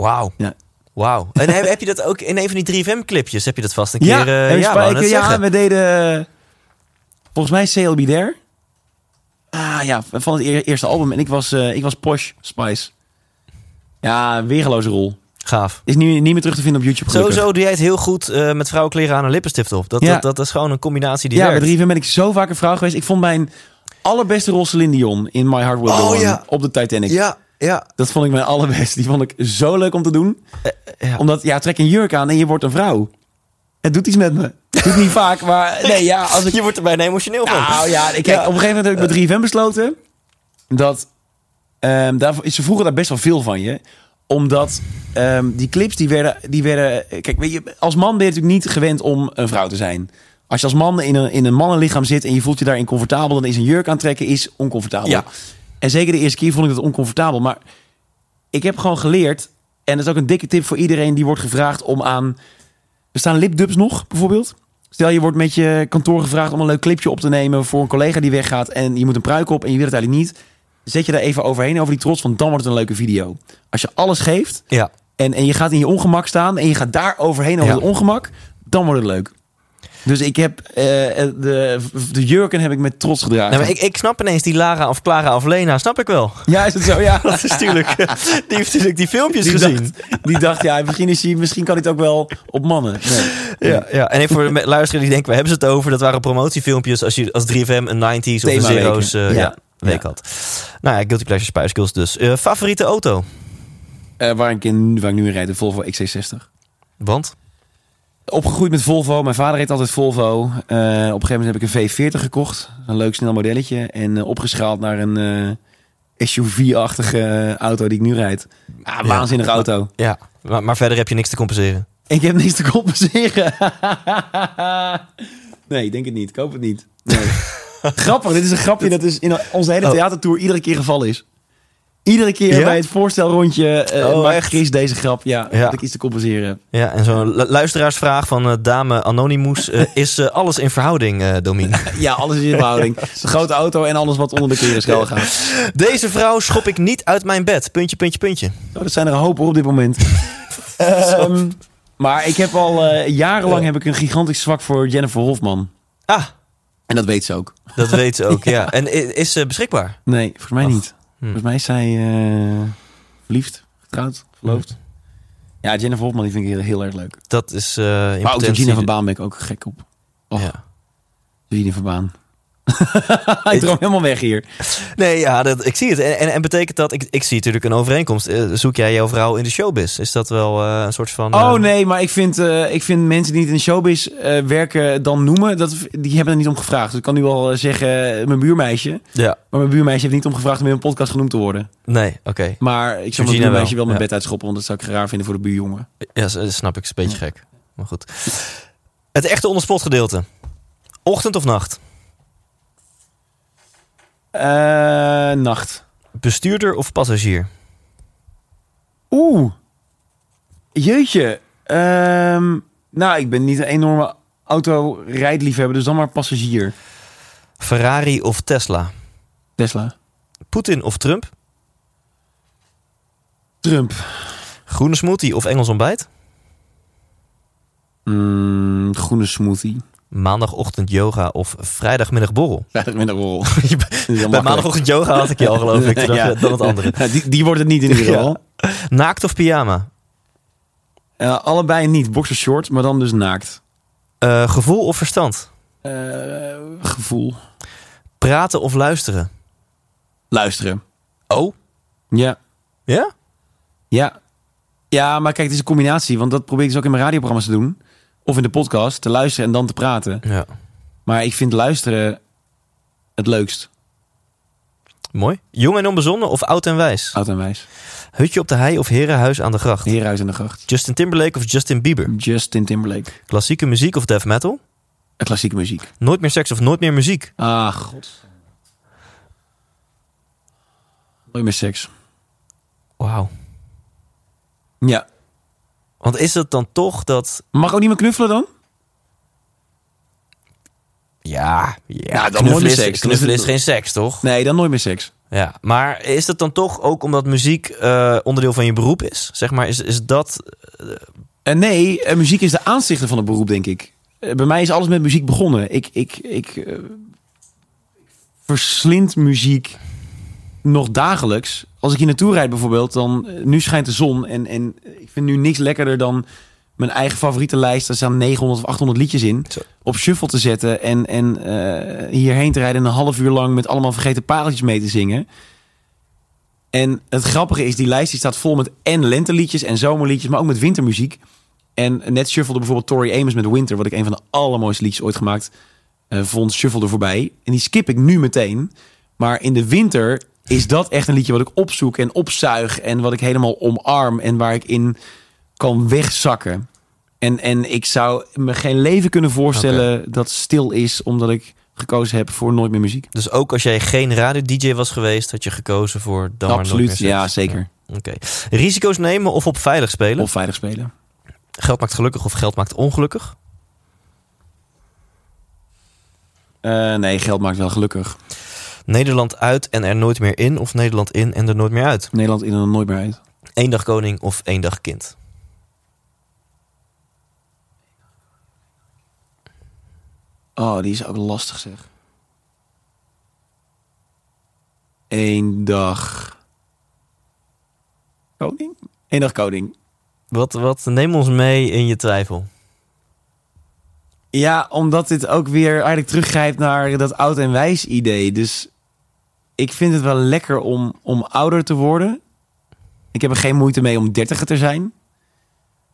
A: Wauw.
C: Ja.
A: Wauw. En heb, heb je dat ook in een van die 3FM-clipjes? Heb je dat vast een
C: Ja,
A: keer...
C: je
A: ja,
C: ja, we deden eh, volgens mij CLB There. Ah ja, van het eer- eerste album. En ik was, eh, ik was Posh Spice. Ja, weergeloze rol.
A: Gaaf.
C: Is nu niet meer terug te vinden op YouTube. gelukkig.
A: Sowieso doe jij het heel goed eh, met vrouwenkleren aan een lippenstift op. Dat,
C: Ja.
A: dat, dat is gewoon een combinatie die
C: Ja,
A: werkt.
C: bij 3FM ben ik zo vaak een vrouw geweest. Ik vond mijn allerbeste rol Celine Dion in My Heart Will Go
A: Oh,
C: On
A: ja.
C: op de Titanic.
A: Ja, ja.
C: Dat vond ik mijn allerbeste. Die vond ik zo leuk om te doen.
A: ja.
C: Omdat, ja, trek een jurk aan en je wordt een vrouw. Het doet iets met me. Het doet niet vaak, maar nee, ja, als ik...
A: Je wordt er bijna emotioneel van.
C: Nou ja, ik, kijk,
A: Ja.
C: op een gegeven moment heb ik met 3FM besloten dat ehm daar, ze vroegen daar best wel veel van je, omdat ehm, die clips die werden, die werden, kijk, weet je, als man ben je natuurlijk niet gewend om een vrouw te zijn. Als je als man in een, in een mannenlichaam zit en je voelt je daarin comfortabel, dan is een jurk aantrekken is oncomfortabel.
A: Ja.
C: En zeker de eerste keer vond ik dat oncomfortabel, maar ik heb gewoon geleerd, en dat is ook een dikke tip voor iedereen die wordt gevraagd om aan, er staan lipdubs nog bijvoorbeeld. Stel je wordt met je kantoor gevraagd om een leuk clipje op te nemen voor een collega die weggaat en je moet een pruik op en je wil het eigenlijk niet. Zet je daar even overheen over die trots, want dan wordt het een leuke video. Als je alles geeft
A: Ja.
C: en, en je gaat in je ongemak staan en je gaat daar overheen over
A: Ja.
C: het ongemak, dan wordt het leuk. Dus ik heb eh, de, de jurken heb ik met trots gedragen.
A: Nou, maar ik, ik snap ineens die Lara of Clara of Lena, snap ik wel.
C: Ja, is het zo? Ja.
A: Dat is natuurlijk, die heeft natuurlijk die filmpjes
C: Die
A: gezien.
C: dacht, die dacht, ja, misschien, is hij, misschien kan hij het ook wel op mannen. Nee.
A: Ja, ja, en even voor de luisteraars die denken, waar hebben ze het over? Dat waren promotiefilmpjes als je als 3FM een 90s of een. Zero's eh, ja.
C: Ja.
A: week
C: Ja.
A: had. Nou ja, Guilty Pleasure Spice Girls dus. Eh, favoriete auto?
C: Eh, waar, ik in, waar ik nu in rijd, de Volvo XC60.
A: Want?
C: Opgegroeid met Volvo. Mijn vader reed altijd Volvo. Eh, op een gegeven moment heb ik een V40 gekocht. Een leuk snel modelletje. En eh, opgeschaald naar een eh, SUV-achtige auto die ik nu rijd. Ah, waanzinnige auto.
A: Ja, maar, maar verder heb je niks te compenseren.
C: Ik heb niks te compenseren. nee, ik denk het niet. Ik hoop het niet. Nee. Grappig, dit is een grapje dat is in onze hele
A: Oh.
C: theatertour iedere keer gevallen is. Iedere keer
A: Ja?
C: bij het voorstelrondje eh
A: Oh,
C: maakt? Chris deze grap. Ja,
A: Ja.
C: dat ik iets te compenseren.
A: Ja, en zo'n lu- luisteraarsvraag van eh, dame Anonymous. eh, is alles in verhouding, eh Domien?
C: Ja, alles is in verhouding. De grote auto en alles wat onder de klerenschel gaat.
A: Deze vrouw schop ik niet uit mijn bed. Puntje, puntje, puntje.
C: Oh, dat zijn er een hoop op dit moment. Ehm, maar ik heb al jarenlang heb ik een gigantisch zwak voor Jennifer Hofman.
A: Ah,
C: En dat weet ze ook.
A: dat weet ze ook, ja. En is ze beschikbaar?
C: Nee, volgens mij
A: Ach,
C: niet. Volgens mij is zij eh, verliefd, getrouwd, verloofd. Ja, Jennifer Hofman die vind ik heel, heel erg leuk.
A: Dat is eh in
C: Maar ook Georgina van Baan ben ik ook gek op. Och,
A: Ja.
C: Georgina van Baan. ik droom helemaal weg hier.
A: Nee, ja, dat, ik zie het. En, en, en betekent dat, ik, ik zie natuurlijk een overeenkomst. Eh, zoek jij jouw vrouw in de showbiz? Is dat wel eh, een soort van...
C: Oh
A: eh,
C: nee, maar ik vind, eh, ik vind mensen die niet in de showbiz werken dan noemen, dat, die hebben er niet om gevraagd. Dus ik kan nu wel eh, zeggen, mijn buurmeisje.
A: Ja,
C: Maar mijn buurmeisje heeft niet om gevraagd om in een podcast genoemd te worden.
A: nee, oké.
C: Maar ik zou mijn buurmeisje
A: wel,
C: mijn
A: ja.
C: bed uitschoppen, want dat zou ik raar vinden voor de buurjongen.
A: Ja, s- snap ik. Is een beetje gek. Maar goed. Het echte onderspot gedeelte. Ochtend of nacht?
C: Eh, nacht.
A: Bestuurder of passagier?
C: Oeh. Jeetje. Ehm, nou, ik ben niet een enorme autorijdliefhebber, dus dan maar passagier.
A: Ferrari of Tesla?
C: Tesla.
A: Poetin of Trump?
C: Trump.
A: Groene smoothie of Engels ontbijt?
C: Mm, groene smoothie.
A: Maandagochtend yoga of vrijdagmiddag borrel?
C: Vrijdagmiddagrol.
A: Bij maandagochtend yoga had ik je al geloof ik. Je, Dan het andere.
C: Nou, die, die wordt het niet in ieder geval.
A: Naakt of pyjama?
C: Allebei niet. Boxershort, maar dan dus naakt.
A: Eh, gevoel of verstand?
C: Eh, gevoel.
A: Praten of luisteren?
C: Luisteren.
A: Oh?
C: Ja.
A: Ja?
C: Ja. Ja, maar kijk, het is een combinatie. Want dat probeer ik dus ook in mijn radioprogramma's te doen. Of in de podcast. Te luisteren en dan te praten.
A: Ja.
C: Maar ik vind luisteren het leukst.
A: Mooi. Jong en onbezonnen of oud en wijs?
C: Oud en wijs.
A: Hutje op de hei of herenhuis aan de gracht?
C: Heerhuis in de gracht.
A: Justin Timberlake of Justin Bieber?
C: Justin Timberlake.
A: Klassieke muziek of death metal?
C: Eh, Klassieke muziek.
A: Nooit meer seks of nooit meer muziek?
C: Ah, god. Nooit meer seks.
A: Wauw.
C: Ja.
A: Want is het dan toch dat...
C: Mag ook niet meer knuffelen dan?
A: Ja, ja
C: Nou, dan
A: knuffelen,
C: nooit meer
A: is,
C: seks.
A: knuffelen is geen seks, toch?
C: Nee, dan nooit meer seks.
A: Ja, maar is het dan toch ook omdat muziek eh, onderdeel van je beroep is? Zeg maar, is, is dat...
C: En nee, eh, muziek is de aanstichter van het beroep, denk ik. Eh, bij mij is alles met muziek begonnen. Ik, ik, ik eh, verslind muziek nog dagelijks. Als ik hier naartoe rijd bijvoorbeeld, dan... eh, nu schijnt de zon en, en ik vind nu niks lekkerder dan mijn eigen favoriete lijst. Daar staan 900 of 800 liedjes in.
A: Zo.
C: Op shuffle te zetten en, en eh, hierheen te rijden... en een half uur lang met allemaal vergeten pareltjes mee te zingen. En het grappige is, die lijst die staat vol met en lenteliedjes en zomerliedjes... maar ook met wintermuziek. En net shuffelde bijvoorbeeld Tori Amos met Winter... wat ik een van de allermooiste liedjes ooit gemaakt eh, vond, shuffelde voorbij. En die skip ik nu meteen. Maar in de winter is dat echt een liedje wat ik opzoek en opzuig... en wat ik helemaal omarm en waar ik in kan wegzakken. En, en ik zou me geen leven kunnen voorstellen dat stil is... omdat ik gekozen heb voor Nooit meer muziek.
A: Dus ook als jij geen radio-dj was geweest, had je gekozen voor dan maar nooit
C: Absoluut,
A: seks?
C: ja, zeker.
A: Oké. Risico's nemen of op veilig spelen?
C: Of veilig spelen.
A: Geld maakt gelukkig of geld maakt ongelukkig?
C: Eh, nee, geld maakt wel gelukkig.
A: Nederland uit en er nooit meer in of Nederland in en er nooit meer uit?
C: Nederland in en dan nooit meer uit.
A: Eén dag koning of één dag kind?
C: Oh, die is ook lastig zeg. Eén dag... Koning? Eén dag koning.
A: Wat, wat, neem ons mee in je twijfel.
C: Ja, omdat dit ook weer eigenlijk teruggrijpt naar dat oud en wijs idee. Dus ik vind het wel lekker om, om ouder te worden. Ik heb er geen moeite mee om dertiger te zijn.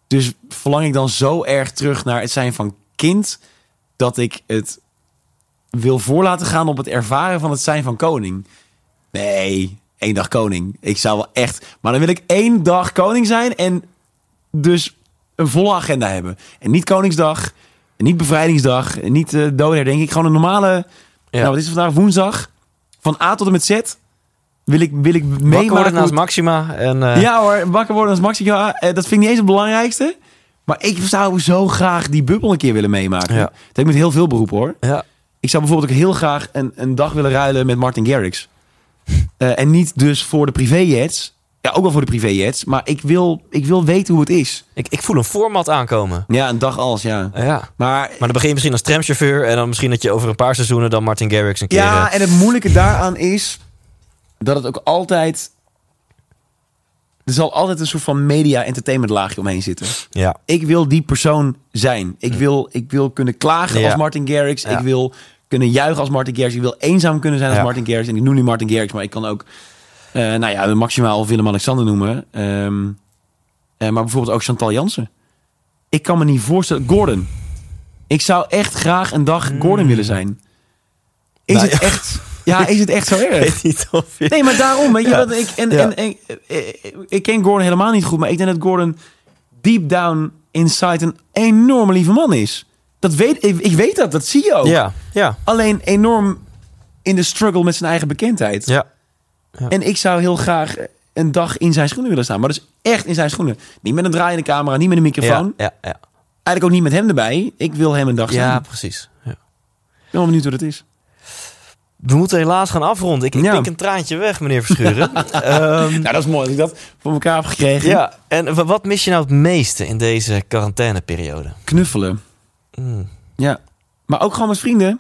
C: Dus verlang ik dan zo erg terug naar het zijn van kind... dat ik het wil voor laten gaan op het ervaren van het zijn van koning. Nee, één dag koning. Ik zou wel echt... Maar dan wil ik één dag koning zijn en dus een volle agenda hebben. En niet Koningsdag, niet Bevrijdingsdag, niet uh, doodherdenking. Gewoon een normale...
A: Ja.
C: Nou, wat is het vandaag? Woensdag. Van A tot en met Z. Wil ik, wil ik
A: Wakker
C: meemaken
A: worden
C: hoe
A: naast
C: het-
A: Maxima. En, eh,
C: Ja hoor, wakker worden als Maxima. eh, dat vind ik niet eens het belangrijkste. Maar ik zou zo graag die bubbel een keer willen meemaken.
A: Ja.
C: Dat heb ik met heel veel beroepen hoor.
A: ja.
C: Ik zou bijvoorbeeld ook heel graag een, een dag willen ruilen met Martin Garrix. Eh, en niet dus voor de privéjets. Ja, ook wel voor de privéjets. Maar ik wil, ik wil weten hoe het is.
A: Ik, ik voel een format aankomen.
C: Ja, een dag als, ja.
A: Ja.
C: Maar,
A: Maar dan begin je misschien als tramchauffeur. En dan misschien dat je over een paar seizoenen dan Martin Garrix een keer...
C: ja,
A: eh,
C: en het moeilijke daaraan is dat het ook altijd... Er zal altijd een soort van media-entertainment laagje omheen zitten.
A: ja.
C: Ik wil die persoon zijn. Ik wil, ik wil kunnen klagen
A: Ja.
C: als Martin Garrix.
A: Ja.
C: Ik wil kunnen juichen als Martin Garrix. Ik wil eenzaam kunnen zijn als. Martin Garrix. En ik noem nu Martin Garrix, maar ik kan ook... eh, nou ja, maximaal Willem-Alexander noemen. Ehm, eh, maar bijvoorbeeld ook Chantal Jansen. Ik kan me niet voorstellen... Gordon. Ik zou echt graag een dag Gordon willen zijn. Is
A: Nou,
C: het echt... Ja, is het echt zo erg?
A: weet niet of je...
C: Nee, maar daarom, weet je
A: Ja.
C: wat ik en,
A: Ja.
C: en, en, ik ken Gordon helemaal niet goed, maar ik denk dat Gordon deep down inside een enorm lieve man is. Dat weet ik, ik weet dat, dat zie je ook.
A: Ja, ja,
C: Alleen enorm in de struggle met zijn eigen bekendheid.
A: ja.
C: En ik zou heel graag een dag in zijn schoenen willen staan, maar dus echt in zijn schoenen. Niet met een draaiende camera, niet met een microfoon.
A: Ja, ja, ja.
C: Eigenlijk ook niet met hem erbij. Ik wil hem een dag staan.
A: ja
C: Ik
A: precies. Ja.
C: ben wel benieuwd hoe dat is.
A: We moeten helaas gaan afronden. Ik, ik
C: Ja.
A: pik een traantje weg, meneer Verschuren. Ehm,
C: Nou, dat is mooi dat ik dat voor elkaar heb gekregen.
A: ja, en wa- wat mis je nou het meeste in deze quarantaineperiode?
C: Knuffelen.
A: Mm.
C: Ja, maar ook gewoon met vrienden.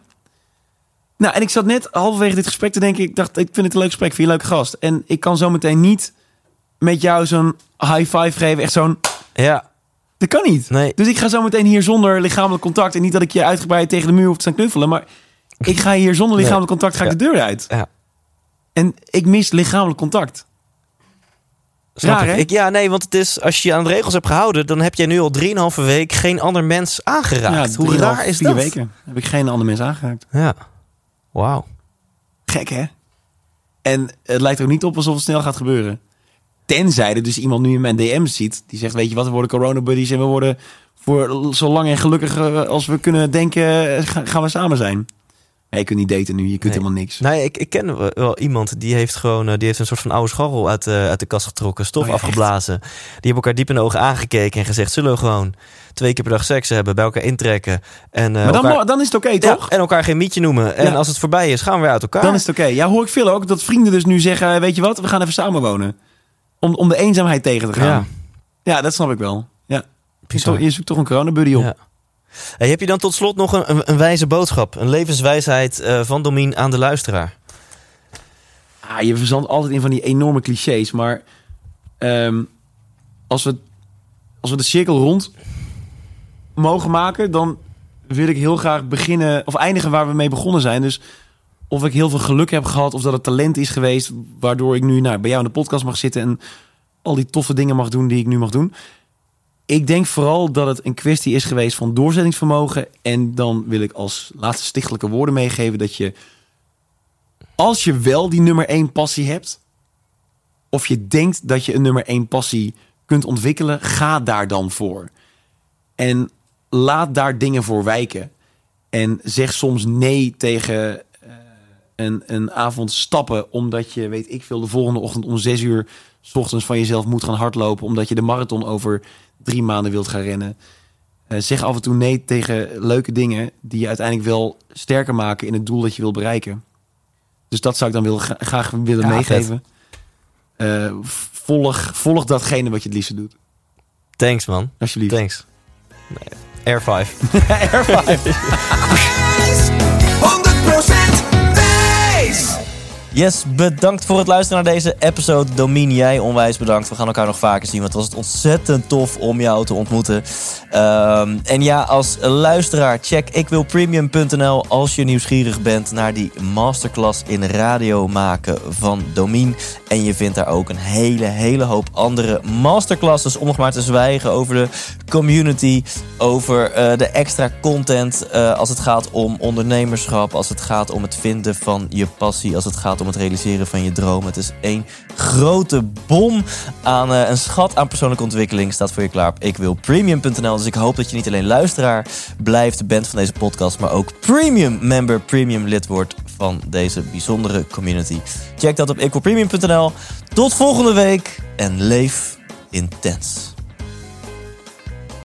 C: Nou, en ik zat net halverwege dit gesprek te denken... ik dacht, ik vind het een leuk gesprek, vind je een leuke gast. En ik kan zo meteen niet met jou zo'n high five geven. Echt zo'n...
A: Ja,
C: Dat kan niet.
A: nee.
C: Dus ik ga zo meteen hier zonder lichamelijk contact... en niet dat ik je uitgebreid tegen de muur hoef te staan knuffelen... maar ik ga hier zonder lichamelijk contact ga ik de deur uit.
A: Ja.
C: En ik mis lichamelijk contact.
A: Snap
C: Raar,
A: ik. Ja, nee, want het is, als je je aan de regels hebt gehouden... dan heb jij nu al 3,5 week geen ander mens aangeraakt. Hoe raar is
C: vier
A: dat?
C: weken heb ik geen ander mens aangeraakt.
A: Ja. Wauw.
C: Gek, hè? En het lijkt er ook niet op alsof het snel gaat gebeuren. Tenzij er dus iemand nu in mijn DM's ziet... die zegt, weet je wat, we worden corona-buddies... en we worden voor zo lang en gelukkig eh, als we kunnen denken... eh, ga- gaan we samen zijn. Nee, je kunt niet daten nu, je kunt
A: Nee.
C: helemaal niks.
A: Nee, ik, ik ken wel- iemand die heeft gewoon eh, die heeft een soort van oude scharrel uit, de uit de kast getrokken, stof
C: Oh ja, echt?
A: afgeblazen. Die hebben elkaar diep in de ogen aangekeken en gezegd: zullen we gewoon twee keer per dag seks hebben, bij elkaar intrekken en, eh,
C: maar dan,
A: elkaar,
C: dan is het oké, toch?
A: en elkaar geen mietje noemen. En
C: Ja.
A: als het voorbij is, gaan we weer uit elkaar.
C: Dan is het oké. Ja, hoor ik veel ook dat vrienden dus nu zeggen... weet je wat, we gaan even samenwonen. Om, om de eenzaamheid tegen te gaan.
A: Ja.
C: Dat snap ik wel. Ja. Je,
A: Bizar.
C: zoekt- je zoekt toch een coronabuddy op.
A: Hey, heb je dan tot slot nog een, een, een wijze boodschap, een levenswijsheid eh, van Domien aan de luisteraar?
C: Ah, je verzandt altijd in van die enorme clichés. Maar ehm, als, we, als we de cirkel rond mogen maken, dan wil ik heel graag beginnen of eindigen waar we mee begonnen zijn. Dus of ik heel veel geluk heb gehad, of dat het talent is geweest, waardoor ik nu nou, bij jou in de podcast mag zitten en al die toffe dingen mag doen die ik nu mag doen. Ik denk vooral dat het een kwestie is geweest van doorzettingsvermogen. En dan wil ik als laatste stichtelijke woorden meegeven dat je als je wel die nummer één passie hebt, of je denkt dat je een nummer één passie kunt ontwikkelen, ga daar dan voor. En laat daar dingen voor wijken. En zeg soms nee tegen eh, een, een avond stappen, omdat je, weet ik veel, de volgende ochtend om zes uur 's ochtends van jezelf moet gaan hardlopen, omdat je de marathon over drie maanden wilt gaan rennen. Eh, zeg af en toe nee tegen leuke dingen die je uiteindelijk wel sterker maken in het doel dat je wilt bereiken. Dus dat zou ik dan wil, gra- graag willen
A: Ja,
C: meegeven. Eh, volg, volg datgene wat je het liefste doet.
A: Thanks man,
C: Alsjeblieft.
A: thanks. Nee, Air 5.
B: 100%
A: Yes, bedankt voor het luisteren naar deze episode. Domien, jij onwijs bedankt. We gaan elkaar nog vaker zien, want het was ontzettend tof om jou te ontmoeten. Ehm, en ja, als luisteraar, check ikwilpremium.nl als je nieuwsgierig bent naar die masterclass in radio maken van Domien. En je vindt daar ook een hele, hele hoop andere masterclasses om nog maar te zwijgen over de community, over eh, de extra content eh, als het gaat om ondernemerschap, als het gaat om het vinden van je passie, als het gaat om het realiseren van je droom. Het is één grote bom aan eh, een schat aan persoonlijke ontwikkeling staat voor je klaar op ikwilpremium.nl. Dus ik hoop dat je niet alleen luisteraar blijft, bent van deze podcast, maar ook premium member, premium lid wordt van deze bijzondere community. Check dat op equalpremium.nl. Tot volgende week en leef intens.